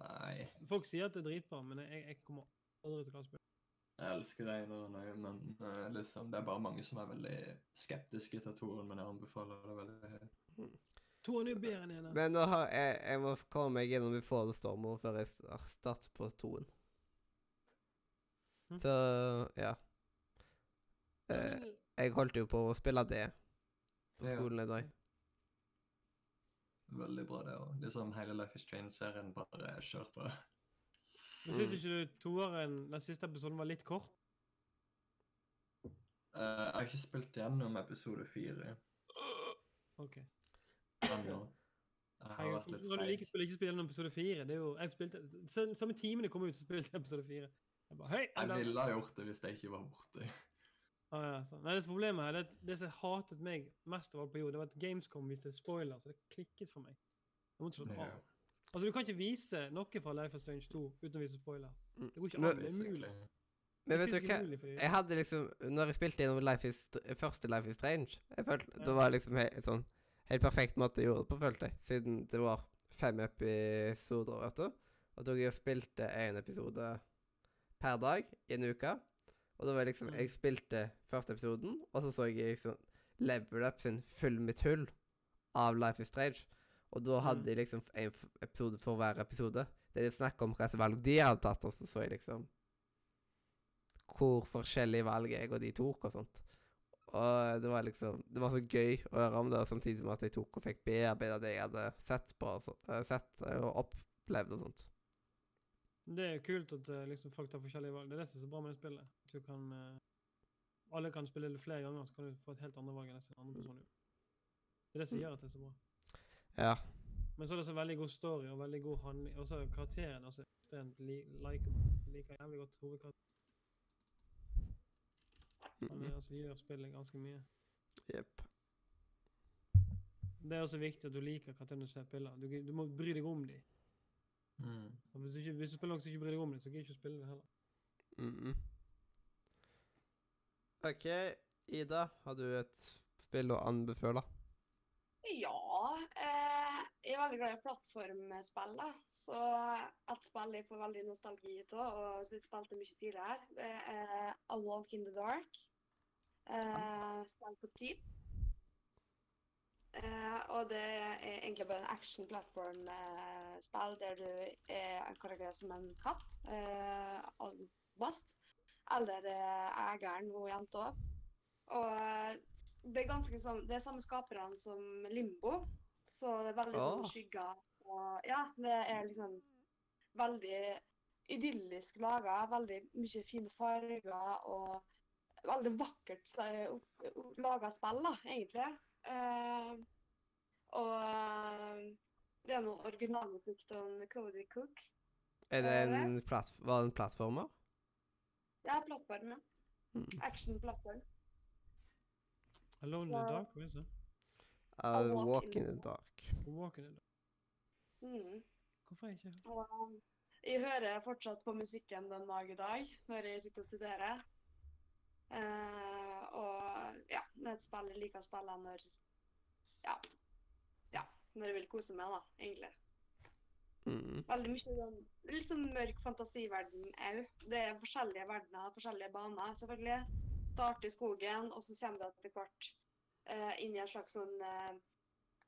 Nei, Folk sier at det er dritbra, men jeg, jeg kommer aldri til å klare spille. jeg elsker deg, òg, men uh, liksom, det er bare mange som er veldig skeptiske til toren, men jeg anbefaler det veldig. Toeren er jo bedre enn eneren. Men nå har jeg, jeg må komme meg gjennom Before the Storm nå før jeg starter på toen. Hmm? Så ja. Uh, jeg holdt jo på å spille det på skolen i dag. Veldig bra, det òg. Liksom hele Life is Strange-serien bare er kjørt på. Men Syns ikke du toeren, den siste episoden, var litt kort? Uh, jeg har ikke spilt gjennom episode fire OK. ennå. Jeg har vært litt når du treig. liker spill, ikke spille gjennom episode fire. Det er jo, jeg spilte, Samme timen det kom ut, så spilte jeg episode fire. Jeg bare, hei, Jeg ville ha gjort det hvis jeg ikke var borte. Ah, ja, så. Nei, det som problemet her, det, det som hatet meg mest av alt på jord, det var at Gamescom viste spoiler, så det klikket for meg. Jeg måtte slå av. Altså, du kan ikke vise noe fra Life is Strange 2 uten å vise spoiler. Mm. Det går ikke an. Det er umulig. Men vet du hva? Jeg hadde liksom Når jeg spilte gjennom Life is, første Life is Strange jeg følte, Ja. Det var liksom he, et sånn helt perfekt måte jeg gjorde det på, følte jeg. Siden det var fem episoder, vet du. Og da jeg spilte én episode per dag i en uke. Og da var jeg liksom Mm. Jeg spilte første episoden, og så så jeg liksom Level Up sin Full mitt hull av Life is Strange. Og da hadde Mm. de liksom en episode for hver episode. Det de snakk om hva slags valg de hadde tatt, og så så jeg liksom hvor forskjellige valg jeg og de tok og sånt. Og det var liksom Det var så gøy å høre om det, og samtidig som at jeg tok og fikk bearbeida det jeg hadde sett på og så, eh, sett og opplevd og sånt. Det er jo kult at eh, liksom, folk tar forskjellige valg. Det er det som er så bra med det spillet. At du kan eh, Alle kan spille det flere ganger, så kan du få et helt andre valg enn det andre personer gjør. Det er det som Mm. gjør at det er så bra. Ja. Men så er det også veldig god story og veldig god handling. Og så er karakteren også ekstremt li like, Liker jævlig godt hovedkarakteren. Han er, altså, gjør spillet ganske mye. Jepp. Det er også viktig at du liker karakteren du ser piller. Du, du må bry deg om dem. Mm. Hvis, du ikke, hvis du spiller noe som ikke bryr deg om det, så gidder du ikke å spille det heller. Mm OK, Ida, har du et spill å anbefale? Ja, eh, jeg er veldig glad i plattformspill. Så et spill jeg får veldig nostalgi av, og som jeg spilte mye tidligere, det er A Walk in the Dark. Eh, spill på Steam. Eh, og det er egentlig bare en action platform-spill der du er en karakter som en katt, Uh, bast. eller uh, eieren, hun jenta. Og eh, det er ganske sånn, det er samme skaperne som Limbo, så det er veldig sånn skygger. Og ja, det er liksom veldig idyllisk laga, veldig mye fine farger og veldig vakkert laga spill, da, egentlig. Eh, og eh, det er noe originalmusikk av Cody Cook. Er det Eh, en platt, var det en plattformer? Ja, plattform, ja. Mm. Action-plattform. Alone in the Dark, hva er det? Uh, Walk walk in in the dark. Walk in the Dark. Mm. Hvorfor ikke Og jeg hører fortsatt på musikken den dag i dag når jeg sitter og studerer. Eh, og ja, det et spill jeg liker å spille når ja, ja, når jeg vil kose meg, da, egentlig. Mm. Veldig mye sånn litt sånn mørk fantasiverden òg. Det er forskjellige verdener, forskjellige baner, selvfølgelig. Start i skogen, og så kommer du etter hvert uh, inn i en slags sånn uh,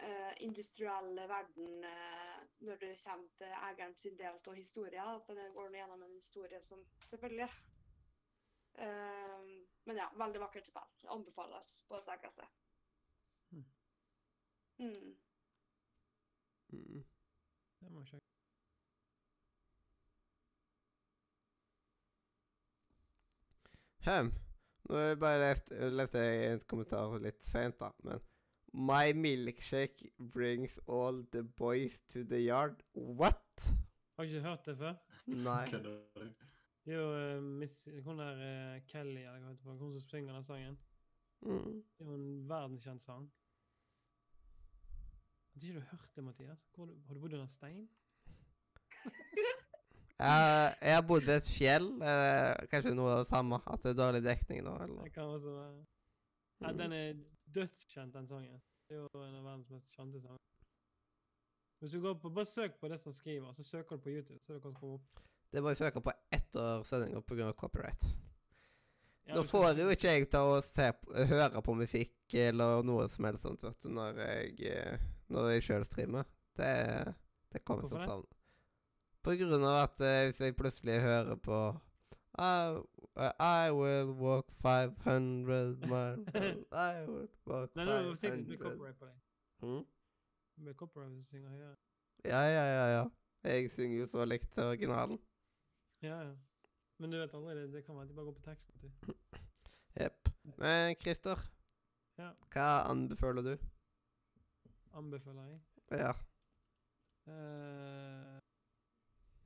uh, industriell verden eh, når du kommer til eieren sin del av historien. At den går gjennom en historie som selvfølgelig eh, Men ja, veldig vakkert spill. Anbefales på det sterkeste. Mm. Mm. Det må jeg sjekke. Hem. Nå har jeg bare lest, leste jeg en kommentar litt sent, da, men My milkshake brings all the boys to the yard. What? Har ikke hørt det før? Nei. Det er jo uh, Miss, hun der uh, Kelly, eller hva heter hun, hun som synger den sangen. Mm. Det er jo en verdenskjent sang. Har ikke du hørt det, Mathias? Hvor har, du, bodd under stein? Jeg, jeg bodd ved et fjell. Uh, kanskje noe av det samme? At det er dårlig dekning nå, eller? Det kan også være ja, Mm. Den er dødskjent, den sangen. Det er jo en av verdens mest kjente sanger. Hvis du går på, Bare søk på det som skriver, så søker du på YouTube. så er det kanskje som kommer opp. Det må jeg søke på etter sendinga pga. copyright. Ja, Nå får jo ikke jeg til å se, høre på musikk eller noe som helst sånt, vet du, når jeg, eh, når jeg sjøl streamer. Det, det kommer som savn. På grunn av at eh, hvis jeg plutselig hører på I, I will walk 500 miles I will walk Nei, det er sikkert 500 copyright på deg. Hmm? Med copyright du synger høyere. Ja, ja, ja, ja. Jeg synger jo så likt originalen. Ja, ja. Men du vet aldri, det, kan være at de bare går på teksten til. Jepp. Men Christer, Ja. hva anbefaler du? Anbefaler jeg. Ja. Uh,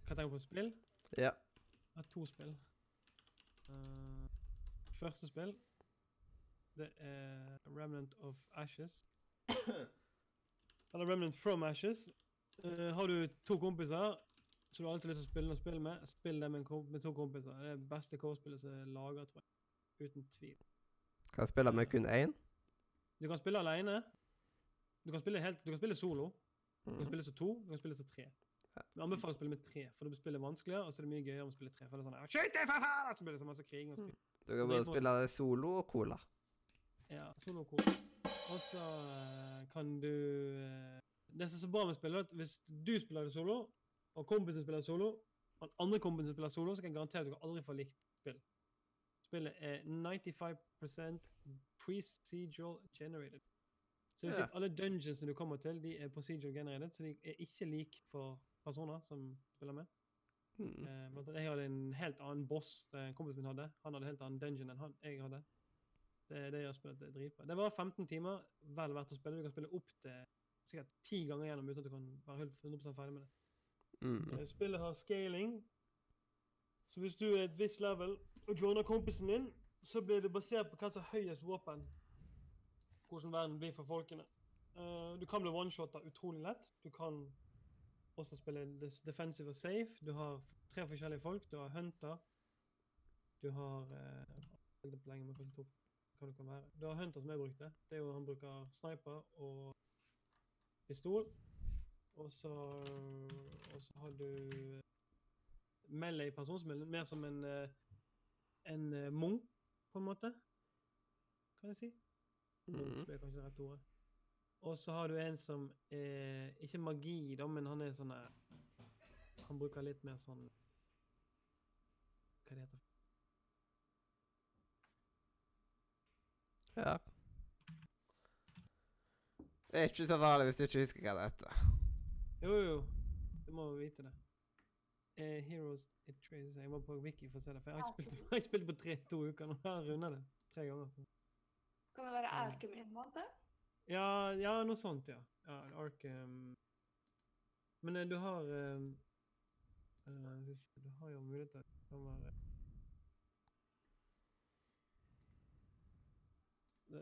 hva tenker du på spill? Ja. Jeg har to spill. Uh, første spill, det er Remnant of Ashes. Eller Remnant from Ashes. Uh, har du to kompiser som du har alltid lyst til å spille noe spill med, spill det med, en komp med to kompiser. Det er det beste co-spillet som er laga, tror jeg. Uten tvil. Kan jeg spille med kun én? Du kan spille alene. Du kan spille, helt, du kan spille solo. Du kan Mm. spille som to, du kan spille som tre. Men anbefaler å spille med tre, for det spiller vanskeligere, og så er det mye gøyere om å spille tre. For det er sånn «Ja, Skyt deg, for faen! Så blir det så masse krig. Og skrik. Du kan på- spille det solo og cola. Ja, solo cool. Og så eh, kan du eh, Det som er så bra med spillet, er at hvis du spiller det solo, og kompisen spiller solo, og den andre kompisen spiller solo, så kan jeg garantere at dere aldri får likt spill. Spillet er 95% procedural generated. Så det vil si at alle dungeonsene du kommer til, de er procedural generated, så de er ikke like for personer som spiller med. Hmm. Eh, jeg hadde en helt annen boss kompisen min hadde. Han hadde en helt annen dungeon enn han, jeg hadde. Det, det gjør spillet det driver dritbra. Det var 15 timer, vel verdt å spille. Du kan spille opp til sikkert ti ganger gjennom uten at du kan være helt 100 ferdig med det. Mm. Eh, Spillet har scaling. Så hvis du er et visst level og joiner kompisen din, så blir det basert på hva som er høyest våpen. Hvordan verden blir for folkene. Uh, du kan bli one-shotta utrolig lett. Du kan også spille defensive og safe. Du har tre forskjellige folk. Du har hunter. Du har uh, på lenge. Hva det kan være. Du har hunter som jeg brukte. Det er jo Han bruker sniper og pistol. Og så, og så har du melee-person som er mer som en, eh, en eh, munk, på en måte. Kan jeg si. Munk Mm. er kanskje det rette ordet. Og så har du en som er Ikke magi, da, men han er sånn eh, Han bruker litt mer sånn Hva det heter Ja. Det er ikke så farlig hvis du ikke husker hva det heter. Jo, jo. Du må vite det. Eh, Heroes It Traces Jeg må på Wiki for å se det. For jeg har ikke spilt, jeg har ikke spilt på tre, to uker nå. Jeg har rundet det tre ganger. Så. Kan det være Arkham en måned? Ja, ja, noe sånt, ja. ja Arkham Men eh, du har eh, eh, Du har jo mulighet Det kan være det er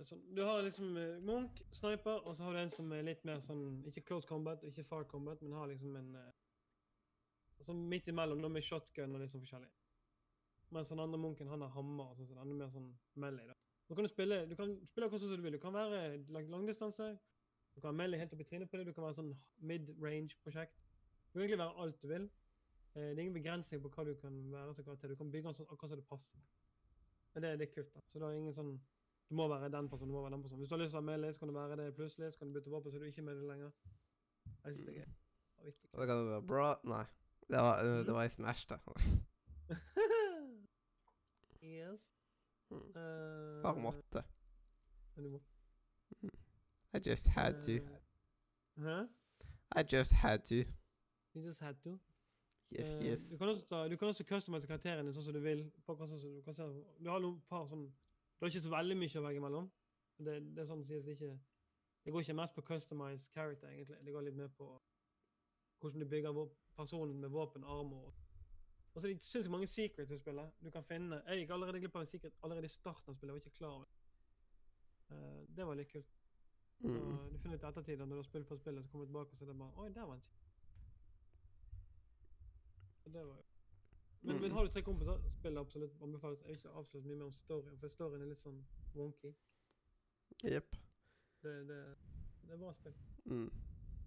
sånn, Du har liksom eh, Munch, sniper, og så har du en som er litt mer sånn Ikke close combat, ikke far combat, men har liksom en eh, Sånn midt imellom, da med shotgun og litt sånn forskjellig. Mens den andre munken, han har hammer og sånn, så den er mer sånn melee, da. Så kan du spille du kan spille akkurat sånn som du vil. Du kan være lang, langdistanse, du kan ha melee helt opp i trynet på det, du kan være sånn mid-range-prosjekt. Du kan egentlig være alt du vil. Eh, det er ingen begrensning på hva du kan være som karakter. Du kan bygge den sånn akkurat som det passer. Men det, er kult, da. Så det er ingen sånn Du må være den personen, du må være den personen. Hvis du har lyst til å ha med, så kan du være det plutselig. Så kan du bytte våpen, så er du ikke med det lenger. Jeg synes det er viktig. Og det kan være bra Nei. Det var, det var i Smash, da. yes. Mm. Eh, Bare måtte. men du må. I just had to. Eh, Hæ? I just had to. You just had to. Yes, Eh, yes. Du kan også, ta, du kan også customize karakterene sånn som du vil. Du, sånn som du, kan se, du har noen par sånn Du har ikke så veldig mye å velge mellom. Det, det er sånn sies ikke Det går ikke mest på customize character, egentlig. Det går litt mer på hvordan du bygger personen med våpen, armor Og så er det sinnssykt mange secrets i spillet. Du kan finne Jeg gikk allerede glipp av en secret allerede i starten av spillet. Jeg var ikke klar over det. Eh, det var litt kult. Så Mm. du finner ut i ettertid når du har spilt for spillet, så kommer du tilbake og så er det bare Oi, der var en secret. Og det var jo men, men Mm. har du tre kompiser, spill absolutt anbefales. Jeg vil ikke avsløre så mye mer om storyen, for storyen er litt sånn wonky. Jepp. Det, det, det er bra spill. Mm.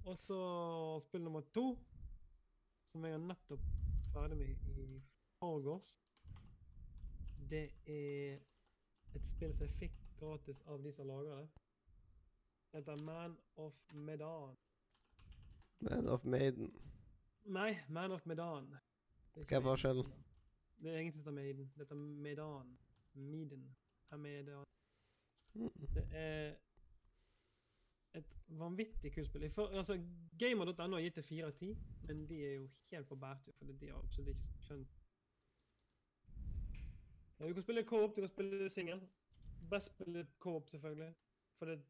Og så spill nummer to, som jeg er nettopp ferdig med i forgårs. Det er et spill som jeg fikk gratis av de som lager det. Det heter Man of Medan. Man of Maiden. Nei, Man of Medan. Hva er forskjellen? Det er egentlig som Maiden. Det heter Maiden. Maiden. Medan. Mm. Det er et vanvittig kult spill. Altså, Gamer.no har gitt det fire av ti, men de er jo helt på bærtur, fordi de har absolutt ikke skjønt ja, Du kan spille co-op, du kan spille singel. Best spille co-op, selvfølgelig. For det,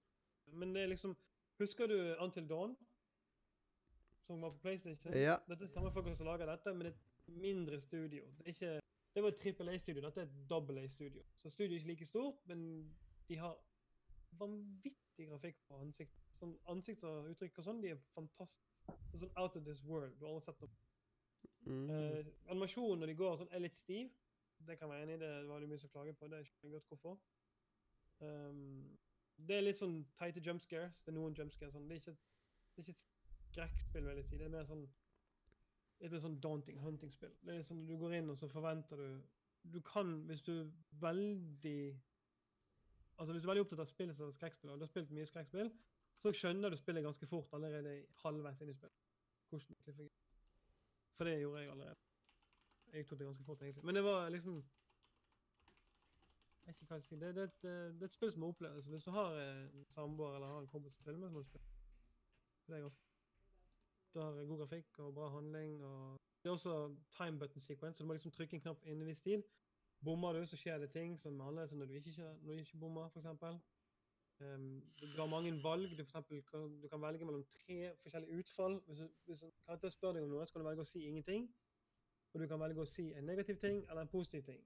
men det er liksom Husker du Until Dawn? Som var på PlayStation? Ja. Dette er samme folk som lager dette, men det er mindre studio. Det, er ikke, det var et trippel A-studio, dette er et dobbel A-studio. Så studioet er ikke like stort, men de har vanvittig grafikk på ansikt. Sånn ansikt og uttrykk og sånn, de er fantastiske. Sånn out of this world. Du har aldri sett noe. Mm. Eh, animasjonen når de går sånn, er litt stiv. Det kan være enig i. Det var det mye som klaget på. Det skjønner jeg godt hvorfor. Um, det er litt sånn teite jump scares. Det er noen jump scares. Sånn. Det, er ikke, det er ikke et skrekkspill, vil jeg si. Det er mer sånn litt sånn daunting hunting-spill. Det er sånn Du går inn, og så forventer du Du kan, hvis du er veldig Altså Hvis du er veldig opptatt av spill som skrekkspill, og du har spilt mye skrekkspill, så skjønner du spillet ganske fort allerede halvveis inn i spillet. Hvordan det fungerer. For det gjorde jeg allerede. Jeg tok det ganske fort, egentlig. Men det var liksom Jeg vet ikke hva jeg skal si. Det, det, et, eh, det er et spill som må oppleves. Hvis du har en samboer eller har en kompis som spiller med, så må du spille. Det er ganske Du har god grafikk og bra handling. og Det er også time button sequence, så du må liksom trykke en knapp innen en viss tid. Bommer du, så skjer det ting som er annerledes enn når du ikke, når du ikke bommer, f.eks. Um, du har mange valg. Du, for eksempel, kan, du kan velge mellom tre forskjellige utfall. Hvis, hvis en karakter spør deg om noe, så kan du velge å si ingenting. Og du kan velge å si en negativ ting eller en positiv ting.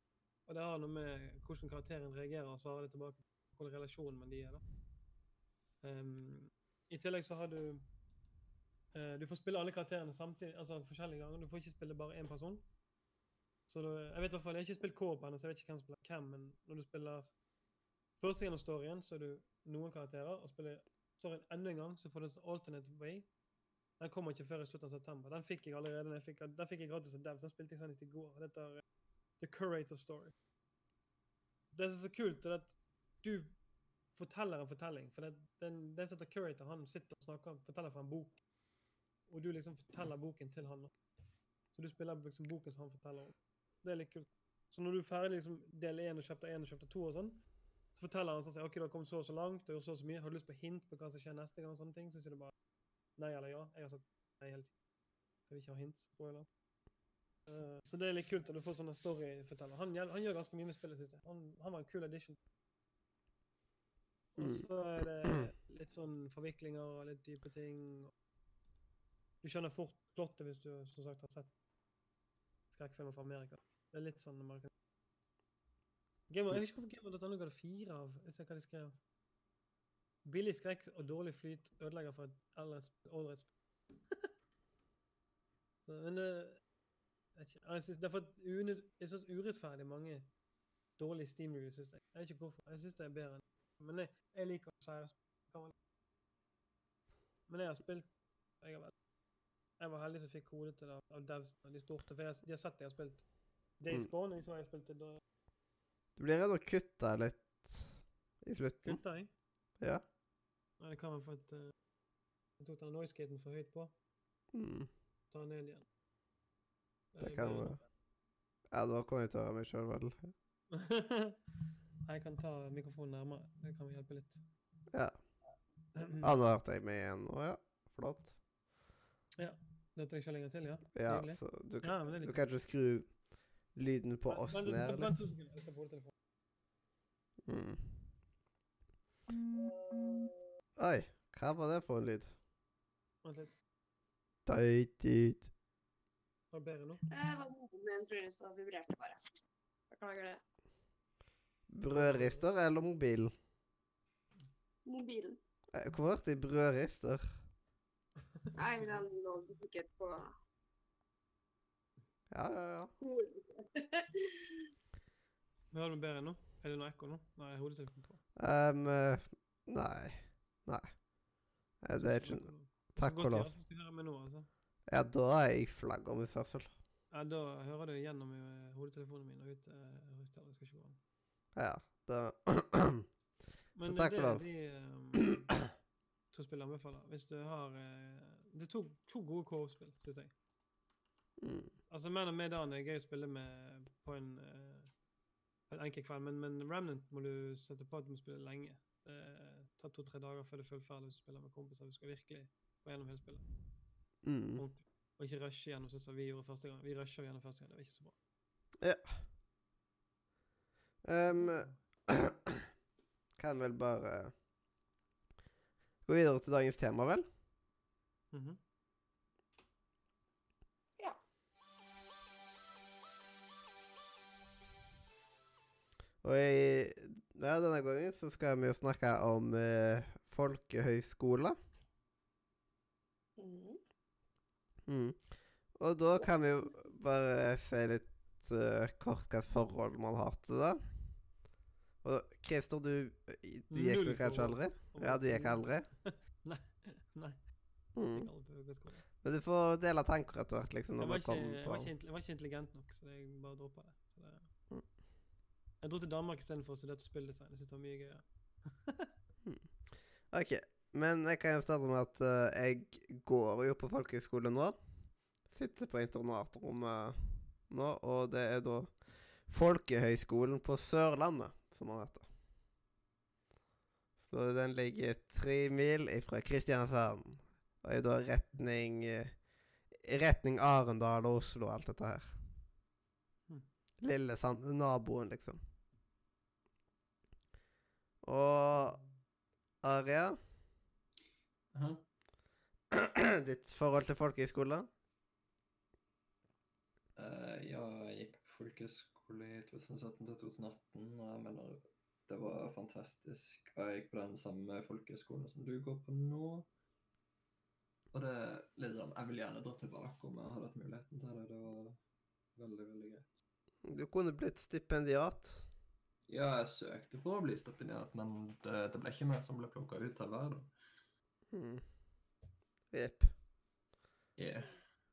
Og det har noe med hvordan karakteren reagerer og svarer det tilbake. Hvordan relasjonen med de er. da. Um, I tillegg så har du Du får spille alle karakterene samtidig, altså forskjellige ganger. Du får ikke spille bare én person. Så du, jeg vet i hvert fall, jeg har ikke spilt co-op ennå, så jeg vet ikke hvem som spiller hvem, men når du spiller første gjennom storyen, så er du noen karakterer, og spiller storyen enda en gang, så får du en alternate way. Den kommer ikke før i slutten av september. Den fikk jeg allerede. jeg fikk, den fikk jeg gratis av Devs. Den spilte jeg senest i går. Dette er eh, The Curator Story. Det som er så kult, er at du forteller en fortelling. For det, den, den som heter Curator, han sitter og snakker, forteller fra en bok. Og du liksom forteller boken til han. Så du spiller liksom boken som han forteller om. Det er litt kult. Så når du er ferdig liksom del 1 og chapter 1 og chapter 2 og sånn, så forteller han sånn ok, du har kommet så og så langt, du har gjort så og så mye, har du lyst på hint på hva som skjer neste gang, og sånne ting, så sier du bare nei eller ja. Jeg har sagt nei hele tiden. Jeg vil ikke ha hint. Spoiler. Eh, så det er litt kult at du får sånne storyforteller. Han, han gjør ganske mye med spillet, jeg. Han, han var en kul addition. Og så er det litt sånn forviklinger og litt dype ting. Du skjønner fort plottet hvis du som sagt har sett skrekkfilmer fra Amerika. Det er litt sånn Amerika. Gamer, jeg vet ikke hvorfor Gamer.no ga det fire av. Jeg ser hva de skrev. Billig skrekk og dårlig flyt ødelegger for et eldre spill. Men det jeg, jeg synes det er for unød- jeg synes urettferdig mange dårlige Steam reviews, synes jeg. Jeg vet ikke hvorfor. Jeg synes det er bedre enn Men jeg, jeg liker å seierspill. Men jeg har spilt jeg, har vel, jeg var heldig som fikk kode til det av- devs når de spurte. For jeg, de har sett jeg har spilt Days Mm. Og så har jeg spilt det da Du blir redd å kutte litt i slutten. Kutte jeg. Ja. Nei, det kan være for at uh, jeg tok den noisegaten for høyt på. Mm. Ta den ned igjen. Det er kan du... være. Ja, da kan jeg ta meg sjøl, vel. Jeg kan ta mikrofonen nærmere. Det kan hjelpe litt. Ja. Ja, nå hørte jeg meg igjen nå, ja. Flott. Dette ikke lenger til, ja? Ja, Hyggelig. så du, Ja, men det er du kan ikke skru lyden på oss men, ned, eller? Mm. Oi, hva var det for en lyd? Vent litt. Døyt, døyt. Eh, Var det bedre nå? Jeg var moden med tror jeg så vibrerte bare. Beklager det. Brødrister eller mobilen? Mobilen. Eh, Hvor ble det brødrister? Nei, den lå sikkert på Ja, ja, ja. hodet. Hører du bedre nå? Er det noe ekko nå? Nei, hodetelefonen på. Um, eh, nei. Nei. Eh, Det er ikke Takk og lov. Altså. Ja, da er jeg flaggermuførsel. Ja, da hører du gjennom eh, hodetelefonen min og ut høyttaler. Det skal ikke gå an. Ja, da Men takk det og lov. To spill anbefaler. Hvis du har eh, Det er to, to gode co-spill, syns jeg. mm. Altså, Man of Medan er gøy å spille med på en, eh, på en enkel kveld, men, men Remnant må du sette på at du må spille lenge. Det tar to-tre dager før du er fullferdig hvis du spiller med kompiser. Du skal virkelig gå gjennom hele spillet. Mm. Og ikke rushe gjennom sånn som vi gjorde første gang. Vi rusha gjennom første gang, det var ikke så bra. Ehm, kan vel bare gå videre til dagens tema, vel? Ja. Og i ja, denne gangen så skal vi jo snakke om eh, folkehøyskole. Mm. Mm. Og da kan vi jo bare si litt uh, kort hva forhold man har til det. Og Christer, du, du gikk jo vel kanskje aldri? Ja, du gikk aldri? Nei. Nei. Mm. Men du får dele tanker etter hvert, liksom, Jeg var, ikke, jeg, var ikke, jeg var ikke intelligent nok, så jeg bare droppa det. Det. Mm. Jeg dro til Danmark istedenfor og studerte spilldesign. Jeg syntes det var mye gøyere. OK. Men jeg kan jo starte med at uh, jeg går jo på folkehøyskole nå. Sitter på internatrommet nå, og det er da Folkehøyskolen på Sørlandet, som han heter. Så den ligger tre mil ifra Kristiansand. Og er da retning eh, i retning Arendal og Oslo og alt dette her. Hmm. Lille Sand... Naboen, liksom. Og Aria, Aha. ditt forhold til folkehøyskole? Uh, ja, jeg gikk på folkeskole i 2017 til 2018, og jeg mener det var fantastisk. Og jeg gikk på den samme folkeskolen som du går på nå. Og det litt sånn Jeg vil gjerne dra tilbake om jeg hadde hatt muligheten til det. Det var veldig, veldig greit. Du kunne blitt stipendiat. Ja, jeg søkte for å bli stipendiat, men det, det ble ikke meg som ble plukka ut av verden. Hmm. Jepp. Yeah.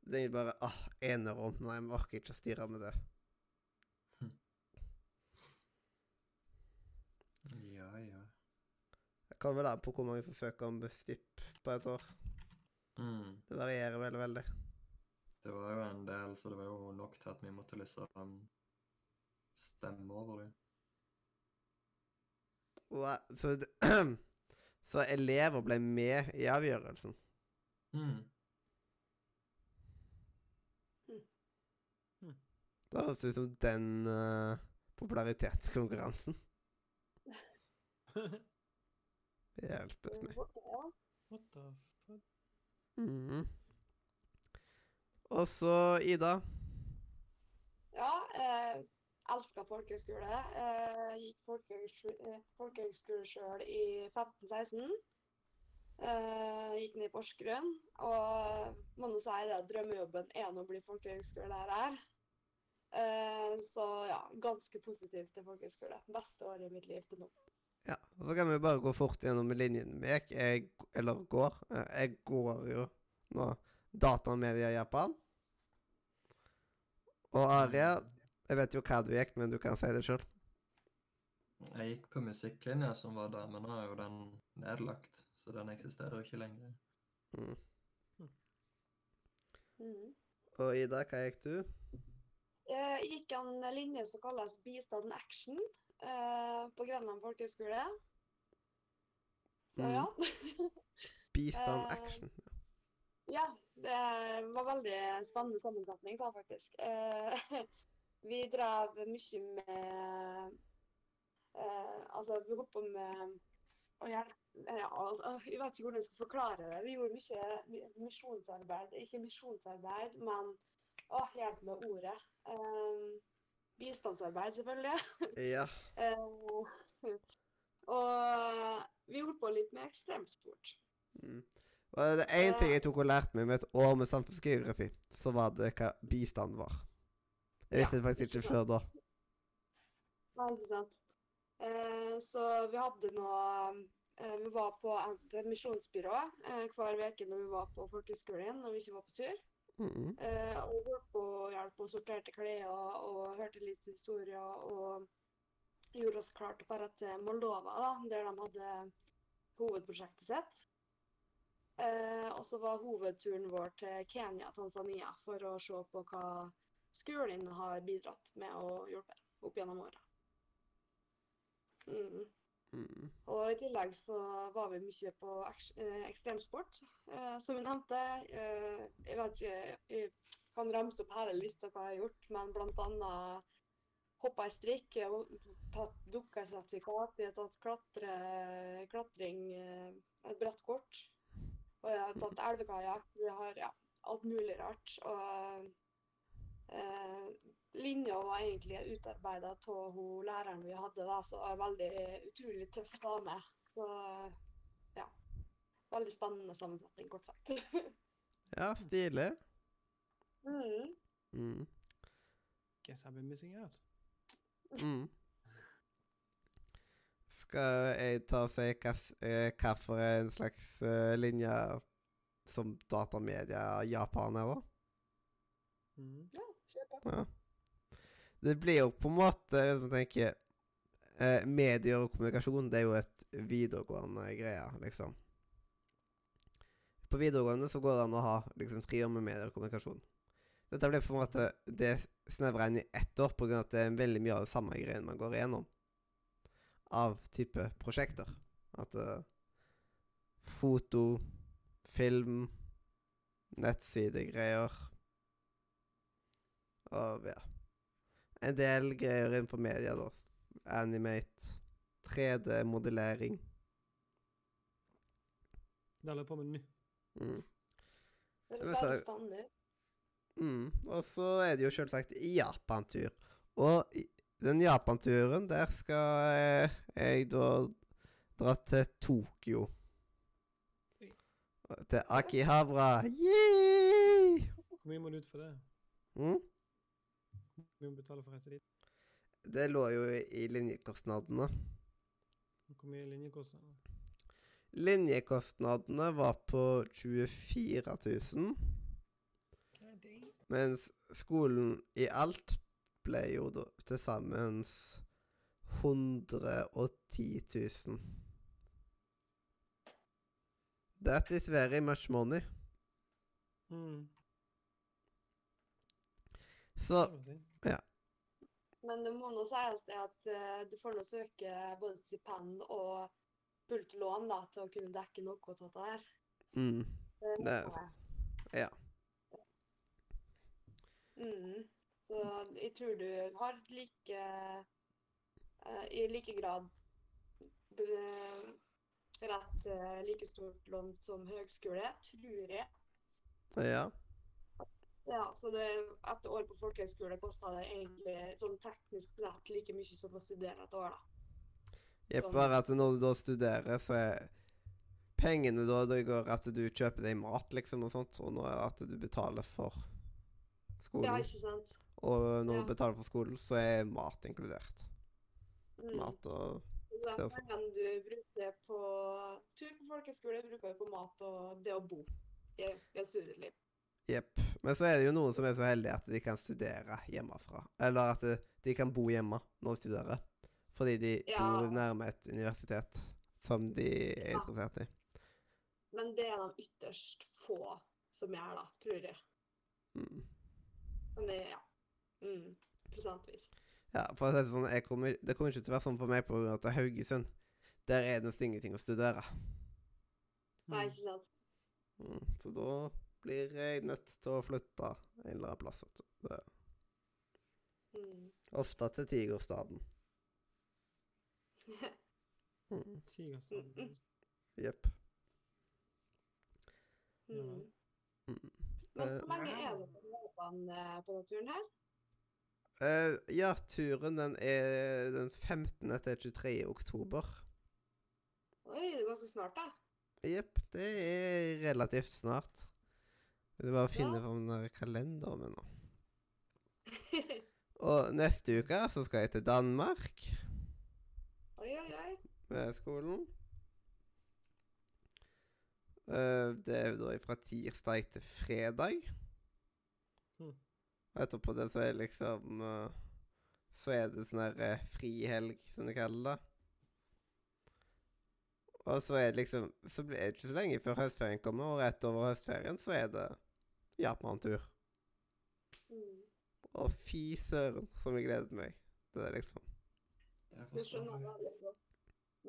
Det er egentlig bare ah, enerom. Nei, jeg orker ikke å stirre med det. Ja, ja. Det kan vel an på hvor mange som søker om stipp på et år. Mm. Det varierer veldig, veldig. Det var jo en del, så det var jo nok til at vi måtte liksom stemme over det. Og, så, så elever ble med i avgjørelsen. Mm. Det høres ut som den uh, popularitetskonkurransen. Hjelpes meg. What the fuck? Mhm. Og så Ida. Ja, eh, elska folkehøyskole. Eh, gikk folkehøyskole, eh, sjøl i 15-16. Eh, gikk ned i Porsgrunn. Og må nå si det drømmejobben er å bli folkehøyskolelærer. Eh, så ja, ganske positivt til folkehøyskole. Beste året i mitt liv til nå. Så kan vi bare gå fort gjennom linjen vi jeg, jeg Eller går. Eh, Jeg går jo nå datamedia i Japan. Og Aria, jeg vet jo hva du gikk, men du kan si det sjøl. Jeg gikk på musikklinja som var der, men nå er jo den nedlagt, så den eksisterer jo ikke lenger. Mm. Mm. Og Ida, hva gikk du? Jeg gikk en linje som kalles bistand action eh, på Grenland folkehøgskole. Så ja. Bistand Eh, action. ja, det var veldig spennende sammensetning, da, faktisk. Eh, vi drev mye med eh, Altså, vi holdt på med å hjelpe ja, altså, Jeg vet ikke hvordan jeg skal forklare det. Vi gjorde mye mi- misjonsarbeid. Ikke misjonsarbeid, men å, hjelp med ordet. Bistandsarbeid, selvfølgelig. Ja. Og vi holdt på litt med ekstremsport. Mm. Og er det én ting jeg tok og lærte meg med et år med samfunnsgeografi, så var det hva bistand var. Jeg Ja, visste det faktisk ikke ikke før da. Nei, ikke sant. Eh, så vi hadde noe eh, Vi var på et misjonsbyrå eh, hver uke når vi var på folkehøgskolen når vi ikke var på tur. Mhm. Eh, og holdt på å hjelpe og sorterte klær og, og hørte litt historier og gjorde oss klart bare å dra til Moldova, da, der de hadde hovedprosjektet sitt. Eh, og så var hovedturen vår til Kenya, Tanzania, for å se på hva skolen har bidratt med å hjelpe opp gjennom året. Mm. Mm. Og i tillegg så var vi mye på eh, ekstremsport, eh, som vi nevnte. Eh, jeg vet ikke, jeg kan ramse opp hele lista hva jeg har gjort, men blant annet hoppa i strikk, jeg tatt dukkesertifikat, jeg har tatt klatre, klatring, eh, et bratt kort, og jeg har tatt elvekajakk. Vi har ja, alt mulig rart. Og eh, linja var egentlig utarbeida av hun læreren vi hadde, da, så er veldig utrolig tøff dame. Så ja. Veldig spennende sammensetning, kort sagt. Ja, stilig. Mm. Mm. Guess I've been missing out. Mm. Skal jeg ta og si hva for en slags uh, linje som datamedia Japan er, da? Mm. Ja, kjør på. Ja. Det blir jo på en måte hvis man tenker eh, Medier og kommunikasjon det er jo et videregående greie, liksom. På videregående så går det an å ha liksom tre med medier og kommunikasjon. Dette blir på en måte det snevra inn i ett år pga. at det er veldig mye av det samme greiene man går igjennom. Av type prosjekter. At uh, foto, film, nettsidegreier Og ja. En del greier innenfor media, da. Animate. 3D-modellering. Det holder på med nå. Mm. Det er veldig spennende. Mm. Og så er det jo selvsagt Japan-tur. Og den Japan-turen, der skal jeg, jeg da dra til Tokyo. Til Akihabra. Yay! Hvor mye må du ut for det? Mm? Hvor mye må du betale for å reise dit? Det lå jo i, linjekostnadene. Hvor mye er linjekostnadene? Linjekostnadene var på 24 000, God damn. Mens skolen i alt ble jo da til sammen 110 000. That is very much money. Mm. Så det si. Men det må nå sies det at uh, du får nå søke både stipend og fullt lån da, til å kunne dekke noe av dette her. mm, Det Det. Ja. Mm. Så jeg tror du har like uh, I like grad rett uh, like stort lån som høgskole, tror jeg. Ja. Ja, så det, Etter år på folkehøgskole kosta det egentlig sånn teknisk rett like mye som å studere et år, da. Jepp, Sånn. bare at når du da studerer, så er pengene da det går at du kjøper deg mat, liksom, og sånt, og nå er det at du betaler for Ja, skolen. ikke sant? Og når Ja. du betaler for skolen, så er mat inkludert. Mm. Mat og Så det De sant. du bruker på tur på folkeskole, bruker du på mat og det å bo i, i et studieliv. Jepp. Men så er det jo noen som er så heldige at de kan studere hjemmefra. Eller at de, kan bo hjemme når de studerer. Fordi de Ja. bor nærme et universitet som de er Ja. interessert i. Men det er de ytterst få som gjør, da, tror jeg. Mm. Men det, ja. Mm. Prosentvis. Ja, for å si det sånn, jeg kommer, det kommer ikke til å være sånn for meg på grunn av at Haugesund, der er det nesten ingenting å studere. Nei, Mm. ikke sant? Mm. Så da blir jeg nødt til å flytte en eller annen plass. Det er Mm. ofte til Tigerstaden. Mm. Tigerstaden. Jepp. Mm. Mm. Men Eh, hvor mange er det på eh, på turen her? Uh, ja, turen den er den 15. til 23. oktober. Oi, det er ganske snart, da. Jepp, det er relativt snart. Det er bare å finne Ja. fram den der kalenderen min nå. Og neste uke så skal jeg til Danmark oi, oi, oi. med skolen. Uh, det er da fra tirsdag til fredag. Og etterpå det så er liksom eh, Så er det sånn her eh, frihelg, som de kaller det. Og så er det liksom Så blir det ikke så lenge før høstferien kommer, og rett over høstferien så er det Japan-tur. Mm. Og fy søren, som jeg gleder meg. Det er liksom Det er skjønner jeg veldig godt.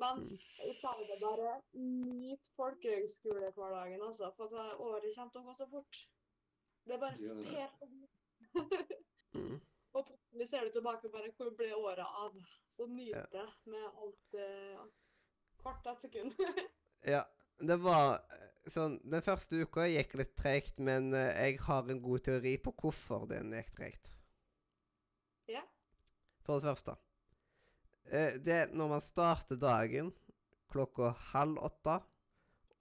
Men Mm. i stedet bare nyt folkehøgskolehverdagen, altså. For at året kommer til å gå så fort. Det er bare helt. Mm. Og plutselig ser du tilbake og bare Hvor ble året av? Så nyt det med alt eh, hvert et sekund. Ja, det var eh, sånn Den første uka gikk litt tregt, men eh, jeg har en god teori på hvorfor den gikk tregt. Ja. For det første eh, Det er når man starter dagen klokka halv åtte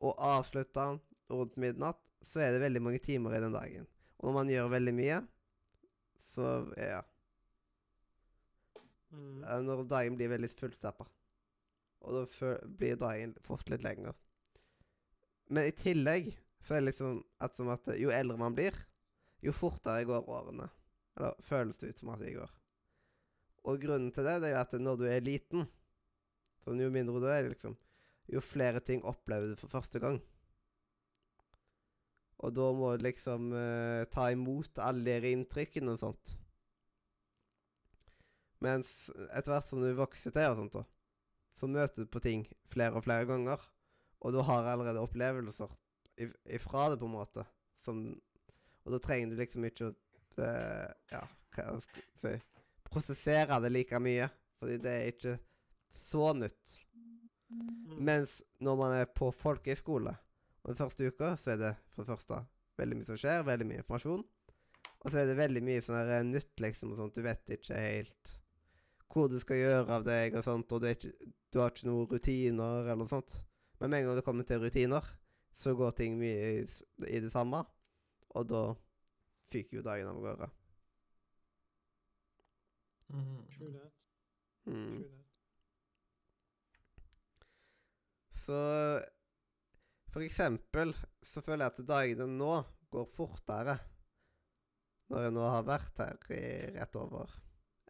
og avslutter den rundt midnatt, så er det veldig mange timer i den dagen. Og når man gjør veldig mye, så ja Mm. eh, Når dagen blir veldig fullstappa. Og da blir dagen fort litt lenger. Men i tillegg så er det liksom at, som at jo eldre man blir, jo fortere går årene. Eller føles det ut som at de går. Og grunnen til det, det er jo at når du er liten, sånn jo mindre du er, liksom, jo flere ting opplever du for første gang. Og da må du liksom eh, ta imot alle de inntrykkene og sånt. Mens etter hvert som du vokser til, og sånt da, så møter du på ting flere og flere ganger. Og du har allerede opplevelser if ifra det, på en måte. Som, og da trenger du liksom ikke å eh, Ja, hva skal jeg si Prosessere det like mye. Fordi det er ikke så nytt. Mm. Mens når man er på folkehøyskole, og den første uka, så er det for det første veldig mye som skjer, veldig mye informasjon. Og så er det veldig mye sånn her nytt, liksom, og sånt. Du vet ikke helt hvor du skal gjøre av deg og sånt, og du, er ikke, du har ikke noen rutiner eller noe sånt. Men med en gang det kommer til rutiner, så går ting mye i, i det samme, og da fyker jo dagen av gårde. Mm. True that. Mm. True that. Så for eksempel så føler jeg at dagene nå går fortere når jeg nå har vært her i rett over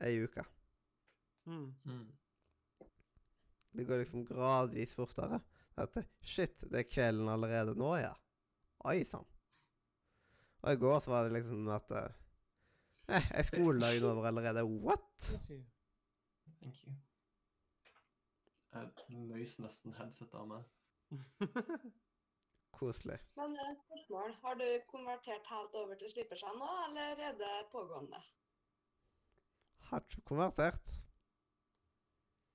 ei uke. Mm. Mm. Det går liksom gradvis fortere. At shit, det er kvelden allerede nå, ja. Oi sann. Og i går så var det liksom at eh, eh, Er skoledagen over allerede? What? Thank you. Jeg nøys nesten headsetet av meg. Koselig. Men eh, spørsmål, har du konvertert helt over til slipperseg nå, eller er det pågående? Har ikke konvertert.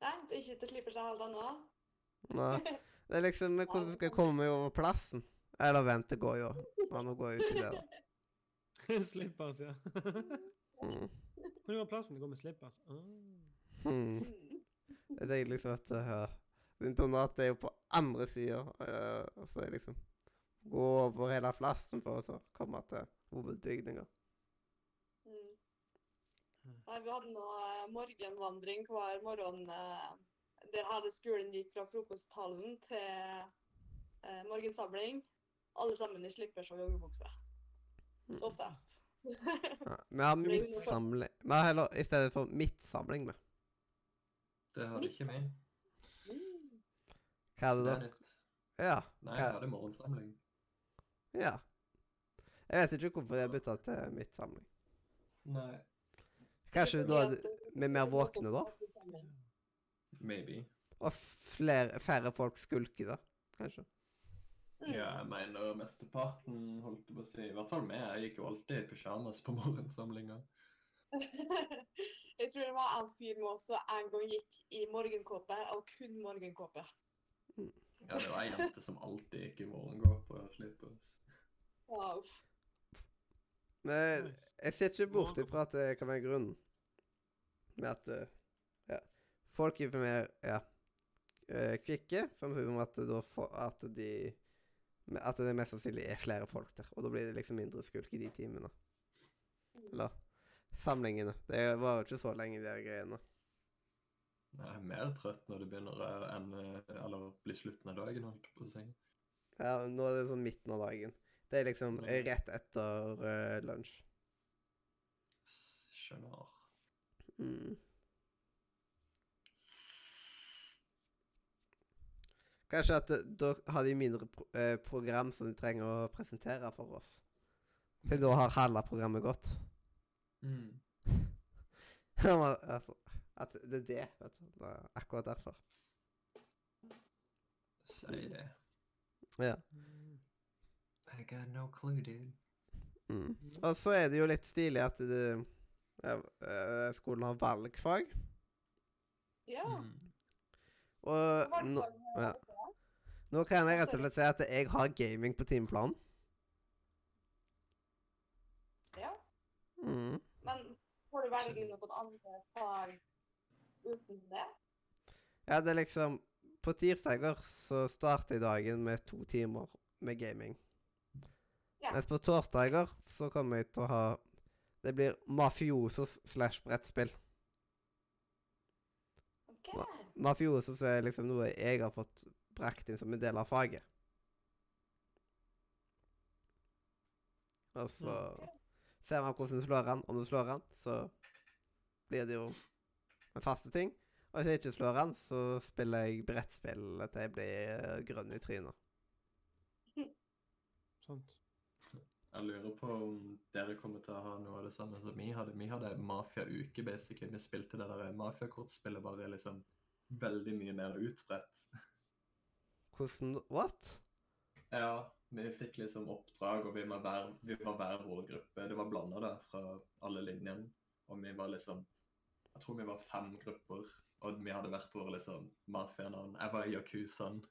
Nei, er ikke til slipperseg helt ennå? Nei. Det er liksom Hvordan skal jeg komme meg over plassen? Eller vent, det går jo. Ja, nå går jeg ut i det, da. slippers, ja. Mm. Hvor går plassen? Det går med slippers. Ah. Hmm. Jeg tenker liksom at uh, ja. Er jo på andre sida, og så jeg liksom gå over hele plassen for å komme til hovedbygninga. Mm. Vi hadde nå eh, morgenvandring hver morgen. eh, Der hele skolen gikk fra frokosthallen til eh, morgensamling. Alle sammen i slippers og joggebukse. Mm. Så oftest. Ja, vi har Det er midtsamling Vi har heller i stedet for midtsamling med. Det hadde ikke vi. Hva er det Det er nytt. Ja. Nei, jeg hadde morgensamling. ja. Jeg vet ikke hvorfor jeg bytta til midtsamling. Nei, Kanskje da vi er mer våkne da? maybe. Og flere, færre folk skulker da, kanskje. Ja, jeg mener mesteparten, holdt jeg på å si. I hvert fall meg. Jeg gikk jo alltid i pysjamas på morgensamlinga. Jeg tror det var en fyr med som en gang gikk i morgenkåpe, og kun morgenkåpe. Ja, det var ei jente som alltid gikk i morgengåpe og slippers. Wow. Men jeg ser ikke bort ifra at det kan være grunnen. Med at eh, ja, folk er mer ja, eh, kvikke. For å si det sånn at, at de At det mest sannsynlig er flere folk der. Og da blir det liksom mindre skulk i de timene. Eller samlingene. Det varer ikke så lenge, de greiene. Jeg er mer trøtt når det begynner enn eller blir slutten av dagen, holdt på å si. Ja, nå er det sånn midten av dagen. Det er liksom rett etter uh, lunsj. Skjønner. Mm. Kanskje at det- da har de mindre pro eh, program som de trenger å presentere for oss. For da har halve programmet gått. Mm. Altså, at det er det, vet du. Det er akkurat derfor. Si det. Ja. I got no clue, dude. Mm. Og så er det jo litt stilig at du, ja, eh, skolen har valgfag. Ja. Mm. Og nå, ja. nå kan jeg rett og slett si at jeg har gaming på timeplanen. ja. Mm. Men får du velge noen andre fag uten det? Ja, det er liksom På tirsdager så starter jeg dagen med to timer med gaming. Ja. Mens på torsdager så kommer jeg til å ha Det blir mafiosos slash brettspill. OK. Mafiosos er liksom noe jeg har fått brakt inn som en del av faget. Og så ser man hvordan du slår an. Om du slår an, så blir det jo en faste ting. Og hvis jeg ikke slår han, så spiller jeg brettspill til jeg blir eh, grønn i trynet. Sant. Jeg lurer på om dere kommer til å ha noe av det samme som vi hadde. Vi hadde mafia-uke, basically. Vi spilte det der mafiakortspillet bare liksom veldig mye mer utbredt. Hvordan What? Ja, vi fikk liksom oppdrag, og vi var hver, vi var hver vår gruppe. Det var blanda der fra alle linjene. Og vi var liksom Jeg tror vi var fem grupper, og vi hadde hvert vår liksom mafianavn. Jeg var Yakuzaen.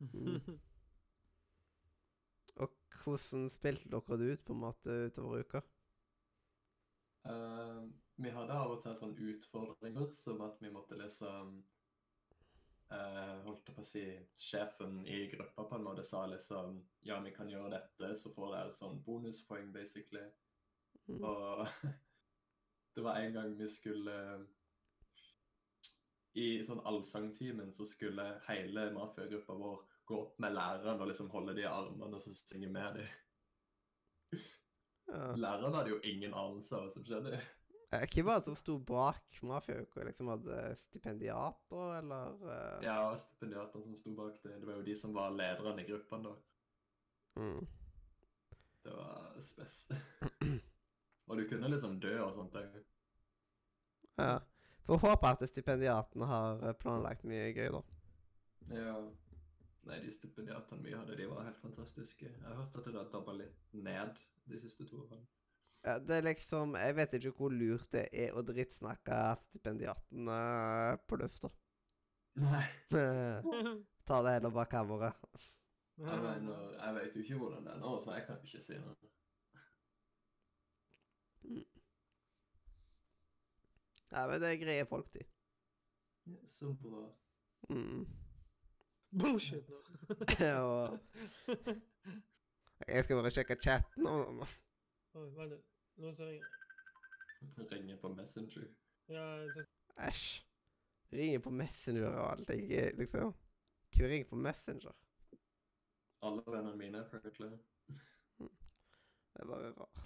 Mm. Og hvordan spilte dere det ut på en måte utover uka? Uh, vi hadde av og til sånne utfordringer, som at vi måtte liksom uh, Holdt jeg på å si Sjefen i gruppa på en måte sa liksom Ja, vi kan gjøre dette, så får dere sånn bonuspoeng, basically. Mm. Og det var en gang vi skulle I sånn allsangtimen så skulle hele mafiagruppa vår gå opp med læreren og liksom holde de i armene og så synge med dem. Ja. Læreren hadde jo ingen anelse av hva som skjedde. Eh, Hvem var det som sto bak mafiauka? Liksom hadde stipendiater, eller uh... Ja, stipendiater som sto bak det. Det var jo de som var lederne i gruppen da. mm. Det var spes. og du kunne liksom dø og sånt òg. Ja. Får håpe at stipendiatene har planlagt mye gøy, da. Ja. Nei, de stipendiatene vi hadde, de var helt fantastiske. Jeg har hørt at det har dabba litt ned de siste to årene. Ja, det er liksom Jeg vet ikke hvor lurt det er å drittsnakke stipendiatene på lufta. Nei. Ta det heller bak kammeret. Jeg mener, jeg vet jo ikke hvordan det er nå, så jeg kan ikke si noe. Ja, men det er greie folk, de. Ja, så bra. Mm. Bullshit. ja. jeg skal bare sjekke chatten. og- Oi, vent litt. Noen jeg ringer. Ringer på Messenger. Ja, det- Æsj. Ringer på Messenger og alt. Jeg, er liksom Hvem ringer på Messenger? Alle vennene mine, apparently. Det er bare rart.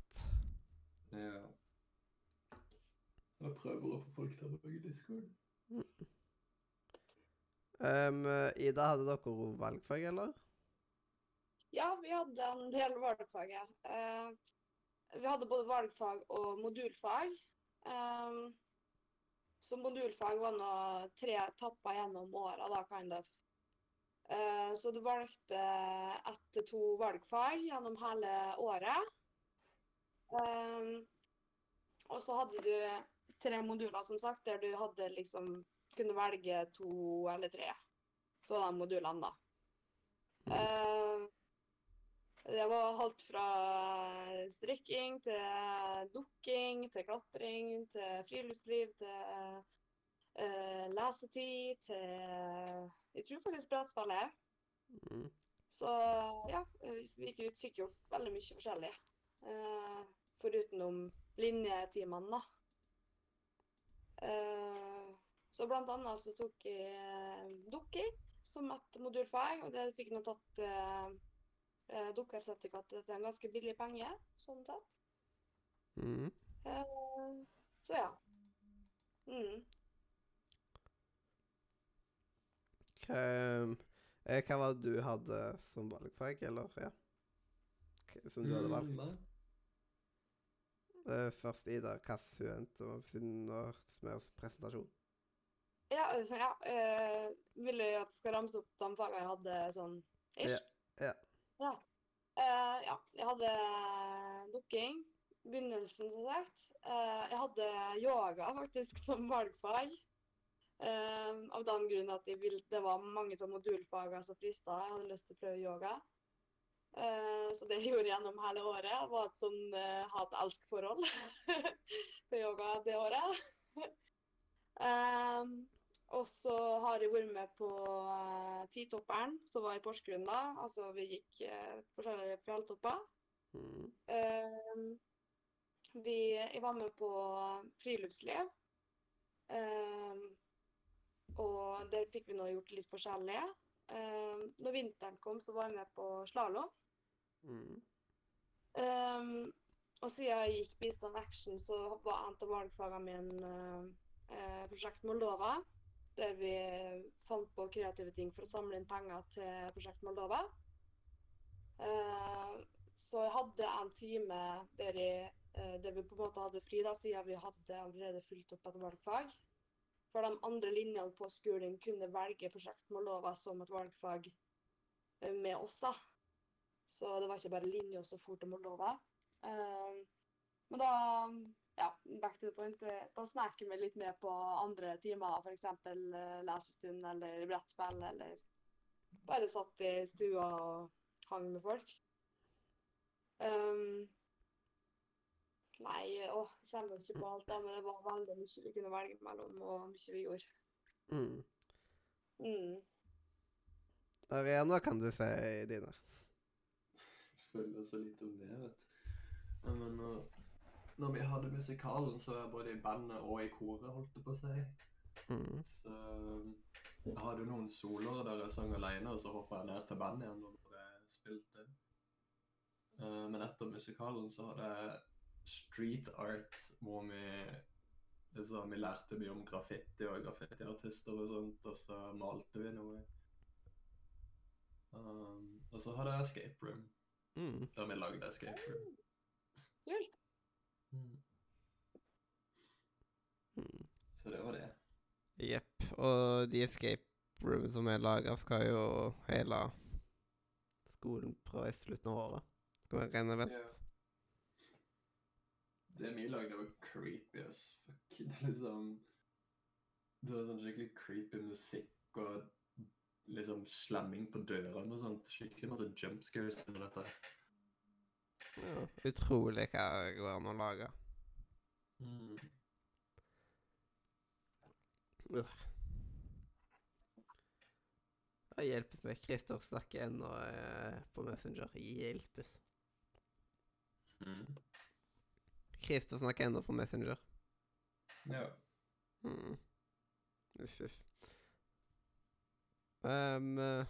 Ja. Jeg prøver å få folk til å bruke Discord. Um, Ida, hadde dere valgfag, eller? Ja, vi hadde en del valgfag. ja. Uh, vi hadde både valgfag og modulfag. Um, så modulfag var nå tre etapper gjennom åra, da, kind of. Uh, så du valgte ett til to valgfag gjennom hele året. Eh, og så hadde du tre moduler, som sagt, der du hadde liksom kunne velge to eller tre av de modulene, da. Uh, det var alt fra strikking til dukking, til klatring, til friluftsliv, til uh, lesetid, til Jeg tror faktisk brettspillet. Mm. Så ja, vi fikk gjort veldig mye forskjellig. Eh, forutenom linjetimene, da. Eh, så blant annet så tok jeg dukking som et modulfag, og det fikk nå tatt eh, dukkersertifikat til en ganske billig penge, sånn sett. Mm. Eh, så ja. Mm. Hva, eh, hva var det du hadde som valgfag, eller? Ja. Som du hadde valgt? Eh, først Ida, med siden med presentasjon. Ja, altså, ja eh, vil du at jeg skal ramse opp de fagene jeg hadde sånn ish? Ja, ja. Ja. Eh, ja, jeg hadde dukking. Begynnelsen, som sagt. Uh, jeg hadde yoga faktisk som valgfag. Uh, av den grunn at jeg vil, det var mange av modulfagene som frista. Jeg hadde lyst til å prøve yoga. Eh, så det jeg gjorde gjennom hele året, var et sånn uh, hat-elsk-forhold til yoga det året. og så har jeg vært med på uh, Titopperen, som var i Porsgrunn da. Altså vi gikk forskjellige fjelltopper. Mm. Eh, vi, jeg var med på friluftsliv. Eh, og der fikk vi nå gjort litt forskjellig. Eh, når vinteren kom, så var jeg med på slalåm. Mm. Um, og siden jeg gikk bistand action, så var en av valgfagene mine uh, Prosjekt Moldova. Der vi fant på kreative ting for å samle inn penger til Prosjekt Moldova. Uh, så jeg hadde en time der, jeg, uh, der vi på en måte hadde fri, da, siden vi hadde allerede fulgt opp et valgfag. For de andre linjene på skolen kunne velge Prosjekt Moldova som et valgfag eh, med oss. da. Så det var ikke bare linja som for til Moldova. Uh, men da ja, back to the point. eh, Da snakker vi litt med på andre timer, f.eks. Uh, lesestund eller brettspill, eller bare satt i stua og hang med folk. Um, nei, jeg kommer ikke på alt, da, men det var veldig mye vi kunne velge mellom, og mye vi gjorde. Mm. Mm. Arena, kan du si dine? Føler så lite om det, vet. Men når, når vi hadde musikalen, så var jeg både i bandet og i koret, holdt jeg på å si. Mm. Så jeg hadde jo noen soloer der jeg sang alene, og så hoppa jeg ned til bandet igjen når jeg spilte. Eh, men etter musikalen så hadde jeg street art, hvor vi liksom, vi lærte mye om graffiti og graffitiartister og sånt, og så malte vi noe. Um, og så hadde jeg escape room, Mm. der vi lagde escape room. Kult. Mm. Mm. Så det var det. Jepp. Og de escape room som er laga, skal jo hele skolen prøve i slutten av året. Skal være ren event. Ja. Det vi lagde, var creepy as fuck. Det er liksom Det var sånn skikkelig creepy musikk og liksom slamming på dørene og sånt. Skikkelig masse jump scares under dette. Ja. Utrolig hva det går an å lage. Mm. Uh. Ja, hjelpes meg. Christer snakker ennå eh, på Messenger. Hjelpes. Mm. Christer snakker ennå på Messenger. Ja. Mm. Uff, uff. Ehm, eh,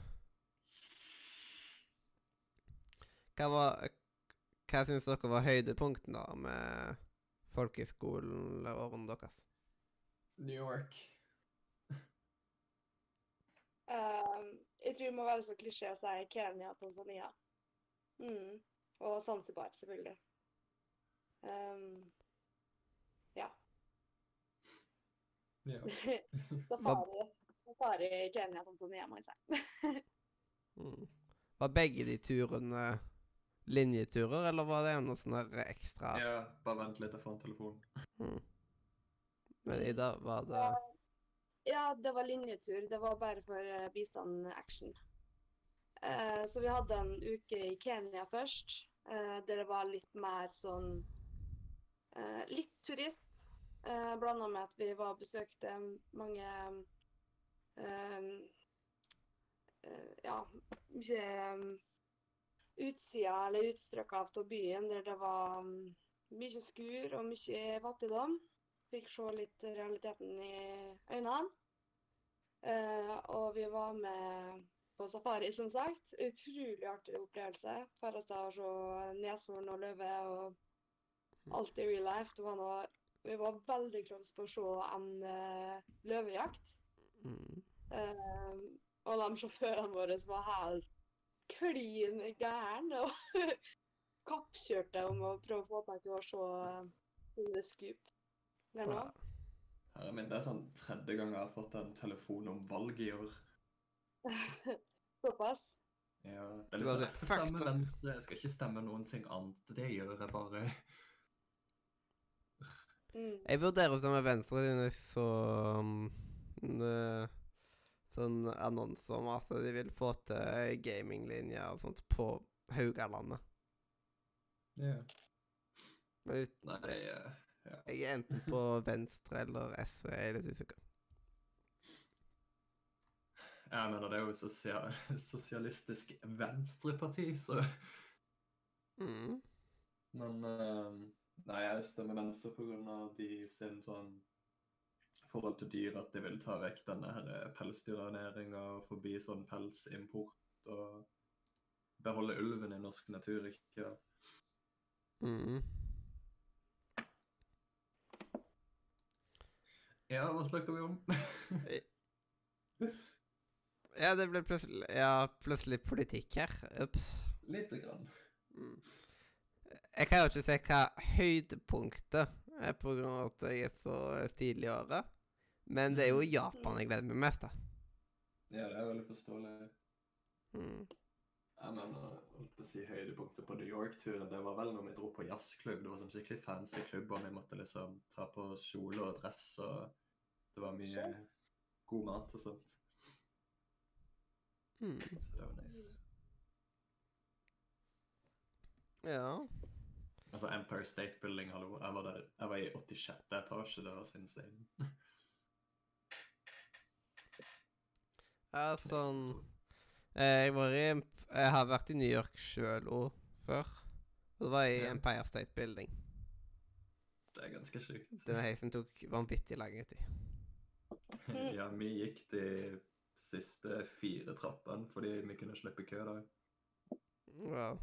hva var Hva syns dere var høydepunktene da med folkehøyskoleårene deres? New York. Um, jeg tror det må være så klisjé å si Kenya og Tanzania. Mm. Og Zanzibar, selvfølgelig. Um, ja. Ja. Safari. Safari i Kenya som Tanzania, må jeg si. Mm. Var begge de turene linjeturer, eller var det noe sånn ekstra? ja. Bare vent litt, jeg får en telefon. Mm. Men Ida, var det Ja, det var linjetur. Det var bare for eh, bistand action. Eh, så vi hadde en uke i Kenya først, eh, der det var litt mer sånn eh, Litt turist. Eh, Blanda med at vi var og besøkte mange Ja, mye eh, utsida eller utstrøk av byen der det var mm, mye skur og mye fattigdom. Fikk se litt realiteten i øynene. Uh, og vi var med på safari, som sagt. Utrolig artig opplevelse. For oss da å se neshorn og løve og alt i real life. Var noe, vi var veldig close på å se en uh, løvejakt. Mm. Eh, og de sjåførene våre som var helt klin gærne og kappkjørte om å prøve å få tak i å se uh, Scoop. Der nå. Herre min, det er sånn tredje gang jeg har fått en telefon om valg i år. Såpass. Ja, det er liksom, jeg skal stemme. Venstre, jeg skal ikke stemme noen ting annet. Det gjør jeg bare. Mm. Jeg vurderer å stemme Venstre så um, sånn annonser om at de vil få til gaminglinjer og sånt på Haugalandet. Ja. Yeah. Nei, det er ja. jeg er enten på Venstre eller SV, jeg er litt usikker. Jeg mener, det er jo et sosia sosialistisk venstreparti, så Mm. Men uh, Nei, jeg stemmer venstre pga. de sin sånn forhold til dyr at de vil ta vekk denne her pelsdyrernæringa forbi sånn pelsimport og beholde ulven i norsk natur, ikke Mm. Ja, hva snakker vi om? Ja, det ble plutselig Ja, plutselig politikk her. Ups. Lite grann. Mm. Jeg kan jo ikke se hva høydepunktet er av at jeg er så tidlig i året. Men det er jo Japan jeg gleder meg mest da. Ja, det er veldig forståelig. Mm. Jeg mener, holdt på å si høydepunktet på New York-turen, det var vel når vi dro på jazzklubb. Det var sånn skikkelig fancy klubb, og vi måtte liksom ta på kjole og dress, og det var mye god mat og sånt. Mm. Så det var nice. Ja. Altså Empire State Building, hallo. Jeg var, der, jeg var i 86. etasje, det var så insane. Ja, sånn eh, Jeg var i Jeg har vært i New York sjøl òg før. Og det var i Ja. Empire State Building. Det er ganske sjukt. Den heisen tok vanvittig lang tid. Ja, vi gikk de siste fire trappene fordi vi kunne slippe kø da. Wow.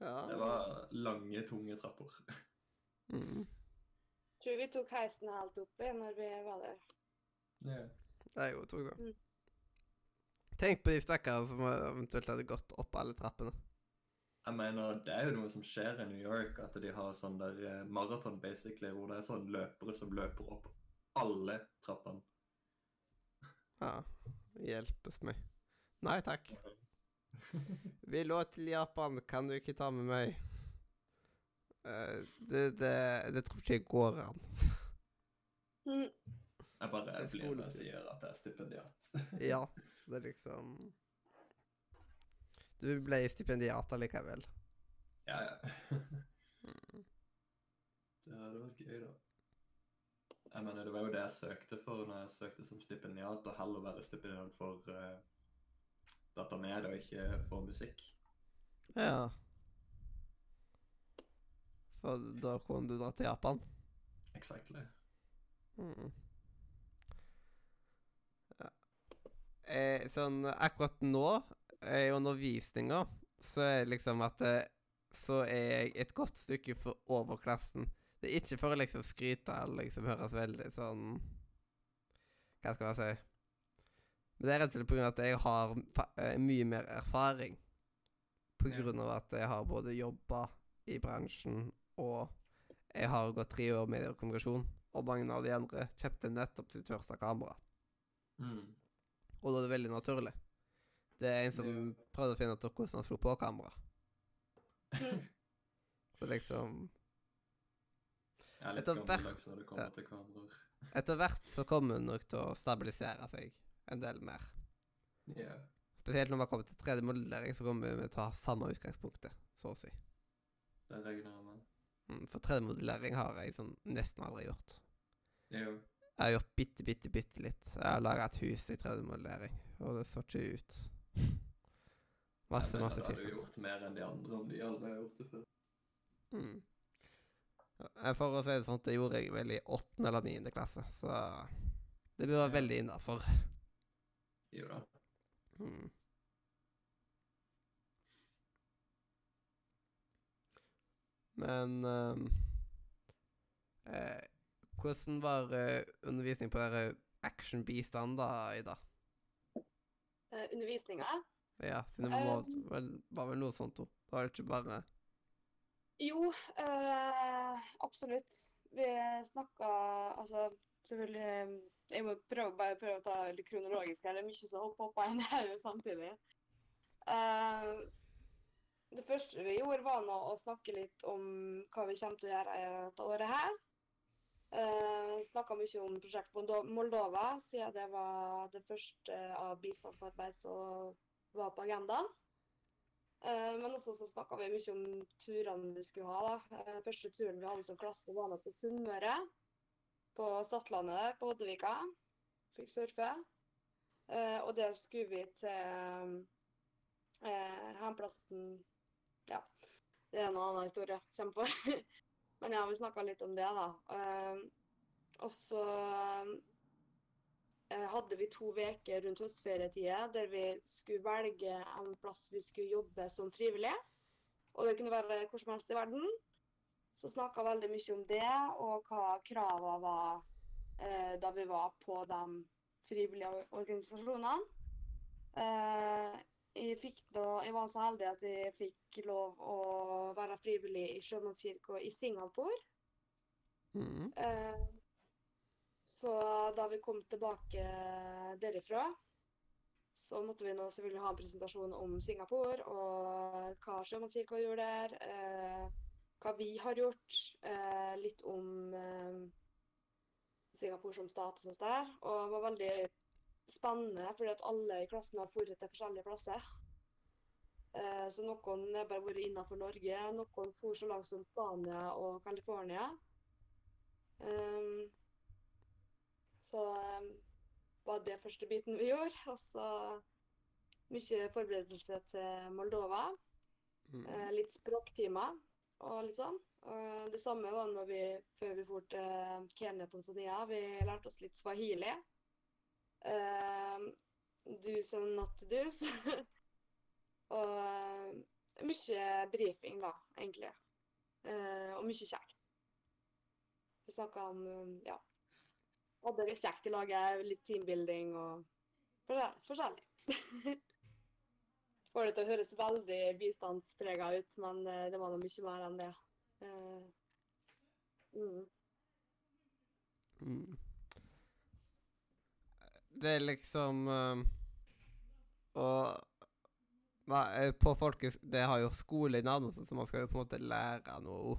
Ja. Det var lange, tunge trapper. Mm. Tror vi tok heisen helt opp når vi var der. Ja. Jeg òg tok det. Mm. Tenk på de stakkarene som eventuelt hadde gått opp alle trappene. Jeg mener, det er jo noe som skjer i New York, at de har sånn der eh, maraton, basically, hvor det er sånn løpere som løper opp alle trappene. Ja. Hjelpes meg. Nei takk. Vi lå til Japan, kan du ikke ta med meg? Uh, du, det, det tror ikke jeg går an. Jeg bare blir med og sier at jeg er stipendiat. Ja, det er liksom Du ble stipendiat allikevel. ja, ja. Mm. Det hadde vært gøy, da. Jeg mener, det var jo det jeg søkte for når jeg søkte som stipendiat, og heller være stipendiat for uh, datamed og ikke for musikk. Ja. For da kunne du dra til Japan? Exactly. Mm. Ja. Eh, sånn akkurat nå, eh, undervisninga, så er det liksom at eh, Så er jeg et godt stykke for overklassen. Det er ikke for å liksom skryte eller liksom høres veldig sånn Hva skal jeg si? Men det er rett og slett av at jeg har eh, mye mer erfaring. På grunn av at jeg har både jobba i bransjen og jeg har gått tre år med kommunikasjon, og mange av de andre kjøpte nettopp sitt første kamera. Mm. Og da er det veldig naturlig. Det er en som prøvde å finne ut hvordan han slo på kamera. Så liksom Jeg er Etter hvert-. Etter hvert så kommer hun nok til å stabilisere seg en del mer. Yeah. Spesielt når man kommer til 3D-modellering, så kommer vi til å ha samme utgangspunktet, så å si. Det regner jeg med. Mm, For 3D-modellering har jeg sånn nesten aldri gjort. Jo. Jeg har gjort bitte, bitte, bitte litt. Jeg har laga et hus i 3D-modellering, og det så ikke ut. Masse, mener, masse hadde du firkant. gjort mer enn de andre om de aldri har gjort det før. Mm. For å si det sånn, det gjorde jeg vel i åttende eller niende klasse, så det burde være veldig innafor. Jo da. Mm. Men um, eh, Hvordan var eh, undervisning på dere action-bistand da, Ida? Uh, undervisninga. Ja, siden det var, Um. vel, var vel noe sånt òg. Det var ikke bare Jo, uh, absolutt. Vi snakka altså selvfølgelig Jeg må prøve, bare prøve å ta litt kronologisk her. Det er mye som hopper opp inn her samtidig. Uh, det første vi gjorde, var nå å snakke litt om hva vi kommer til å gjøre dette året her. Uh, Snakka mye om prosjekt på Moldova, siden det var det første av bistandsarbeid som var på agendaen. Eh, men også så snakka vi mye om turene vi skulle ha. da. Eh, første turen vi hadde som klasse, var nå på Sunnmøre. På Stadlandet på Hoddevika. Fikk surfe. Eh, og der skulle vi til eh, hjemplassen Ja. det er en annen historie. Kjem på. Men ja, vi snakka litt om det, da. Eh, og så eh, hadde vi to uker rundt høstferietida der vi skulle velge en plass vi skulle jobbe som frivillig. Og det kunne være hvor som helst i verden. Så snakka veldig mye om det, og hva kravene var eh, da vi var på de frivillige organisasjonene. Eh, jeg, da, jeg var så heldig at jeg fikk lov å være frivillig i Sjømannskirka i Singapore. Mm. Eh, så da vi kom tilbake derifra, så måtte vi nå selvfølgelig ha en presentasjon om Singapore og hva Sjømannskirka gjorde der. Eh, hva vi har gjort. Eh, litt om Singapore som stat og sånt der. Og var veldig spennende, fordi at alle i klassen har dratt til forskjellige plasser. Eh, så noen har bare vært innenfor Norge, noen for så langt som Spania og California. Um, så um, var det første biten vi gjorde. Og så mye forberedelse til Moldova. Mm. Eh, litt språktimer og litt sånn. Det samme var når vi, før vi dro til Kenya og Tanzania. Vi lærte oss litt swahili. Uh, do's and not do's. og uh, mye brifing, da, egentlig. Uh, og mye kjekt. Vi snakka om um, ja. Hadde det kjekt i laget, litt teambuilding og forskjell- forskjellig. Får det til å høres veldig bistandsprega ut, men eh, det var noe mye mer enn det. Uh, mm. Mm. Det er liksom um, Og hva, eh, på folkes... Det har jo skole i navnet, så man skal jo på en måte lære noe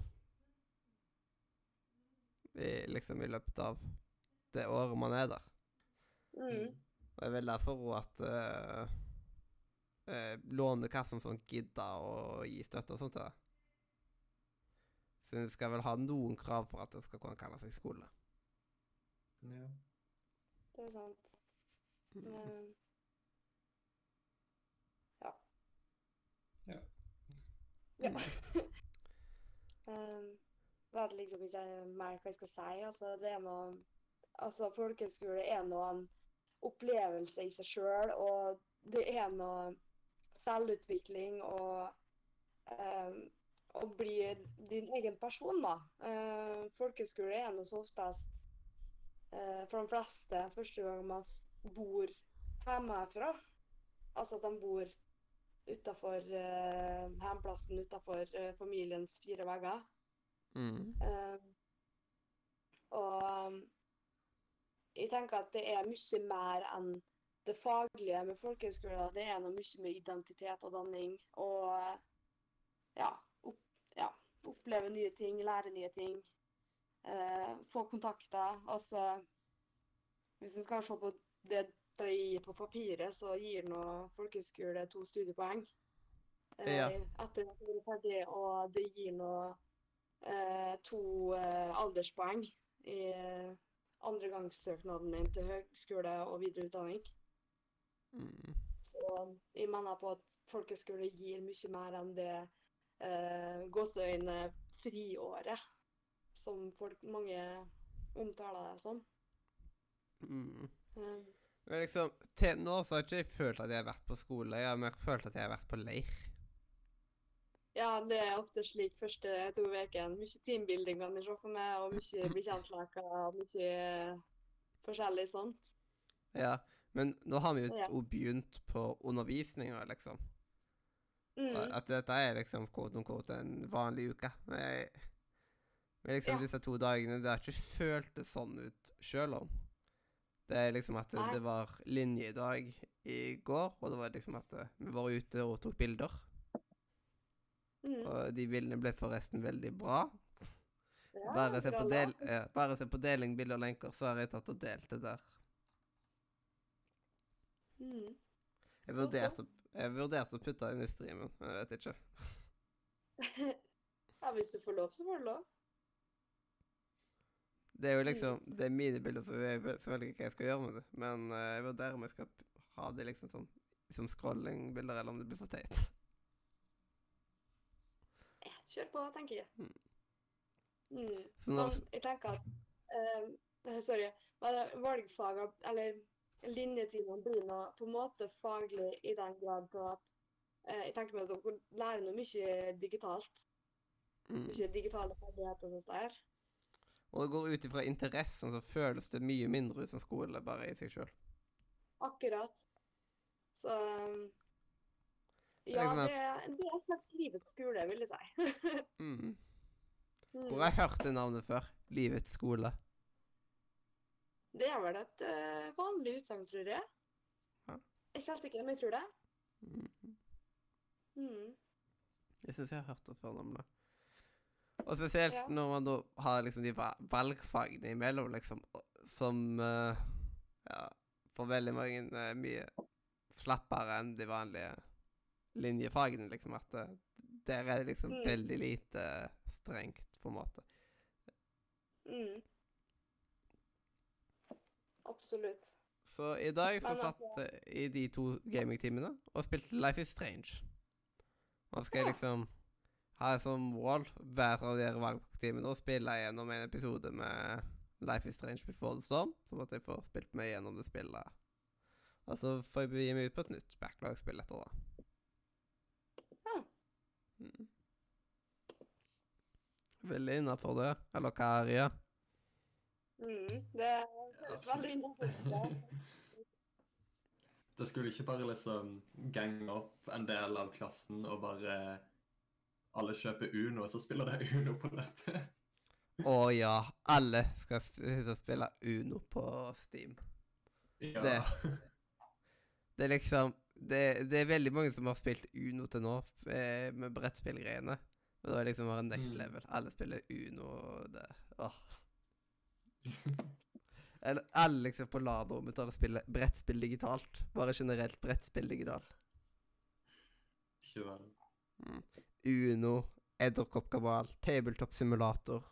i, liksom i løpet av det året man er der. Mm. Og jeg vil derfor òg at uh, uh, Lånekassen sånn gidder å gi støtte og sånt til det. Så det skal vel ha noen krav for at det skal kunne kalle seg skole. Ja. Det er sant. Mm. Men, ja. Ja. Ja. um, er liksom ikke mer hva jeg skal si? Altså, det er noe Altså, folkehøyskole er noe en opplevelse i seg sjøl, og det er noe selvutvikling og um, å bli din egen person, da. Uh, folkehøyskole er noe så oftest uh, for de fleste første gang man bor hjemmefra. Altså at de bor utafor uh, hjemplassen, utafor uh, familiens fire vegger. Mm. Eh, og um, jeg tenker at det er mye mer enn det faglige med folkehøyskoler. Det er noe mye med identitet og danning og ja, opp, ja oppleve nye ting, lære nye ting. eh, få kontakter. Altså Hvis en skal se på det det gir på papiret, så gir nå folkehøyskole to studiepoeng. eh, Ja. Etter at du er ferdig, og det gir nå eh, to eh, alderspoeng i eh, andregangssøknaden min til høgskole og videre utdanning. Mm. Så jeg mener på at folkeskole gir mye mer enn det eh, gåseøyne friåret, som folk, mange omtaler det som. Mm. Eh, Men liksom, til nå så har ikke jeg følt at jeg har vært på skole. Jeg har mer følt at jeg har vært på leir. ja, det er ofte slik første to ukene. Mye teambuilding kan jeg se for meg, og mye bli kjent-leker, mye forskjellig sånt. Ja, men nå har vi jo Ja. begynt på undervisninga, liksom. Mm. At dette er liksom quote on quote en vanlig uke. Men, men liksom Ja. disse to dagene, det har ikke følt det sånn ut sjøl om. Det er liksom at det, det var linjedag i går, og det var liksom at eh, vi var ute og tok bilder. Mm. Og de bildene ble forresten veldig bra. Ja, Bare se del, ja, bare se på deling, bilder og lenker, så har jeg tatt og delt det der. Mm. Jeg vurderte, jeg vurderte å putte det inn i streamen, men jeg vet ikke. ja, hvis du får lov, så får du lov. Det er jo liksom Det er mine bilder, så jeg ikke hva jeg skal gjøre med det. Men uh, jeg vurderer om jeg skal ha det liksom som, som scrolling-bilder, eller om det blir for teit. Kjør på, tenker jeg. Mm. Mm. Men jeg tenker at eh, Sorry. men eller linjetimene blir nå på en måte faglig i den grad til at uh, jeg tenker meg at dere lærer noe mye digitalt. Mm. Mye digitale ferdigheter og sånt der. Og det går ut ifra interessen, så føles det mye mindre ut som skole bare i seg sjøl. Akkurat. Så um, Ja, liksom det, er- det er en slags livets skole, vil jeg si. Mm. Mm. Hvor har jeg hørt det navnet før? Livets skole. Det er vel et uh, vanlig utsagn, tror jeg. Ja. Jeg er ikke helt sikker, men jeg tror det. Mm. Mm. Jeg syns jeg har hørt det før det. Og spesielt Ja. når man da har liksom de valgfagene imellom, liksom, som uh, ja, for veldig mange er mye slappere enn de vanlige linjefagene, liksom. At det, der er det liksom Mm. veldig lite strengt, på en måte. Mm. Absolutt. Så i dag så satt jeg i de to gamingtimene og spilte Life is Strange. Man skal Ja. Liksom jeg som mål hver av de valgtimene å spille gjennom en episode med Life is Strange Before the Storm, sånn at jeg får spilt meg gjennom det spillet. Og så får jeg begi meg ut på et nytt backlog-spill etter det. Ja. Mm. Veldig innafor det. Eller hva er det? Mm. Det høres veldig innafor. Det skulle ikke bare liksom gange opp en del av klassen og bare alle kjøper Uno, og så spiller de Uno på nettet. Å ja, alle skal spille Uno på Steam. Ja. Det. Det er liksom det, det er veldig mange som har spilt Uno til nå, eh, med brettspillgreiene. Men da er det liksom bare next Mm. level. Alle spiller Uno og det Åh. Eller alle liksom på LAN-rommet tar og spiller brettspill digitalt. Bare generelt brettspill digitalt. Ikke verre. Mm. Uno, Edderkoppkabal, Tabletop Simulator.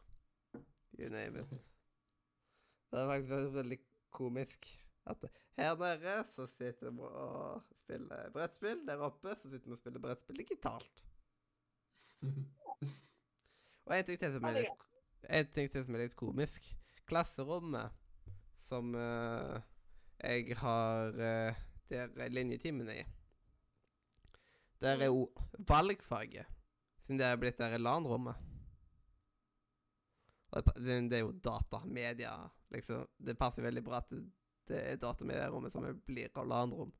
You name it. Det er faktisk veldig- veldig komisk. At her nede så sitter vi og spiller brettspill. Der oppe så sitter vi og spiller brettspill digitalt. Og en ting til som er litt, en ting til som er litt komisk. Klasserommet som uh, jeg har uh, der er linjetimene i. Der er jo valgfaget, siden det er blitt der i LAN-rommet. Det, er jo data, media, liksom. Det passer veldig bra at det, det er datamedierommet som blir LAN-rom.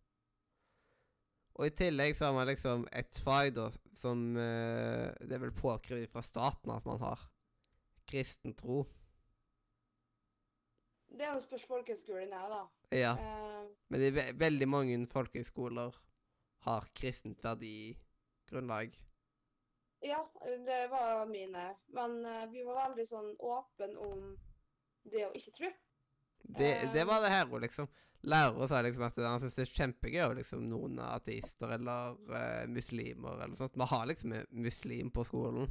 Og i tillegg så har man liksom et fag da, som eh, Det er vel påkrevet fra staten at man har. Kristen tro. Det er jo spørs folkehøyskolen er, da. Ja. Uh, Men det ve veldig mange folkehøyskoler har kristent verdigrunnlag. Ja, det var mine. Men eh, vi var veldig sånn åpne om det å ikke tro. Det, det Um, var det her òg, liksom. Lærere sa liksom at han syntes det er kjempegøy og liksom noen er ateister eller uh, muslimer eller sånt. Vi har liksom en muslim på skolen.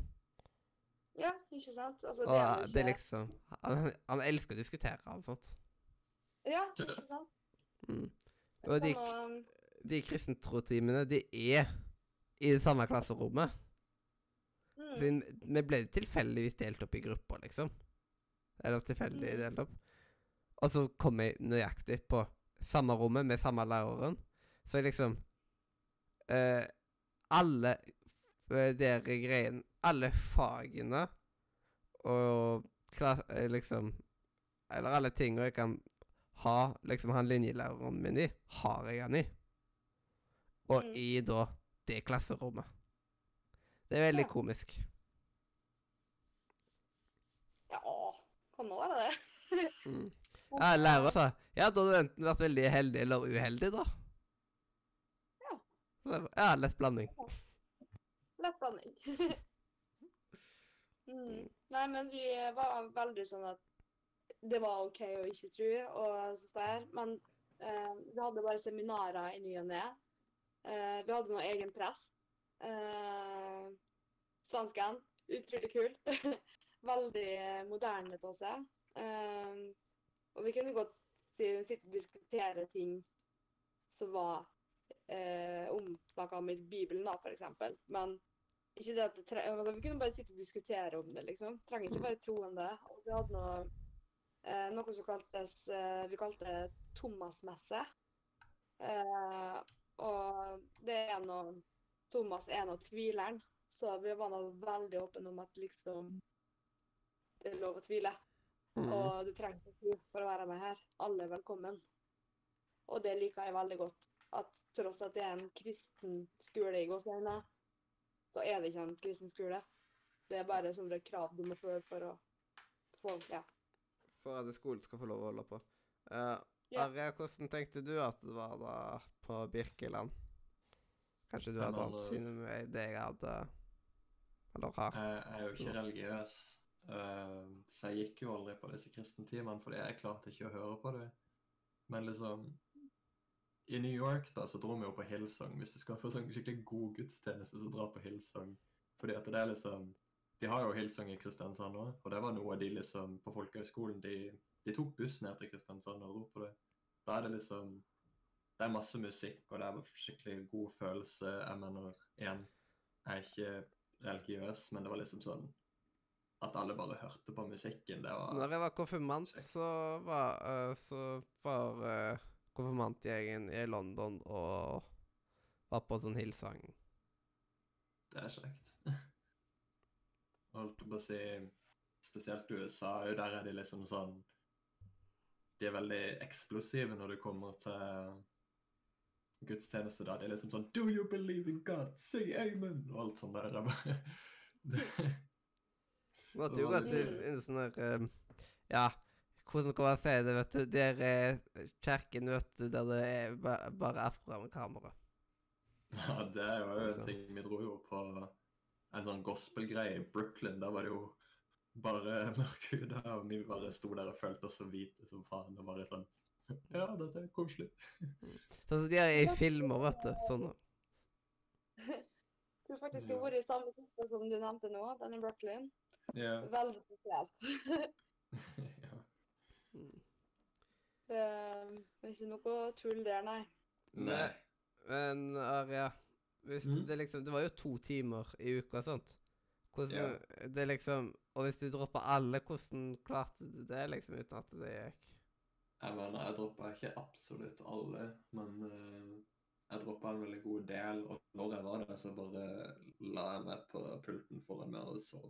Ja, ikke sant? Altså, Og det er det er liksom Han, han elsker å diskutere og sånt. Ja, ikke sant? Mm. Og de, de kristentrotimene, de er i det samme klasserommet. Mm, Siden vi ble tilfeldigvis delt opp i grupper, liksom. Eller tilfeldig Mm. delt opp. Og så kom jeg nøyaktig på samme rommet med samme læreren. Så jeg liksom eh, Alle dere der greiene Alle fagene og klass, eh, liksom Eller alle tinga jeg kan ha liksom han linjelæreren min i, har jeg han i. Og Mm. i da det klasserommet. Det er veldig komisk. ja, kan nå være det. Mm. Ja, lærer sa Ja, da hadde du enten vært veldig heldig eller uheldig, da. Ja. Ja, lett blanding. Lett blanding. mm. Nei, men vi var veldig sånn at det var OK å ikke tro, og sånn der. Men eh, vi hadde bare seminarer i ny og ne. Eh, vi hadde noe egen prest. Eh, Svensken. Utrolig kul. veldig moderne til seg. Eh, og vi kunne godt sitte og diskutere ting som var eh, omsnakka om i Bibelen, da, eksempel. Men Ikke det at det tre altså, Vi kunne bare sitte og diskutere om det, liksom. Trenger ikke bare troende. Og vi hadde noe, eh, noe som kaltes eh, Vi kalte Thomas-messe. Eh, og det er noe Thomas er nå tvileren, så vi var nå veldig åpne om at liksom Det er lov å tvile. Mm. Og du trenger ikke tro for å være med her. Alle er velkommen. Og det liker jeg veldig godt. At tross at det er en kristen skole i Gåsøyene, så er det ikke en kristen skole. Det er bare sånne krav du må føle for å få Ja. For at skolen skal få lov å holde på. Uh, Arja, hvordan tenkte du at det var da på Birkeland? Kanskje du har tatt med det jeg hadde Eller har? Jeg jeg er jo ikke religiøs, eh, så jeg gikk jo aldri på disse kristentimene fordi jeg klarte ikke å høre på det. Men liksom I New York da, så dro vi jo på Hillsong. Hvis du skal få sånn skikkelig god gudstjeneste, så dra på Hillsong. Fordi at det er liksom De har jo Hillsong i Kristiansand nå, og det var noe de liksom På folkehøgskolen de, de tok buss ned til Kristiansand og dro på det. Da er det liksom Det er masse musikk, og det er skikkelig god følelse. Jeg mener, igjen, jeg er ikke religiøs, men det var liksom sånn At alle bare hørte på musikken, det var Når jeg var konfirmant, så var, eh, så var uh, konfirmantgjengen i London og var på sånn hilsang. Det er kjekt. Holdt på å si Spesielt USA, der er de liksom sånn De er veldig eksplosive når det kommer til gudstjeneste. da. Det er liksom sånn Do you believe in God? Say amen! Og alt sånt der. Jeg bare, det, Måtte jo Det til en sånn der um, Ja, hvordan kan man si det, vet du? Der er kirken, vet du, der det er ba bare afroamerikanere. ja, det er jo en ting. Vi dro jo på en sånn gospelgreie i Brooklyn. Da var det jo bare mørkhuda, og vi bare sto der og følte oss så hvite som faen. Og bare sånn Ja, dette er koselig. Sånn som de er i filmer, vet du. Sånn. Skulle faktisk Ja. har vært i samme gruppe som du nevnte nå, den i Brooklyn. Yeah. Veldig spesielt. ja. Mm. Det er ikke noe tull der, nei. Nei. Men Aria, hvis Mm. det liksom Det var jo to timer i uka sant? Hvordan yeah. Det liksom Og hvis du dropper alle, hvordan klarte du det liksom uten at det gikk? Jeg mener, jeg droppa ikke absolutt alle, men eh, jeg droppa en veldig god del. Og når jeg var der, så bare la jeg meg på pulten foran meg og sov.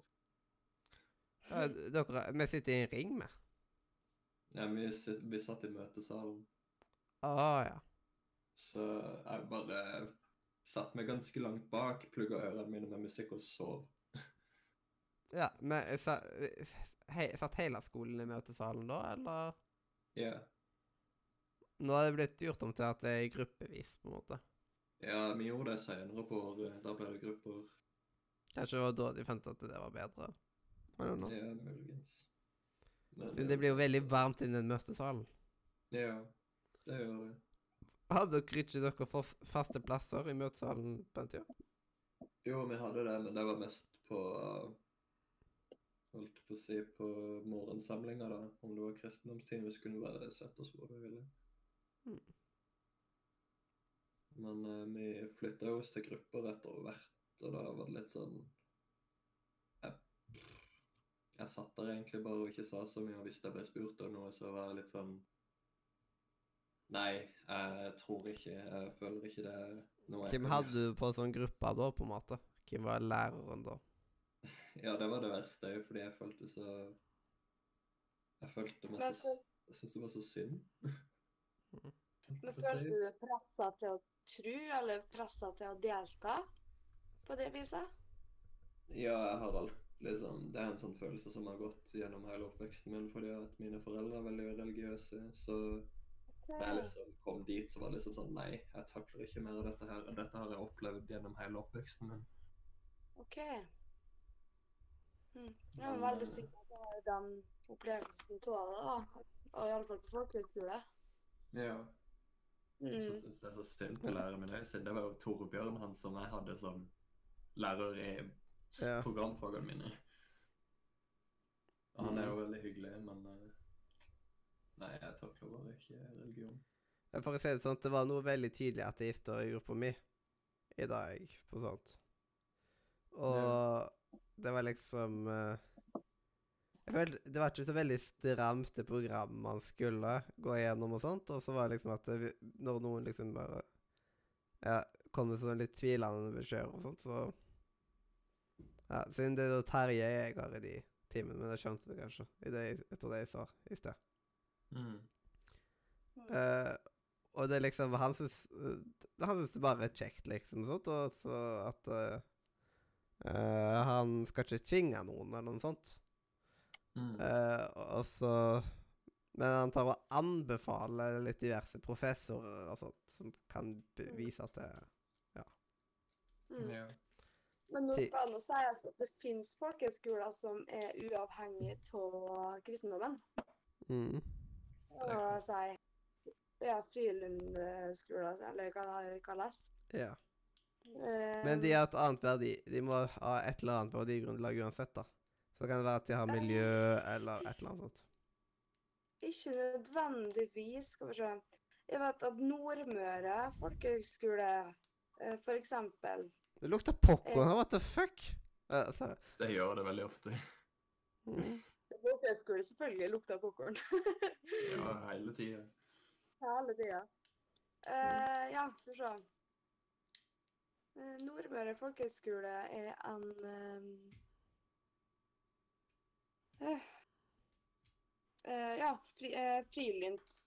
Ja, dere Vi sitter i en ring med. Ja, vi, vi satt i møtesalen, Å ah, ja. så jeg bare satt meg ganske langt bak, plugga ørene mine med musikk og sov. Ja, men Satt hele skolen i møtesalen da, eller? Ja. Nå har det blitt gjort om til at det er gruppevis, på en måte. ja, vi gjorde det senere på året. Da ble det grupper. Kanskje det var da de fant at det var bedre. I don't know. Ja, muligens. Men, Siden det blir jo veldig varmt i den møtesalen. Ja, det gjør det. Hadde dere ikke dere faste plasser i møtesalen på den tida? Jo, vi hadde det, men det var mest på Holdt på å si på morgensamlinga, da. Om det var kristendomstime, så kunne vi bare sette oss hvor vi ville. Mm. Men eh, vi flytta jo oss til grupper etter hvert, og da var det litt sånn Jeg, jeg satt der egentlig bare og ikke sa så mye, og hvis jeg ble spurt om noe, så var jeg litt sånn Nei, jeg tror ikke Jeg føler ikke det noe Hvem hadde du på sånn gruppe da, på en måte? Hvem var læreren da? Ja, det var det verste, òg, fordi jeg følte så Jeg følte meg så Jeg syntes det var så synd. Men følte du deg pressa til å tro, eller pressa til å delta på det viset? Ja, jeg har alt liksom Det er en sånn følelse som har gått gjennom hele oppveksten min fordi at mine foreldre er veldig religiøse. Så da jeg liksom kom dit, så var det liksom sånn Nei, jeg takler ikke mer av dette her. Dette har jeg opplevd gjennom hele oppveksten min. OK. Mm. Er Men, veldig sikker på at jeg den opplevelsen av det, da. Og iallfall på folkehøyskole. Ja. Så Mm. syns jeg det er så synd på læreren min. Det var jo Torbjørn, han som jeg hadde som lærer i Ja. programfagene mine. Og han er jo veldig hyggelig, men eh, Nei, jeg takler bare ikke religion. Men For å si det sånn, det var noe veldig tydelig ateister i gruppa mi i dag på sånt. Og det var liksom eh, jeg følte, Det var ikke så veldig stramt det program man skulle gå igjennom og sånt. Og så var det liksom at det, når noen liksom bare ja, kom med sånn litt tvilende beskjeder og sånt, så Ja, siden det er Terje jeg har i de timene, men jeg skjønte det kanskje i det, etter det jeg sa i sted. Mm. Uh, og det er liksom Han syns uh, Han syns det bare er kjekt, liksom, og sånt, og så at eh, eh, Han skal ikke tvinge noen eller noe sånt. Mm. Uh, og så Men han tar og anbefaler litt diverse professorer og sånt, som kan bevise at det Mm. Ja. Men nå skal det sies at det finnes folkehøyskoler som er uavhengige av kristendommen. mm. Og si ja, frilundskoler, eller hva det kalles. Ja. Eh, Men de har et annet verdi. De må ha et eller annet verdigrunnlag uansett, da. Så kan det være at de har miljø eller et eller annet sånt. Ikke nødvendigvis, skal vi se. Jeg vet at Nordmøre folkehøgskole, eh, for eksempel Det lukter popkorn her, what the fuck? Uh. Det gjør det veldig ofte. Mm. Folkehøgskole selvfølgelig lukter popkorn. Ja, hele tida. Hele tida. Uh, ja, skal vi se. Eh, Nordmøre folkehøgskole er en eh, eh, Ja, fri, eh, frilynt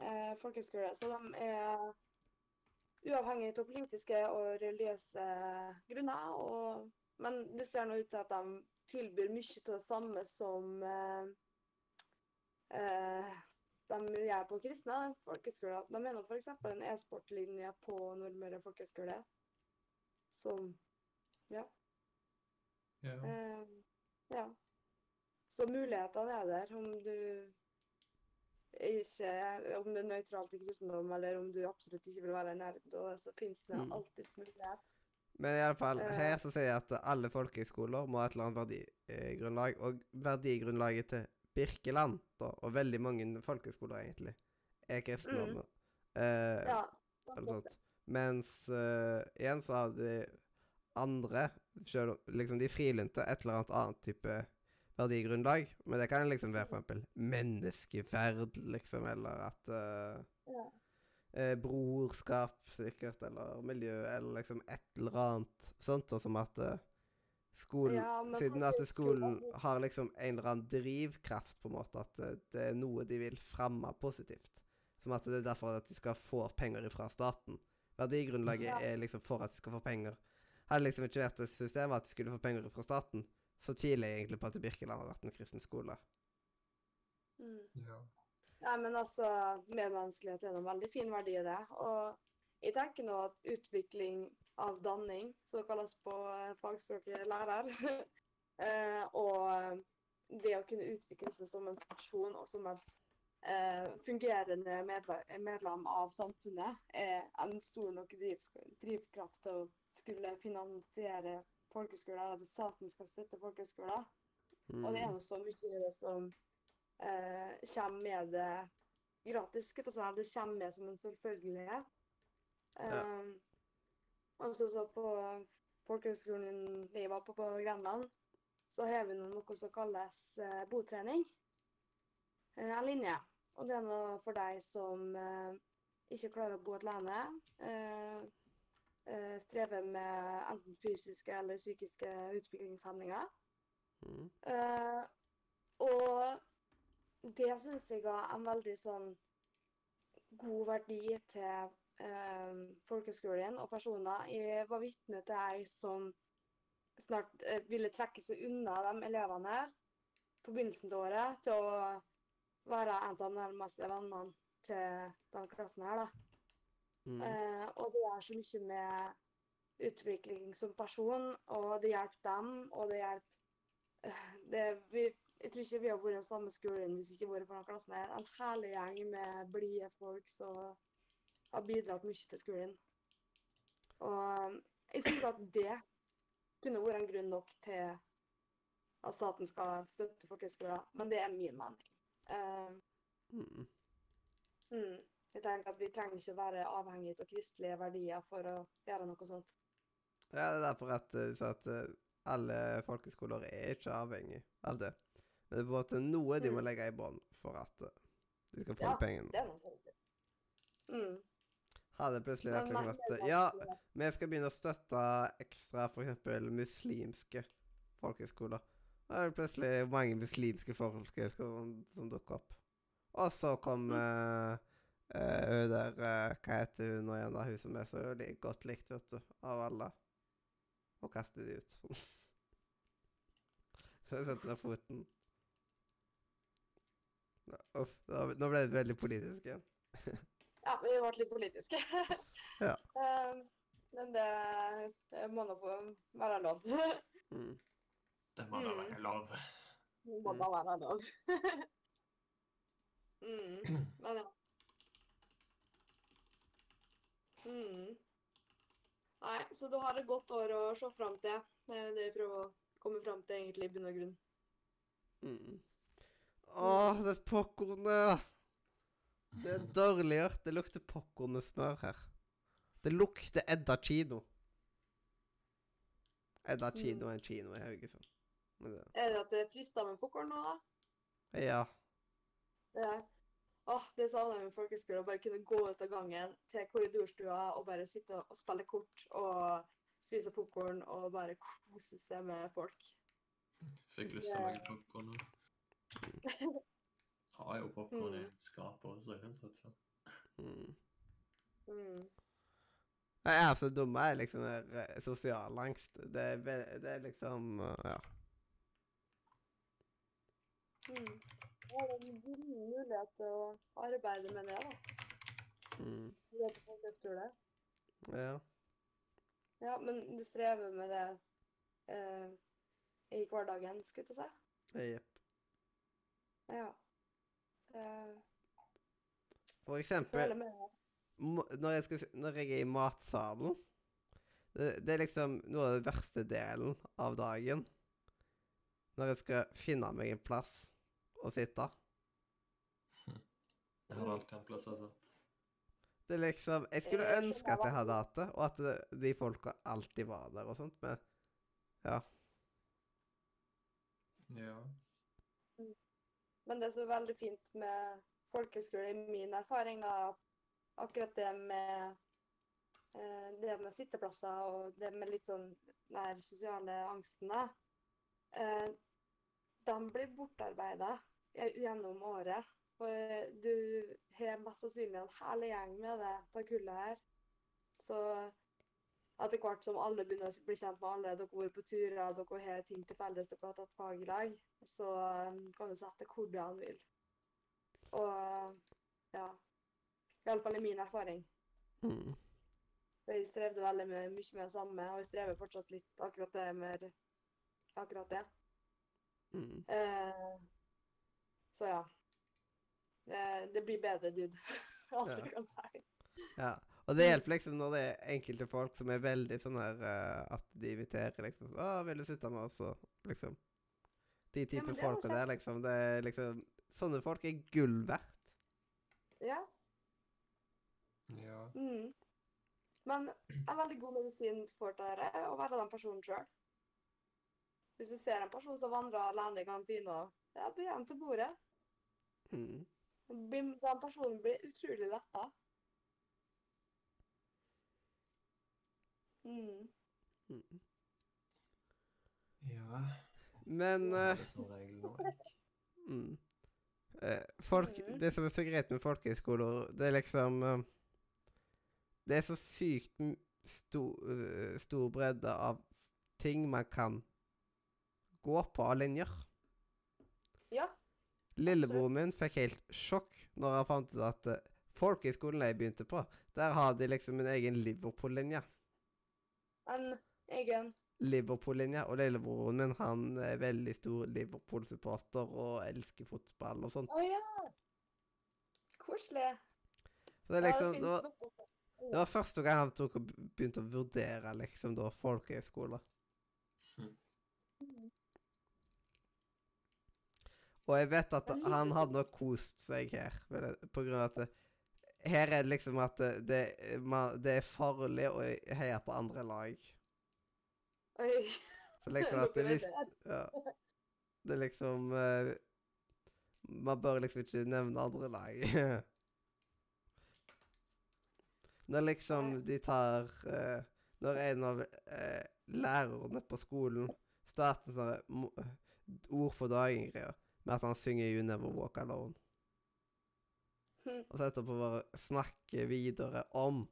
eh, folkehøgskole. Så de er uavhengig av politiske og religiøse grunner. Og, men det ser nå ut til at de tilbyr mye av det samme som de gjør på kristne folkehøgskoler. De mener f.eks. en e-sportlinje på Nordmøre folkehøgskole. Som Ja. Ja. Eh, ja. Så mulighetene er der om du ikke Om det er nøytralt til kristendom, eller om du absolutt ikke vil være nerd, og så finnes det Mm. alltid mulighet. Men i alle fall, Eh. her så sier jeg at alle folkehøyskoler må ha et eller annet verdigrunnlag. Og verdigrunnlaget til Birkeland, da, og veldig mange folkehøyskoler egentlig, er kristendom. Eh, Ja. eller sånt. Mens eh, igjen så har de andre, selv, liksom de frilynte, et eller annet annet type verdigrunnlag. Men det kan liksom være eksempel menneskeverd, liksom, eller at uh, Ja. uh, brorskap, sikkert, eller miljø, eller liksom et eller annet sånt, og som at skolen Ja, Siden at skolen har liksom en eller annen drivkraft, på en måte, at det er noe de vil fremme positivt. Som at det er derfor at de skal få penger fra staten. Verdigrunnlaget Ja. er liksom for at de skal få penger. Hadde det liksom ikke vært et system at de skulle få penger fra staten, så tviler jeg egentlig på at Birkeland har vært en kristen skole. Mm. ja. Nei, men altså, medmenneskelighet er en veldig fin verdi i det. Og jeg tenker nå at utvikling av danning, som det kalles på eh, fagspråket lærer, eh, og det å kunne utvikle seg som en person og som et eh, fungerende medle medlem av samfunnet, er en stor nok driv, drivkraft til å skulle finansiere folkeskoler, at staten skal støtte folkeskoler. Og det er noe så mye det som eh, kommer med det gratis. Jeg. Det kommer med som en selvfølgelighet. Eh, og så så på folkehøgskolen jeg var på på Grenland, så har vi noe som kalles eh, botrening. En linje. Og det er noe for deg som eh, ikke klarer å bo alene. Eh, eh, strever med enten fysiske eller psykiske utviklingshemninger. Mm. Eh, og det syns jeg er en veldig sånn god verdi til eh, folkeskolen og personer. Jeg var vitne til ei som snart eh, ville trekke seg unna de elevene her på begynnelsen av året til å være en av de nærmeste vennene til den klassen her. da. Mm. Eh, og det gjør så mye med utvikling som person, og det hjelper dem, og det hjelper eh, det, vi, Jeg tror ikke vi har vært den samme skolen hvis ikke vært for den klassen her. En herlig gjeng med blide folk som har bidratt mye til skolen. Og jeg syns at det kunne vært en grunn nok til at staten skal støtte folkehøgskoler, men det er min mening. Eh, Mm. Mm. Jeg tenker at Vi trenger ikke være avhengig av kristelige verdier for å gjøre noe sånt. Ja, det er derfor at, eh, at eh, alle folkeskoler er ikke avhengig av det. Men det er måte noe de må Mm. legge i bånn for at de skal få Ja, pengene. Det er noe sånt. Mm. Hadde plutselig vært liksom at Ja, vi skal begynne å støtte ekstra f.eks. muslimske folkehøgskoler. Da er det plutselig mange muslimske folkehøgskoler som, som dukker opp. Og så kom Mm. uh, hun der uh, Hva heter hun nå igjen, da? Hun som er så godt likt, vet du, av alle. Og kaster de ut. Hun setter ned foten. Uff, nå nå ble det veldig politisk igjen. Ja, vi ble litt politiske. Ja. Eh, Men det, det må nå være lov. Mm. Det må da Mm. være lov. Det må Mm. da være lov. mm. Men ja. Mm. Nei, så du har et godt år å se fram til. Det er det jeg prøver å komme fram til egentlig i bunn og grunn. Mm. Åh, det popkornet! Det er dårlig gjort. Det lukter pokkerne smør her. Det lukter Edda kino. Edda kino er en kino i Haugesund. Er det at det frister med popkorn nå, da? Ja. Ja. Åh, det savner jeg med folkeskole. Å bare kunne gå ut av gangen til korridorstua og bare sitte og spille kort og spise popkorn og bare kose seg med folk. Fikk lyst til å lage popkorn nå. Har jo popkorn i Mm. skapet også, jeg tatt. så. Mm. Mm. Jeg er så dum. Jeg er liksom eh, sosial angst. Det det er liksom uh, Ja. Mm. Det er en god mulighet til å arbeide med det, da. Mm. Du er på folkeskole. Ja. Ja, men du strever med det eh, i hverdagen, skulle jeg si. Jepp. Ja. Eh, For eksempel når jeg, skal, når jeg er i matsalen det, det er liksom noe av den verste delen av dagen. Når jeg skal finne meg en plass å sitte. Jeg har alltid en plass jeg satt. Det er liksom Jeg skulle ønske at jeg hadde hatt det, og at de folka alltid var der og sånt, men ja. Ja. Men det som er veldig fint med folkeskole, i min erfaring, er at akkurat det med eh, det med sitteplasser og det med litt sånn den sosiale angsten, da, eh, de blir bortarbeida gjennom året. Og eh, du har mest sannsynlig en hel gjeng med det av kullet her. Så etter hvert som alle begynner å bli kjent med alle, dere har vært på turer, dere har ting til felles, dere har tatt fag i lag, så um, kan du sette hvor du vil. Og ja Iallfall i min erfaring. Mm. Jeg strevde veldig med mye med det samme, og jeg strever fortsatt litt akkurat det med akkurat det. Mm. Eh, så ja. Det, det blir bedre, dude. Alt Ja. jeg kan si. Ja. Og det hjelper liksom når det er enkelte folk som er veldig sånn her uh, At de inviterer liksom 'Å, vil du sitte med oss?' og liksom De type det jo folka der, liksom. Det er liksom Sånne folk er gull verdt. Ja. Ja. Mm. Men en veldig god medisin for dette er å være den personen sjøl. Hvis du ser en person som vandrer alene i kantina, ja, bli igjen til bordet. Mm. Den personen blir utrolig letta. Mm. Mm. Ja. Men uh, mm. Folk, Mhm. Det som er så greit med folkehøyskoler, det er liksom uh, Det er så sykt m- sto, eh, stor bredde av ting man kan gå på av linjer. Lillebroren min fikk helt sjokk når han fant ut at uh, folkehøyskolen jeg begynte på, der har de liksom en egen Liverpool-linje. En egen Liverpool-linje, og lillebroren min han er veldig stor Liverpool-supporter og elsker fotball og sånt. Å ja! Koselig. Så det er liksom, det var, det var første gang han tok og begynte å vurdere liksom da folkehøyskole. Og jeg vet at han hadde nok kost seg her, på grunn av at det, her er det liksom at det, man, det er farlig å heie på andre lag. Oi. Så liksom at det, hvis, ja. det er liksom uh, Man bør liksom ikke nevne andre lag. Når liksom de tar uh, Når en av uh, lærerne på skolen starter sånne ord for dagen-greier med at han synger 'You Never Walk Alone', Hm. og så etterpå bare snakke videre om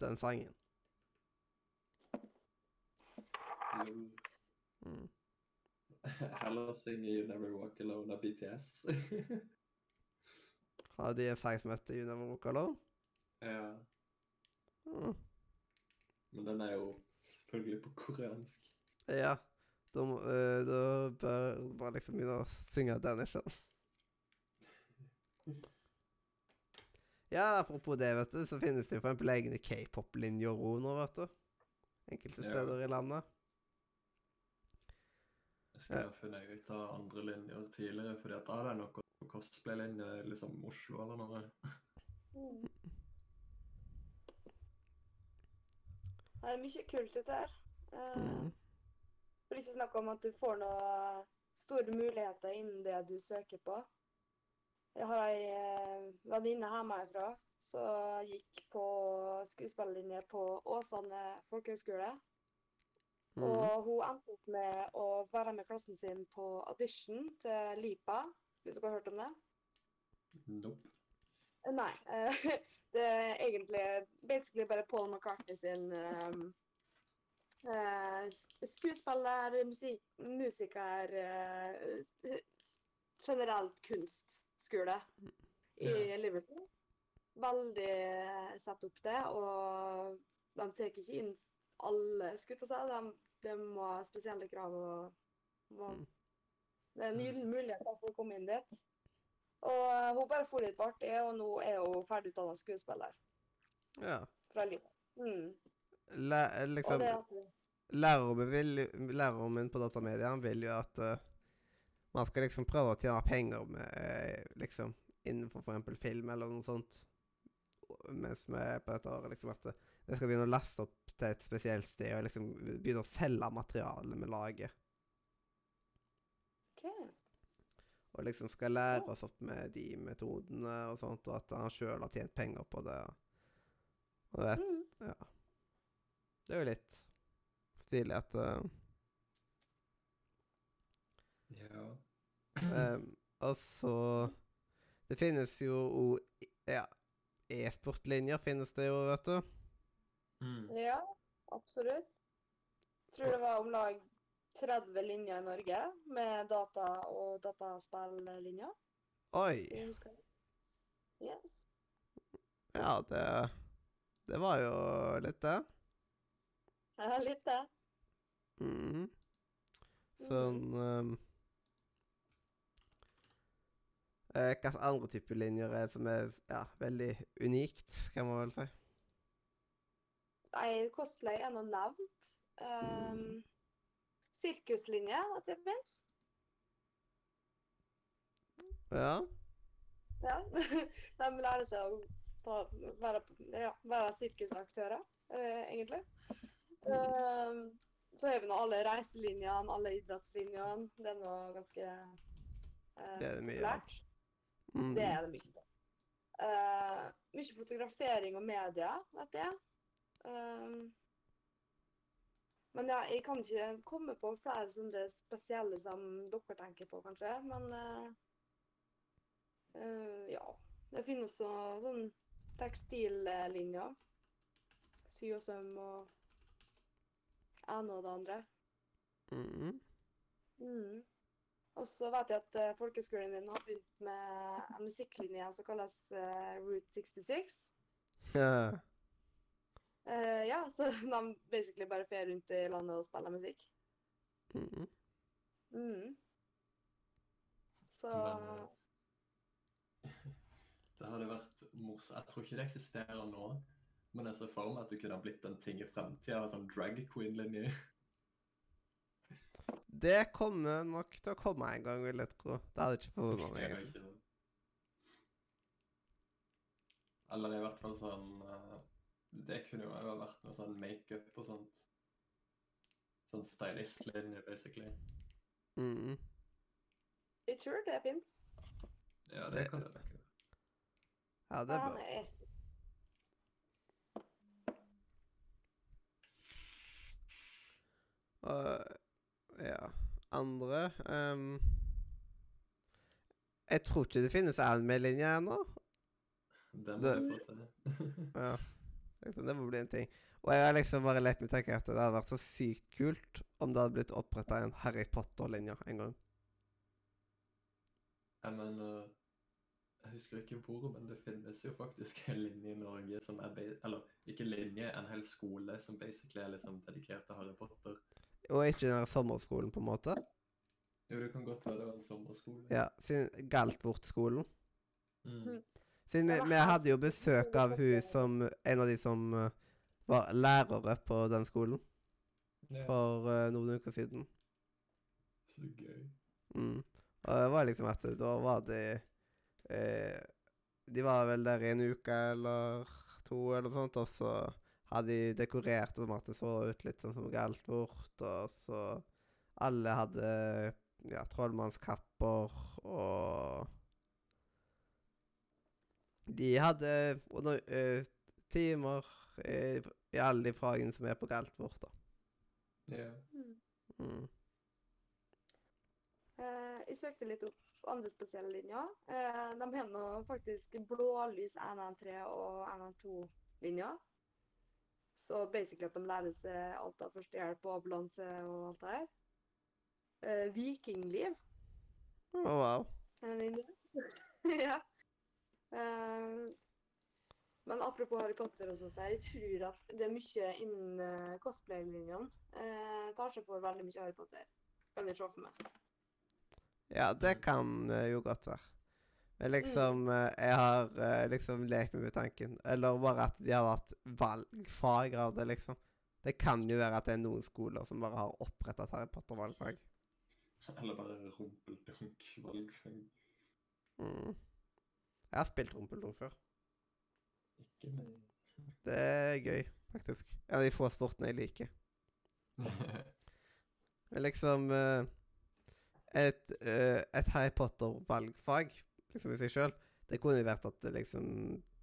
den sangen. Mm. Heller synge You Never Walk Alone av BTS. Har de en sang som heter 'You Never Walk Alone'? ja. Mm. Men den er jo selvfølgelig på koreansk. Ja. Da, må- eh, da bør man liksom begynne å synge den isteden. Ja, apropos det, vet du, så finnes det jo f.eks. egne k-pop-linjer òg nå, vet du. Enkelte Ja. steder i landet. Jeg skulle Ja. finne funnet ut av andre linjer tidligere, fordi at da er det noe cosplay-linje liksom Oslo eller noe. Mm. Det er mye kult ute her. Uh, Mm. For ikke snakk om at du får noen store muligheter innen det du søker på. Jeg har ei eh, venninne hjemmefra som gikk på skuespillerlinje på Åsane folkehøgskole. Mm. Og hun endte opp med å være med klassen sin på audition til Lipa, hvis dere har hørt om det? Nope. Nei. eh, det er egentlig basically bare Paul McCartney sin um, skuespiller, musik, musiker eh, Generelt kunstskole i Ja. Liverpool. Veldig satt opp det, og de tar ikke inn alle, skulle seg. De, de må ha spesielle krav. og må, Mm. Det er en gyllen mulighet for å komme inn dit. Og eh, hun bare for litt på artig, og nå er hun ferdigutdanna skuespiller Ja. fra livet. Mm. Læ liksom, Lærerrommet min, på datamedia vil jo at uh, man skal liksom prøve å tjene penger med, uh, liksom, innenfor for eksempel film eller noe sånt. Mens vi på dette året, liksom at eh, vi skal begynne å laste opp til et spesielt sted og liksom begynne å selge materialet vi lager. Okay. Og liksom skal lære oss opp med de metodene og sånt, og at han sjøl har tjent penger på det. Og vet, Mm. ja. Det er jo litt stilig at uh, Ja. Um, altså Det finnes jo o- Ja, e-sportlinjer finnes det jo, vet du. Mm. Ja, absolutt. Tror det var om lag 30 linjer i Norge med data- og dataspilllinjer. Oi! Yes. Ja, det Det var jo litt, det. Ja, litt det. Mm. Sånn um, eh, Hvilke andre typer linjer er som er ja, veldig unikt, kan man vel si? Nei, cosplay er nå nevnt. Um, sirkuslinje, at det fins. Ja. Ja. De lærer seg å ta, være, ja, være sirkusaktører, uh, egentlig. Um, så har vi nå alle reiselinjene, alle idrettslinjene. Det er nå ganske eh, Det er det mye populært. Mhm. Det er det mye. Eh, mye fotografering og media, vet jeg. Uh, men ja, jeg kan ikke komme på flere sånne spesielle som dere tenker på, kanskje. Men uh, uh, ja. Det finnes også sånn tekstillinjer. Sy og søm og ene og det andre. Mm. Mm. Og så vet jeg at uh, folkeskolen min har begynt med en musikklinje som kalles uh, Route 66. Ja. Eh, ja, så de basically bare fer rundt i landet og spiller musikk. Mm. Mm. Så Men, eh, Det hadde vært morsomt. Jeg tror ikke det eksisterer nå, men jeg ser for meg at du kunne ha blitt en ting i fremtida. Sånn drag queen-linje. Det kommer nok til å komme en gang, vil jeg tro. Det hadde ikke forundret meg. Egentlig. Eller i hvert fall sånn eh, Det kunne jo ha vært noe sånn makeup og sånt. Sånn stylist-linje, basically. Mm. Jeg tror det fins. Ja, det Det- kan det nok være. Ja, det er bra. Og ja Andre um, Jeg tror ikke det finnes anime-linje ennå. Det må du få til. Ja. Liksom, det må bli en ting. Og jeg har liksom bare lett meg tenke at det hadde vært så sykt kult om det hadde blitt oppretta en Harry Potter-linje en gang. Jeg mener Jeg husker ikke hvor, men det finnes jo faktisk en linje i Norge som er Eller ikke linje, en hel skole som basically er liksom dedikert til Harry Potter. Og ikke den der sommerskolen, på en måte. Jo, det kan godt være det var en sommerskole. Ja, siden Galtvort-skolen. Mm. Siden vi, vi hadde jo besøk av hun som En av de som eh, var lærere på den skolen Ja, for uh, noen uker siden. så gøy. Mm. Og det var liksom at da var de eh, De var vel der i en uke eller to, eller noe sånt, og så hadde de dekorert det som at det så ut litt sånn som galt bort, og så Alle hadde ja, trollmannskapper, og De hadde under, uh, timer i, i alle de fagene som er på galt vårt, da. Yeah. Mm. Uh, jeg søkte litt opp andre spesielle linjer. Uh, de har nå faktisk blålys 113 og 112-linjer. Så basically at de lærer seg alt av førstehjelp og ambulanse og alt det her. Uh, vikingliv Å, wow. en linje. ja. Uh, men apropos Harry Potter og sånt, jeg tror at det er mye innen uh, cosplay-linjene. uh, tar seg for veldig mye Harry Potter. Kan jeg se for meg. Ja, det kan eh, jo godt være. Men liksom eh, Jeg har eh, liksom lekt meg med tanken. Eller bare at de har hatt valgfag av det, liksom. Det kan jo være at det er noen skoler som bare har opprettet Harry Potter-valgfag. Eller bare rumpeldunk-valgfag. Mm. Jeg har spilt rumpeldunk før. Ikke meg. Det er gøy, faktisk. En av de få sportene jeg liker. Men liksom eh, Et, et Harry Potter-valgfag liksom i seg sjøl, det kunne jo vært at liksom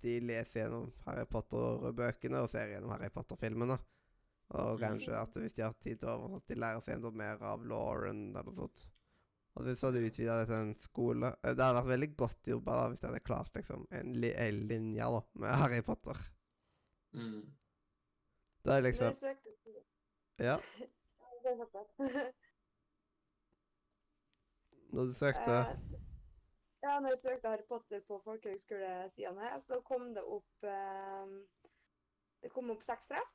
de leser gjennom Harry Potter-bøkene og ser gjennom Harry Potter-filmene. Og Mm. kanskje at hvis de har tid over, at de lærer seg enda mer av Lauren eller noe sånt. Og hvis de hadde utvida det til en skole eh, Det hadde vært veldig godt jobba da, hvis de hadde klart liksom en, li en linje da, med Harry Potter. mm. Da er liksom Ja, Det når du søkte Eh, Ja, når jeg søkte Harry Potter på folkehøgskolesidene her, så kom det opp eh, Det kom opp seks treff.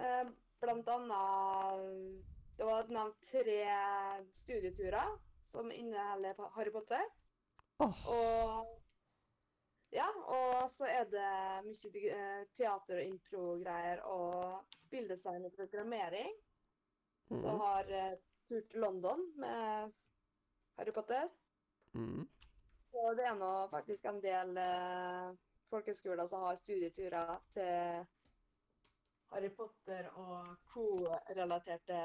Eh, blant annet Det var nevnt tre studieturer som inneholder Harry Potter. Oh. Og ja, og så er det mye eh, teater- og impro-greier og spilldesign og programmering. Så mhm, har eh, tur til London med Harry Potter. Mhm. Og det er nå faktisk en del eh, folkehøgskoler som har studieturer til Harry Potter og co-relaterte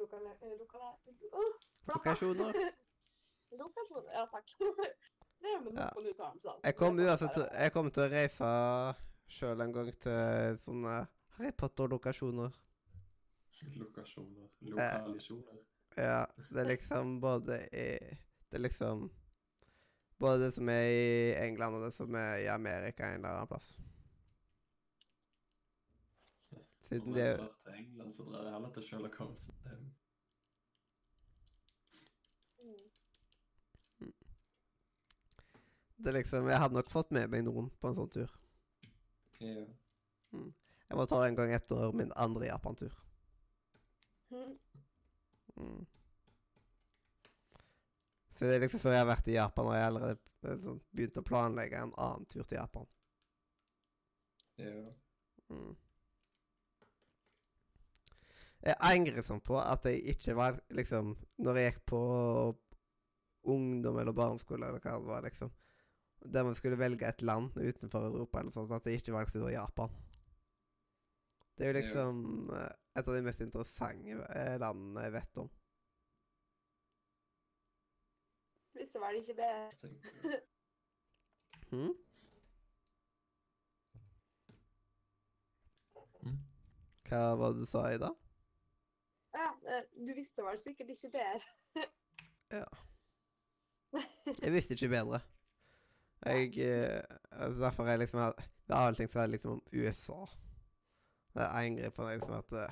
lokale... eh, lokale uh. Lokasjoner. Lokasjoner, ja takk. Strever med Ja. noen uttalelser. Jeg kommer jeg kommer til å reise sjøl en gang til sånne Harry Potter-lokasjoner. Lokasjoner. Lokalisjoner. Ja, det er liksom både i Det er liksom Både det som er i England, og det som er i Amerika en eller annen plass. Siden det jeg drar til England, så drar jeg heller til Sherlock Holmes. Mm. Det er liksom Jeg hadde nok fått med meg noen på en sånn tur. Ja. Jeg må ta det en gang etter min andre Japan-tur. Mm. Så det er liksom før jeg har vært i Japan, og jeg allerede eh, sånn, begynt å planlegge en annen tur til Japan. ja. Mm. Jeg angrer sånn på at jeg ikke var liksom Når jeg gikk på ungdom eller barneskole eller hva det var, liksom Der man skulle velge et land utenfor Europa eller sånt, at jeg ikke valgte da Japan. Det er jo Det er jo- liksom eh, et av de mest interessante eh, landene jeg vet om. Visste det ikke bedre. Hm? Mm. Hva var det du sa, Ida? Ja, eh, du visste vel sikkert ikke bedre. Jeg visste ikke bedre. Jeg eh, altså Derfor er jeg liksom Det er allting som er liksom om USA. Det er en grep for meg liksom at det,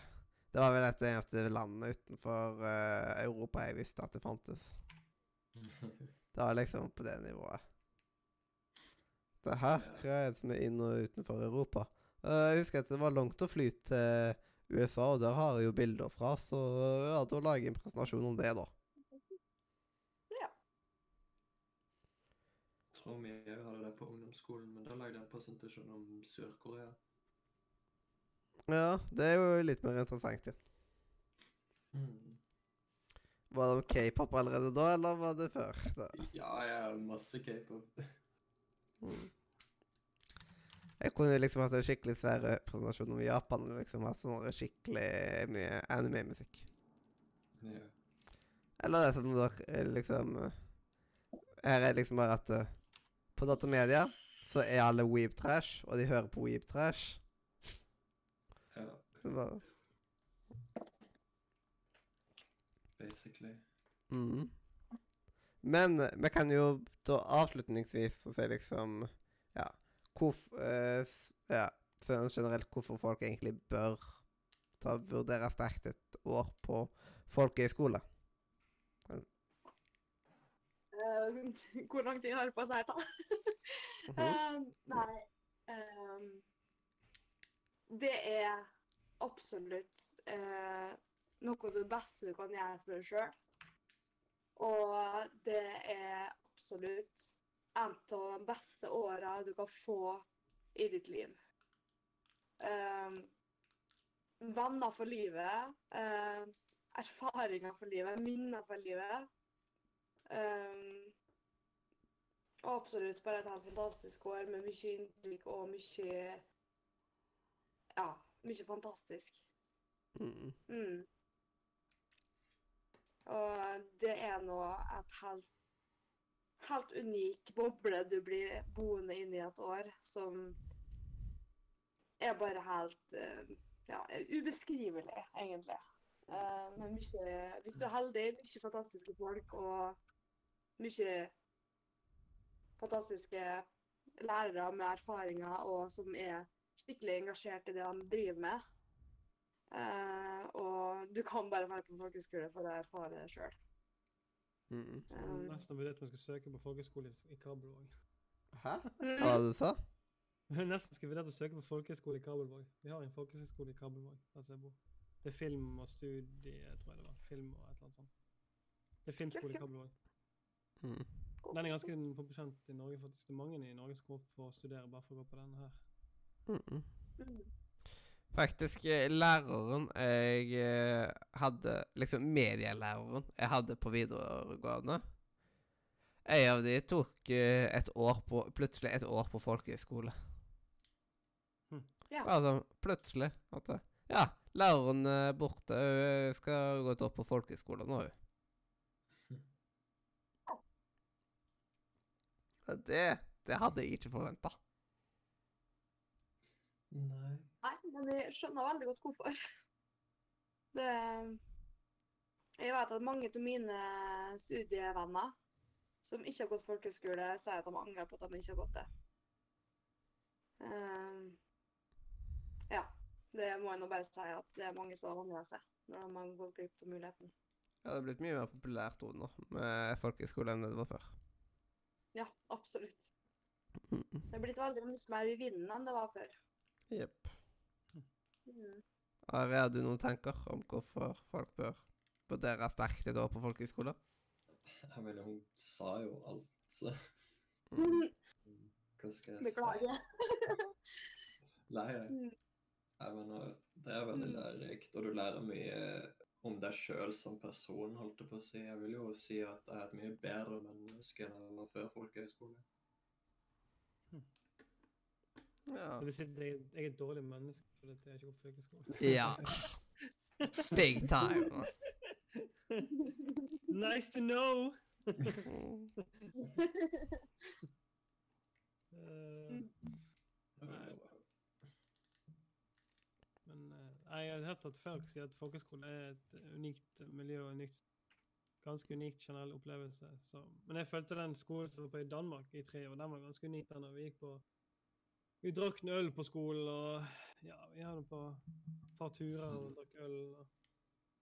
Det var vel et eneste landet utenfor eh, Europa jeg visste at det fantes. Det var liksom på det nivået. Det her, hva er det som er inn- og utenfor Europa? Eh, jeg husker at det var langt å fly til USA, og der har jeg jo bilder fra, så ja, da lager jeg en presentasjon om det, da. Jeg tror vi òg hadde det på ungdomsskolen, men da lagde jeg en presentasjon om Sør-Korea. Ja, det er jo litt mer interessant, ja. Mm. Var det k-pop allerede da, eller var det før? Da? Ja, har masse k-pop. Mm. Jeg kunne liksom hatt en skikkelig svær presentasjon om Japan. liksom hatt sånn skikkelig mye anime-musikk. Ja. Eller det som dere liksom Her er liksom bare at eh, på datamedia så er alle weeb-trash, og de hører på weeb-trash. ja, var- basically. Mm. Men eh, vi kan jo da avslutningsvis så si liksom Ja, hvorf, uh, ja, sånn generelt hvorfor folk egentlig bør ta vurdere sterkt et år på folkehøyskole. Eh, Hvor lang tid har det på seg, da? Mhm. uh, nei ehm, Det er absolutt eh, noe av det beste du kan gjøre for deg sjøl. Og det er absolutt en av de beste åra du kan få i ditt liv. Um, venner for livet. um, erfaringer for livet. Minner for livet. Um, absolutt bare et helt fantastisk år med mye inntrykk og mye Ja, mye fantastisk. Mm. Mm. Og det er nå et helt helt unik boble du blir boende i et år, som er bare helt eh, ja, ubeskrivelig, egentlig. Eh, men mye, hvis du er heldig, mye fantastiske folk og mye fantastiske lærere med erfaringer og som er skikkelig engasjert i det de driver med. Eh, og du kan bare være på folkehøyskole for å erfare det sjøl. Mm. Så Nesten vurdert om jeg skal søke på folkehøyskole i Kabelvåg. Hæ? Hva var det du sa? Nesten skal jeg vurdert å søke på folkehøyskole i Kabelvåg. Vi har en folkehøyskole i Kabelvåg, der jeg bor. Det er film og studie, tror jeg det var. Film og et eller annet sånt. Det er filmskole i Kabelvåg. Mm. Den er ganske bekjent i Norge, faktisk. Det er mange i Norge som går opp for å studere bare for å gå på denne her. Mm. Mm. Faktisk, eh, læreren jeg eh, hadde Liksom medielæreren jeg hadde på videregående En av de tok eh, et år på Plutselig et år på folkehøyskole. Hm. Ja. Sånn plutselig. At det- Ja, læreren er borte. Hun skal gå et år på folkehøyskole nå, hun. Det, det hadde jeg ikke forventa. Nei. Men jeg skjønner veldig godt hvorfor. Det Jeg vet at mange av mine studievenner som ikke har gått folkehøyskole, sier at de angrer på at de ikke har gått det. Ehm, ja. Det må jeg nå bare si at det er mange som angrer seg når de har gått glipp av muligheten. Ja, det er blitt mye mer populært ord nå med folkehøyskole enn det det var før. Ja, absolutt. Mm. Det er blitt veldig mye mer i vinden enn det var før. Jepp. Mm. Are, har du noen tanker om hvorfor folk bør vurdere sterkt et år på folkehøyskole? Jeg mener, hun sa jo alt, så Mm. hva skal jeg Beklager. si? Nei, jeg. Jeg mener, det er veldig Mm. lærerikt, og du lærer mye om deg sjøl som person, holdt jeg på å si. Jeg vil jo si at jeg er et mye bedre menneske enn jeg var før folkehøyskole. Ja. Jeg, jeg er et dårlig menneske fordi jeg ikke går på folkehøyskole. ja. Big time. nice to know! Eh, Nei. men uh, jeg har hørt at folk sier at folkehøyskole er et unikt miljø og unikt, ganske unikt generell opplevelse. Så, men jeg følte den skolen som var på i Danmark i tre år, den var ganske unik. da vi gikk på Vi drakk en øl på skolen, og ja, vi hadde på et par turer og drakk øl. og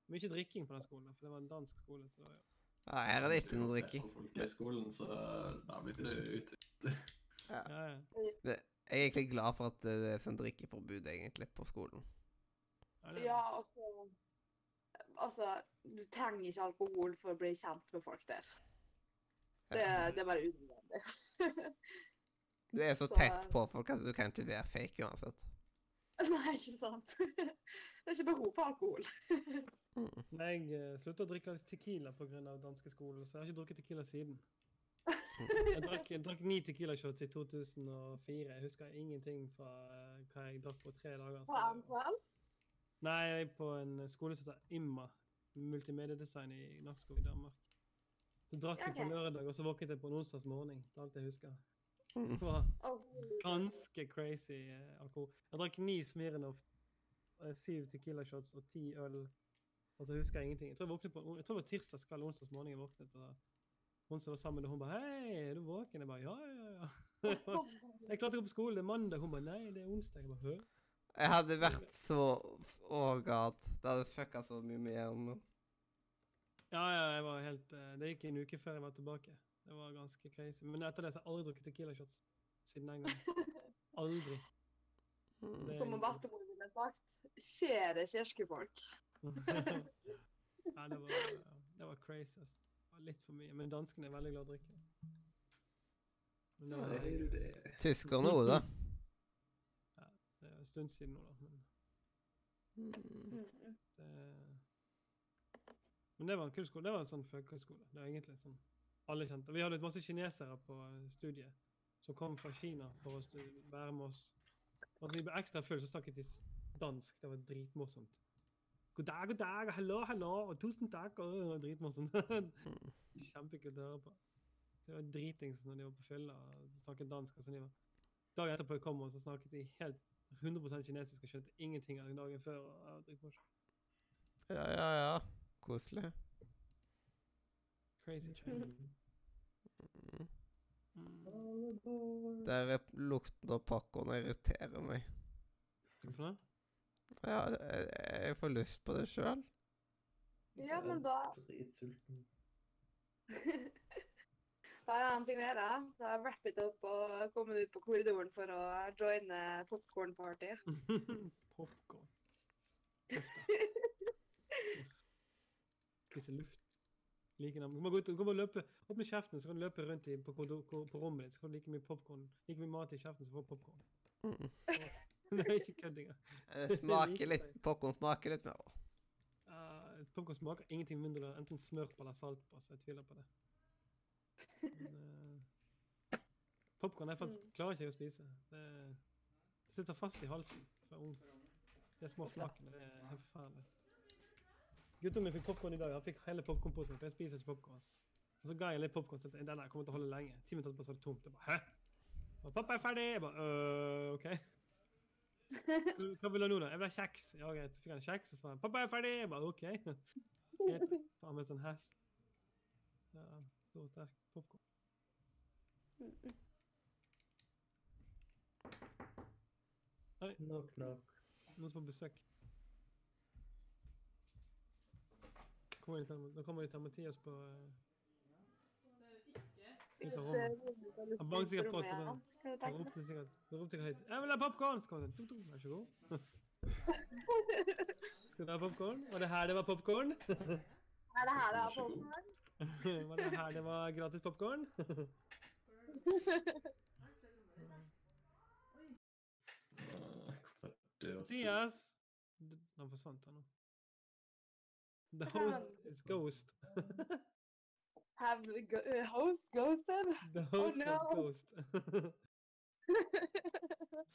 Mye drikking på den skolen, for det var en dansk skole. så det var jo Ja, her er det ikke noe drikking. På folkehøyskolen, så da blir det utvidet. Ja, ja. Jeg er egentlig glad for at det er sånn drikkeforbud egentlig på skolen. Ja, Ja, altså Altså, du trenger ikke alkohol for å bli kjent med folk der. Det, det er bare unødvendig. Du er så Så- tett på folk at du kan ikke være fake uansett. Nei, ikke sant? Det er ikke behov for alkohol. Mm. Nei, Jeg eh, sluttet å drikke tequila pga. danske skolen, så jeg har ikke drukket tequila siden. Jeg drakk, jeg drakk ni tequila-shots i 2004. Jeg husker ingenting fra eh, hva jeg drakk på tre dager. På så- NTL? Nei, jeg er på en skole som heter IMMA, multimediedesign i Nakskov i Danmark. Så drakk jeg på lørdag, og så våknet jeg på en onsdags morgen. Det er alt jeg husker. Mm. Det var ganske crazy eh, alkohol. Jeg drakk ni Smirnov, eh, syv tequila-shots og ti øl. Og så husker jeg ingenting. Jeg tror, jeg våknet på, jeg tror det var tirsdag kveld, onsdags morgen jeg våknet. og Hun som var sammen, og hun bare 'Hei, er du våken?' Jeg bare 'Ja, ja, ja'. Jeg klarte å gå på skolen, det er mandag. Hun bare 'Nei, det er onsdag'. Jeg bare 'Hø?' Jeg hadde vært så Å, god. Det hadde fucka så mye med hjernen. Ja, ja, jeg var helt eh, Det gikk en uke før jeg var tilbake. Det var ganske crazy. Men etter det så har jeg aldri drukket tequila-shots siden den gang. Aldri. Mm. Som om bestemor ville sagt, skjer det kirkefolk? Nei, det var, det var crazy. Det var litt for mye. Men danskene er veldig glad i å drikke. Var? Tyskerne òg, da. det er en stund siden nå, da. Men Mm. Det, men det var en kul skole. Det var en sånn folkehøyskole. Det var egentlig sånn alle kjente. Vi hadde masse kinesere på eh, studiet som kom fra Kina for å være med oss. Og vi ble ekstra fulle, så snakket de dansk. Det var dritmorsomt. God dag, god dag, hallo, hallo, og tusen takk. Og det var dritmorsomt. Kjempekult å høre på. Jeg var dritings når de var på fylla og snakket dansk. Og så de var. Dagen etterpå jeg kom, og så snakket de helt 100 kinesisk og skjønte ingenting av dagen før. og det. Ja, ja, ja. Koselig. Crazy China. Mm. Mm. Der er lukten av pakkene irriterer meg. Hvorfor det? Ja, jeg, jeg får lyst på det sjøl. Ja, men da Dritsulten. Da er det en ting å gjøre. Da wrap it up og komme ut på korridoren for å joine popcorn-party. Popkorn. Spise luft. Like navn. Du gå ut, du må løpe, Åpne kjeften, så kan du løpe rundt i, på, på, på rommet ditt. Så får du like mye popcorn. Like mye mat i kjeften, så får du popkorn. Mm. det er ikke kødd engang. Det smaker litt Popkorn smaker litt mer. Uh, popkorn smaker ingenting mindre enn enten smørt på eller salt på, så jeg tviler på det. Men, uh, popkorn jeg faktisk klarer ikke å spise. Det, det sitter fast i halsen fra ung. De små flakene, det er helt forferdelig. Gutten min fikk popkorn i dag. Han fikk hele popkornposen min, jeg spiser ikke popkorn. Og så ga jeg litt popkorn. Den der kommer til å holde lenge. Ti minutter etterpå så var det tomt. Jeg bare, Hæ? Og pappa er ferdig! Jeg bare, øh, OK. Hva vil du ha nå, da? Jeg vil ha kjeks. Ja, greit. Så fikk han kjeks, og så var han 'Pappa er ferdig!' Jeg bare OK. Greit. Faen meg sånn hest. Ja, stor og sterk popkorn. Knock, knock. Noen som får besøk. Kommer litt, da kommer litt av Mathias på eh, Sikkert, rommet. eh, Han banker sikkert på rommet, den. Han ropte sikkert han ropte sikkert høyt 'Jeg vil ha popkorn!' Så kommer det tuk, tuk, Vær så god. Skal du ha popkorn? Var det her det var popkorn? Er det her det var popkorn. popcorn? var det her det var gratis popkorn? Mathias! Han forsvant, han nå. The host is ghost. Have go uh, host ghosted? The host no. ghost.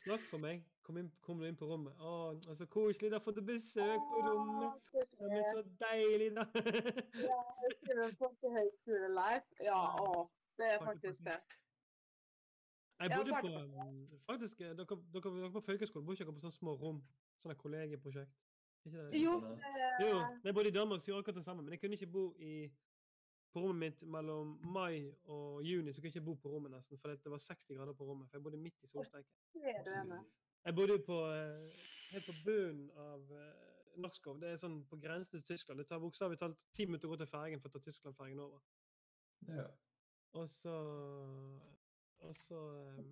snakk for meg. Kom, inn, kom du inn på rommet. Å, så koselig, da fått besøk på rommet. Det blir så deilig, da. Ja, jeg skriver folkehøyskolelife. Ja, å, det er faktisk det. Jeg bodde på um, faktisk, eh, dere, dere, dere på folkehøyskolen bodde ikke på sånne små rom? Sånne kollegieprosjekt? Ikke det? Jo, Jo, eh, jeg bodde i Danmark, så gjorde jeg akkurat det samme. Men jeg kunne ikke bo i, på rommet mitt mellom mai og juni. så kunne jeg ikke bo på rommet nesten, For det var 60 grader på rommet. For jeg bodde midt i solsteiken. Jeg bodde på, eh, helt på bunnen av uh, Norskov. Det er sånn på grensen til Tyskland. Det tar bokstavelig talt ti minutter å gå til fergen for å ta Tyskland-fergen over. Ja. Og så, og så eh,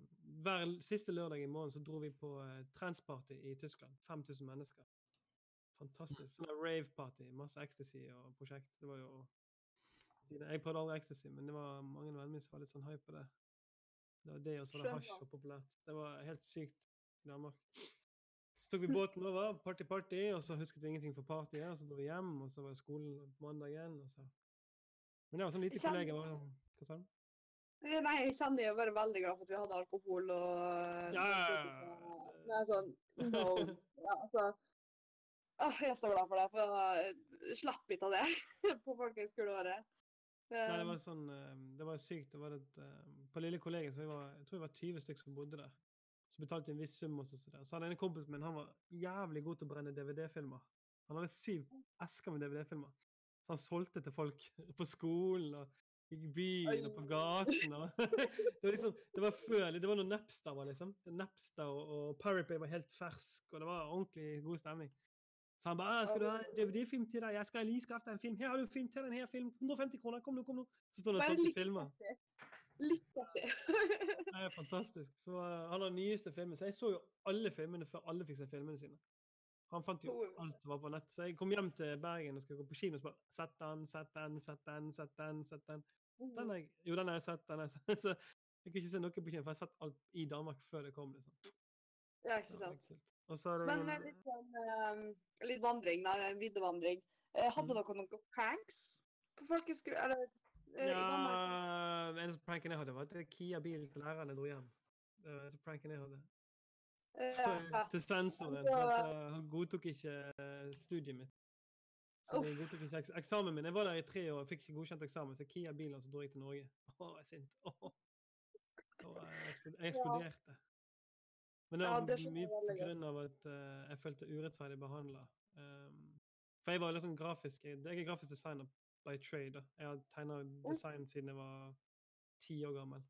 Hver siste lørdag i måneden så dro vi på uh, Trendsparty i Tyskland. 5000 mennesker. Fantastisk. Sånn der rave-party. Masse ecstasy og prosjekt. Det var jo Jeg prøvde aldri ecstasy, men det var mange venner mine som var litt sånn hype på det. Det var det, og så var det hasj og populært. Det var helt sykt i Danmark. Så tok vi båten over, party-party, og så husket vi ingenting fra partyet. Og så dro vi hjem, og så var det skolen på mandagen. og så... Men det var sånn lite kollega. sånn- Hva sa du? Eh, Nei, jeg kjenner jo bare veldig glad for at vi hadde alkohol og Ja, ja, ja. Nei, sånn no. Ja, altså Jeg er så glad for det, for jeg slapp ikke av det på folkehøyskoleåret. Nei, det var sånn eh, Det var sykt. Det var et, eh, på lille kollegiet så var, jeg tror jeg var 20 stykker som bodde der. Så betalte jeg en viss sum. Og så, der. så hadde en kompis min han var jævlig god til å brenne DVD-filmer. Han hadde syv esker med DVD-filmer. Så han solgte til folk på skolen og i byen og på gaten. Og det var liksom, det var før, det var når Napster var liksom. Napster og, og Pirate Bay var helt fersk, og det var ordentlig god stemning. Så han bare «Ah, 'Skal du ha en DVD-film til deg?' 'Jeg skal lige skaffe deg en film.' 'Her har du film til den her film. 150 kroner. Kom nå, kom nå.' Så står han og til filmer. Litt artig. Det er fantastisk. Så uh, Han har nyeste filmen. Så jeg så jo alle filmene før alle fikk se filmene sine. Han fant jo alt som var på nett. Så jeg kom hjem til Bergen og skulle gå på kino og så bare Sett den, sett den, sett den, sett den. sett den. den er jeg, jo, den har jeg sett. den har jeg sett. Så jeg kunne ikke se noe på kino, for jeg har sett alt i Danmark før det kom. liksom. Ja, ikke sant. Ja, det Men eh, litt, sånn, eh, litt vandring, da. en Viddevandring. Eh, Hadde Mm. dere noen pranks på folkeskolen? Eh? Ja, eneste pranken jeg hadde, var at Kia-bilen til læreren jeg dro hjem. Det var pranken jeg hadde. Eh, ja. til sensoren. Han godtok ikke eh, studiet mitt. Så jeg godtok ikke eksamen min. Jeg var der i tre år og fikk ikke godkjent eksamen, så Kia bilen så dro jeg til Norge. Å, jeg er sint. Å. Og jeg eksploderte. Men det var ja, mye på grunn av at uh, jeg følte urettferdig behandla. for jeg var liksom grafisk Jeg jeg er grafisk designer by trade. da. Jeg har tegna design siden jeg var ti år gammel.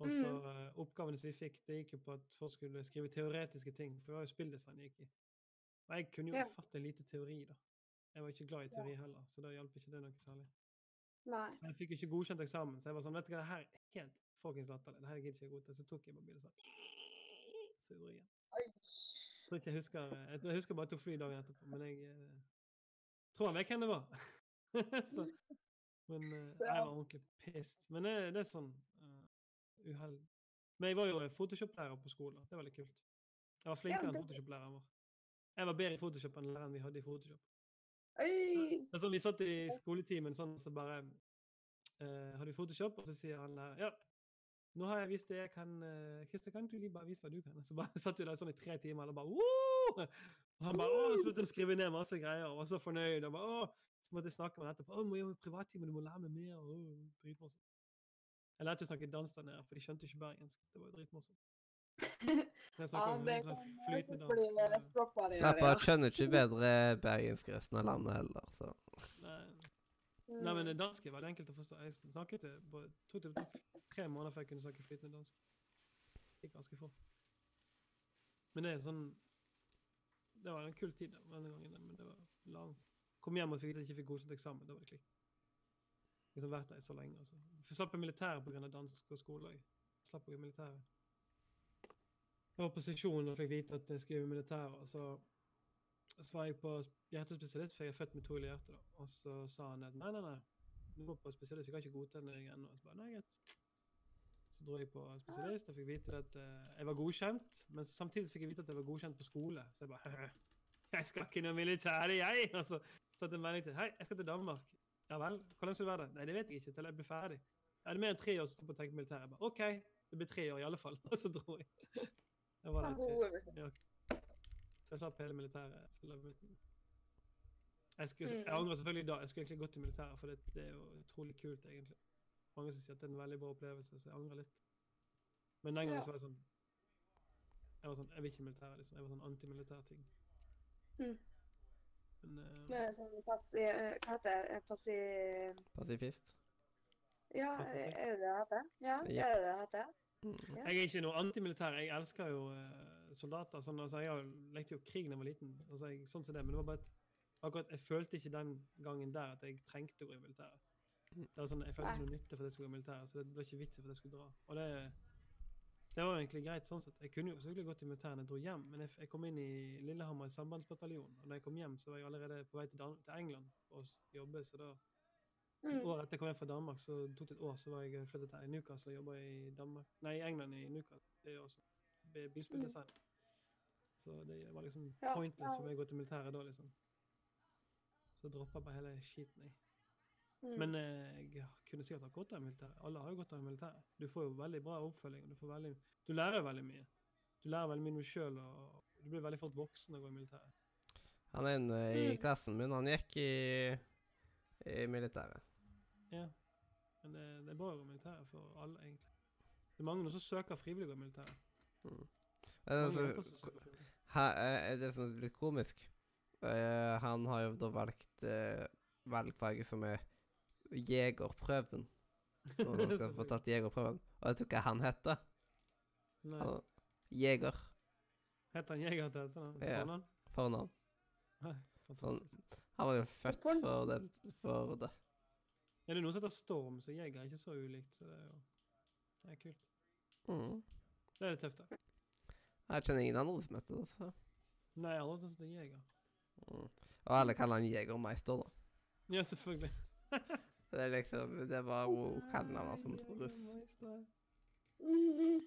Og så eh, Oppgavene som vi fikk, det gikk jo på at folk skulle skrive teoretiske ting. For det var jo spilldesign jeg gikk i. Og jeg kunne jo Ja. ufattelig lite teori, da. Jeg var ikke glad i teori heller, så da hjalp ikke det noe særlig. Nei. Så jeg fikk jo ikke godkjent eksamen. Så jeg var sånn, vet du hva, det her er helt fuckings latterlig. Det her gidder ikke jeg godta. Så tok jeg mobilen og sånn bare jeg. Oi. Jeg tror ikke jeg husker Jeg, jeg husker bare jeg tok fly dagen etterpå, men jeg eh, tror han vet hvem det var. så, men eh, jeg var ordentlig pissed. Men det, det er sånn uh, uhell. Men jeg var jo Photoshop-lærer på skolen. Det var veldig kult. Jeg var flinkere enn det- Photoshop-læreren vår. Jeg var bedre i Photoshop enn læreren vi hadde i Photoshop. Er sånn, Vi satt i skoletimen sånn, så bare uh, Har du Photoshop? Og så sier han der Ja, nå har jeg vist det jeg kan uh, Christer, kan du lige bare vise hva du kan? Så bare satt vi der sånn i tre timer og bare Woo! Og han bare Åh! så begynte han å skrive ned masse greier og var så fornøyd. og bare, Åh! Så måtte jeg snakke med han etterpå. Å, må gjøre privattime, du må lære meg mer. Åh, dritmorsomt. Jeg lærte å snakke dans der nede, for de skjønte ikke bergensk. Det var jo dritmorsomt. Jeg Ja, det kan flytende bli Slapper av, skjønner ikke bedre bergensk resten av landet heller, så Nei. Mm. Nei, men dansk var det enkelt å forstå. Jeg snakket det på, tok det tok tre måneder før jeg kunne snakke flytende dansk. Gikk ganske fort. Men det er sånn Det var en kul tid denne gangen, men det var lang. Kom hjem og fikk, ikke fikk godkjent eksamen. Da var det klikk. Liksom vært der så lenge. altså. Jeg slapp jeg militæret pga. dansk og skole. Jeg slapp i militæret. Jeg var på seksjon og fikk vite at jeg skulle i militæret. og så så var jeg på hjertespesialist, for jeg er født med to i hjertet. da. Og så sa han at nei, nei, nei, du må på spesialist, vi kan ikke godta deg ennå. Så bare, nei, greit. Så dro jeg på spesialist og fikk vite at uh, jeg var godkjent, men samtidig fikk jeg vite at jeg var godkjent på skole. Så jeg bare Jeg skal ikke noe militære, jeg! Og så satte en melding til Hei, jeg skal til Danmark. Ja vel? Hvor lenge skal du være der? Nei, det vet jeg ikke til jeg blir ferdig. Jeg det er mer enn tre år som på å tenke militæret. Jeg bare, OK, det blir tre år i alle fall. Og så dro jeg. Jeg var der tre. Så jeg slapp hele militæret. Jeg, jeg, skulle, jeg Mm. angrer selvfølgelig da. Jeg skulle egentlig gått i militæret, for det, det er jo utrolig kult, egentlig. Mange som sier at det er en veldig bra opplevelse, så jeg angrer litt. Men den gangen Ja. så var jeg sånn Jeg var sånn, jeg vil ikke i militæret, liksom. Jeg var sånn antimilitær ting. Mm. Men uh, Med sånn passi... Hva heter det? Passi... Pasifist. Ja, er det det heter? Ja, Ja. er det det heter? Mm. Jeg er ikke noe antimilitær. Jeg elsker jo eh, soldater. Sånn, altså, jeg lekte jo krig da jeg var liten. Altså, jeg, sånn som det, Men det var bare et, akkurat, jeg følte ikke den gangen der at jeg trengte å gå i militæret. Mm. Det var sånn, Jeg følte ikke noe nytte for at jeg skulle gå i militæret, så det, det var ikke vits i at jeg skulle dra. Og det, det var egentlig greit sånn sett. Jeg kunne jo selvfølgelig gått i militæret når jeg dro hjem, men jeg, jeg kom inn i Lillehammer i sambandsbataljon, og da jeg kom hjem, så var jeg allerede på vei til, Dan til England for å jobbe, så da Mm. Året etter jeg kom hjem fra Danmark, så tok det et år, så var jeg flyttet til Newcastle og jobba i Danmark. Nei, England i Newcastle. Det også bilspilldesign. Så det var liksom Ja, pointless ja. for meg å gå til militæret da, liksom. Så droppa jeg bare hele skiten, jeg. Mm. Men eh, jeg kunne sikkert ha gått av i militæret. Alle har jo gått av i militæret. Du får jo veldig bra oppfølging. og Du, får veldig, du lærer jo veldig mye. Du lærer veldig mye om deg sjøl, og du blir veldig fort voksen av å gå i militæret. Han er en eh, i Mm. klassen min. Han gikk i, i militæret. Ja. Men det, det er bra å gå i militæret for alle, egentlig. Det er mange som søker frivillig å gå i militæret. Mm. Altså, som er det som er litt komisk. uh, han har jo da valgt uh, valgfaget som er jegerprøven. Når han skal få tatt jegerprøven. Og vet du hva han heter? Nei. Han, jeger. Heter han Jeger til etternavn? Ja. Fornavn? Nei, Fantastisk. Han var jo født for det. For det. Er det noen som heter Storm, så Jeger er ikke så ulikt. Så det er jo det er kult. Mm. Det er litt tøft, da. Jeg kjenner ingen andre som heter det. Så. Nei, jeg har at det er Jeger. Mm. Og alle kaller han Jegermeister, da. Ja, selvfølgelig. Det er liksom, det var jo han som russ. Jegermeister.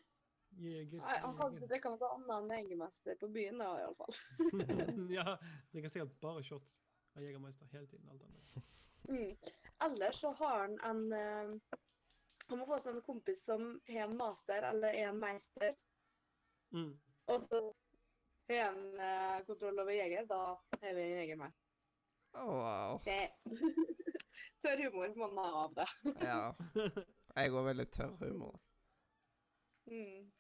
Jeger. Nei, han kan ikke drikke noe annet enn Jegermester på byen, da, i alle fall. ja, drikker sikkert bare shots av Jegermeister hele tiden. alt annet. Mm. Ellers så har han en eh, Han må få seg en kompis som har en master eller er en meister, Mm. og så har han eh, kontroll over jeger. Da har vi jegermeister. Oh, wow. Det Tørr humor må man ha av det. Ja. Jeg går veldig tørr humor. Mm.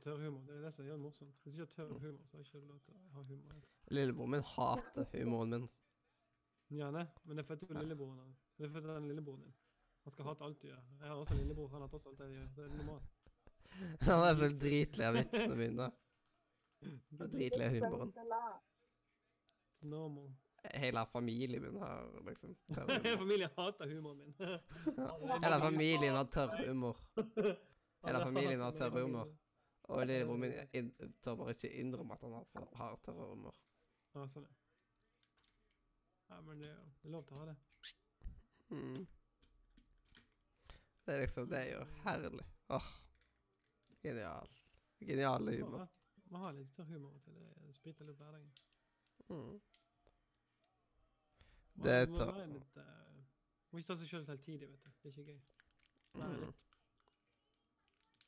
Tørr humor. Det er det som gjør det morsomt. Hvis du ikke har tørr humor, så har du ikke lov til å ha humor. Lillebror min hater humoren min. Ja, nei, men det er fordi du er lillebroren din. Det er fordi det er lillebroren din. Han skal hate alt du gjør. Jeg har også en lillebror, han hater også alt det jeg gjør. Det er normalt. Han er så dritlei av vitsene mine. Er Dritlei av humoren. Normal. Hele familien min har liksom tørr humor. Familien hater humoren min. Hele familien har tørr humor. Hele familien har tørr humor. Og lillebror min tør bare ikke innrømme at han har, har tørr humor. Ja, sånn, ja. Ja, men det er det er lov til å ha det. Mm. Det er liksom Det er jo herlig. Åh. Genial. Genial humor. Vi har litt tørr humor til det. Det spriter litt hverdagen. Mm. Det er uh, Må ikke ta seg sjøl tidlig, vet du. Det er ikke gøy. Være Mm. litt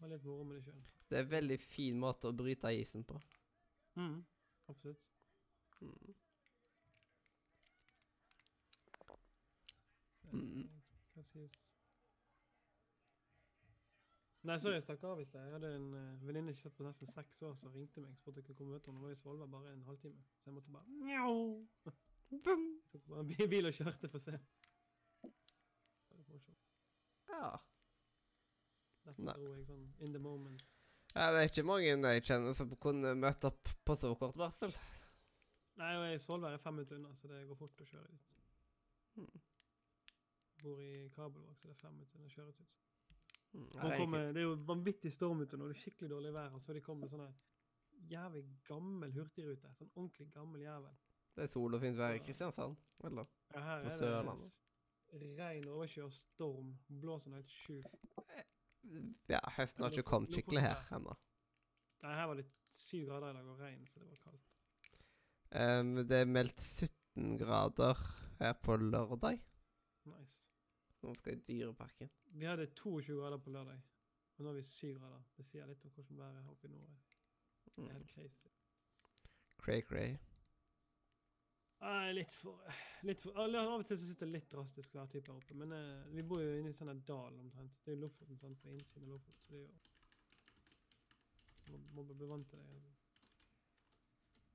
Ha litt moro med det sjøl. Det er en veldig fin måte å bryte isen på. Mm, absolutt. Mm. Det- Mm. Hva sies Nei, sorry, jeg stakk av i sted. Jeg hadde en uh, venninne ikke sett på nesten seks år som ringte meg. og Spurte om jeg kunne møte henne. Hun var i Svolvær bare en halvtime. Så jeg måtte bare Njau! Tok bare en bil og kjørte for å se. Det var morsomt. Ja. Derfor Nei. dro jeg sånn in the moment. ja. Det er ikke mange jeg kjenner som kunne møte opp på så kort varsel. Nei, og jeg- i Svolvær er fem minutter unna, så det går fort å kjøre dit. Hmm. Bor i Kabelvåg, så det er fem minutter unna kjøretur. Mm. Kommer, det er jo vanvittig storm ute nå, det er skikkelig dårlig vær, og så de kommet med sånn jævlig gammel hurtigrute. Sånn ordentlig gammel jævel. Det er sol og fint vær i Kristiansand. Eller? Ja, her På Sørlandet. det regn, overskyet og storm. Blåser noe helt sjukt. Ja, høsten har ikke kommet skikkelig her ennå. Nei, her var det syv grader i dag og regn, så det var kaldt. Um, det er meldt 17 grader her på lørdag. Nice. Nå skal i Dyreparken. Vi hadde 22 grader på lørdag, og nå har vi 7 grader. Det sier litt om hvordan været er oppe i nord. Det er Mm. helt crazy. Cray-cray. Nei, litt for, litt for Av og til så sitter det litt drastisk hver type her oppe. Men eh, vi bor jo inne i sånn dal omtrent. Det er jo Lofoten sant, på innsiden av Lofoten. Så det er jo Må, må bli vant til det.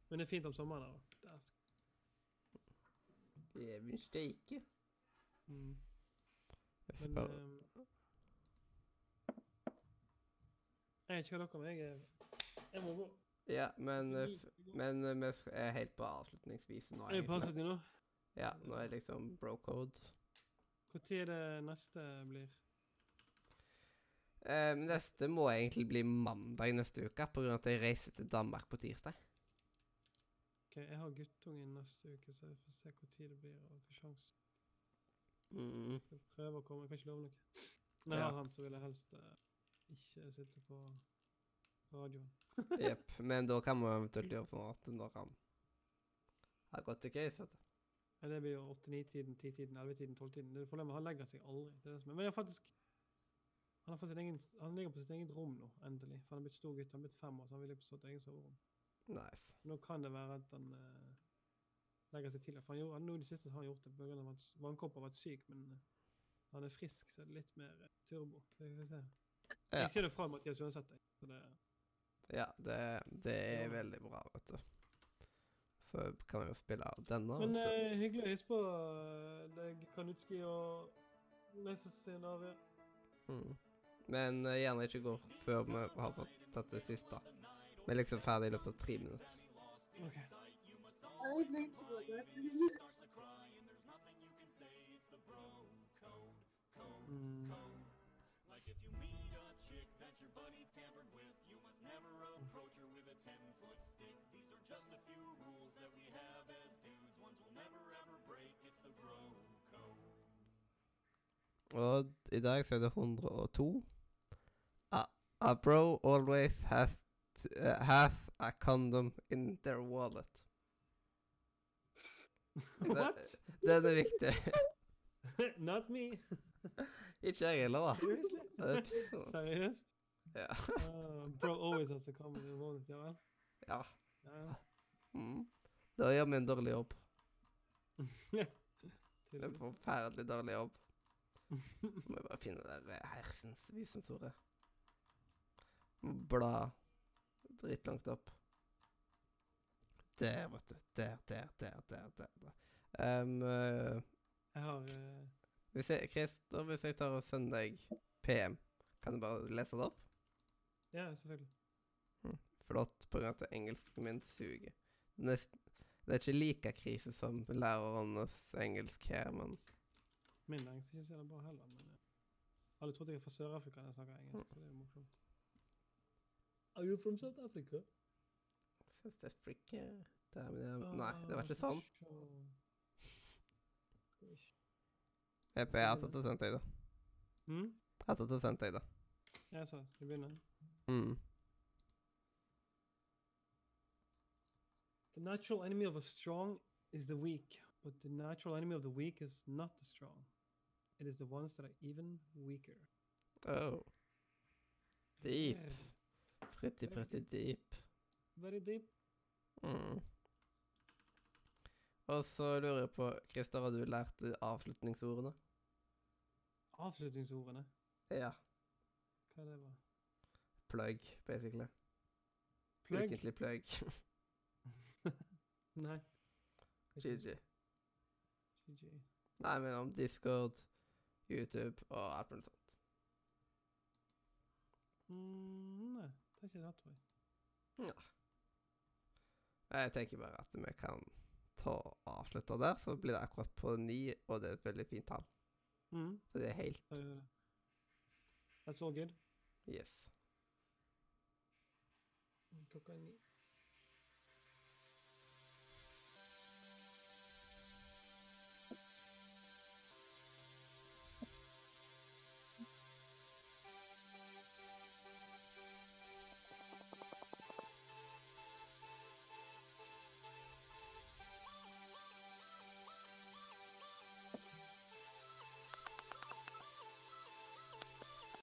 Men det er fint om sommeren her, da. Dæsken. Steike. Mm. Men eh, Jeg vet ikke hva dere om jeg, er- jeg må gå. Ja, men, eh, men eh, vi er helt på avslutningsvis nå. Er vi på avslutning nå? Ja, nå er liksom bro code. Når er det neste blir? Um, neste må egentlig bli mandag neste uke, av at jeg reiser til Danmark på tirsdag. Ok, Jeg har guttungen neste uke, så jeg får se når det blir. og får sjans. Mm. Jeg prøver å komme, jeg kan ikke love noe. Når jeg Ja. har han, så vil jeg helst uh, ikke sitte på radioen. Jepp. Men da kan man eventuelt gjøre sånn at når han har gått til case, vet du. Ja, det blir jo 8-9-tiden, 10-tiden, 11-tiden, 12-tiden. Det er problemet, Han legger seg aldri. det det som. Men jeg har faktisk, han, har egen, han ligger på sitt eget rom nå, endelig. For han har blitt stor gutt, han har blitt fem år, så han vil ligge på sitt eget soverom. Nice. Så nå kan det være at han eh, legger seg tidligere. For han gjorde, nå i det siste har han gjort det pga. at vannkopper har vært syk, men eh, han er frisk, så er det litt mer eh, turbo. Så vi får se. Ja, Jeg sier det fra Mathias uansett. det, ja det, det er Ja. veldig bra, vet du. Så kan vi jo spille av denne. men eh, hyggelig å hilse på eh, deg, Kanutski og neste scenario. Mm. Men uh, gjerne ikke gå før vi har fått tatt det siste. Vi er liksom ferdig i løpet av tre minutter. I think starts to cry and there's nothing you can say. It's the bro code, code, hmm. code. Like if you meet a chick that your buddy tampered with, you must never approach her with a 10-foot stick. These are just a few rules that we have as dudes. Ones we'll never ever break. It's the bro code. Og i dag så er det 102. A, a bro always has, to, uh, has a condom in their wallet. What? Den er viktig. Not me. Ikke jeg heller, da. Seriously? Seriøst? Ja. Uh, bro always has a come in ja vel? ja. Mm. Da gjør vi en dårlig jobb. En forferdelig dårlig jobb. Må jeg bare finne der eh, hersens visumsordet. Bla dritlangt opp. Der, vet du. Der, der, der, der. der. Um, eh, Jeg har uh... hvis jeg, Christer, hvis jeg tar og sender deg PM, kan du bare lese det opp? Ja, selvfølgelig. Flott, på grunn av at engelsken min suger. Er, det er ikke like krise som lærernes engelsk her, men Min engelsk er ikke så jævlig bra heller, men eh, alle trodde jeg var fra Sør-Afrika når jeg snakker engelsk, så det er jo morsomt. Are you from South Africa? South Africa Der, men jeg, Nei, det var ikke sånn. Skal. Jeg jeg har tatt og sendt deg det. Hmm? Jeg har tatt og sendt deg det. Ja, så skal vi begynne? Mm. The natural enemy of a strong is the weak, but the natural enemy of the weak is not the strong. It is the ones that are even weaker. Oh. Deep. Pretty, pretty deep. Very deep. Mm. Og så lurer jeg på, Christer, har du lært avslutningsordene? Avslutningsordene. Ja. Hva det var? Plug, basically. Plug? Ukentlig plug. Nei. GG. GG. Nei, men om Discord, YouTube og alt mulig sånt. Mm, nei, det er ikke det, tror jeg. Jeg tenker bare at vi kan ta og avslutte der, så blir det akkurat på ni, og det er et veldig fint tall. Mm. Så det er helt det. That's all good. yes. Klokka ni.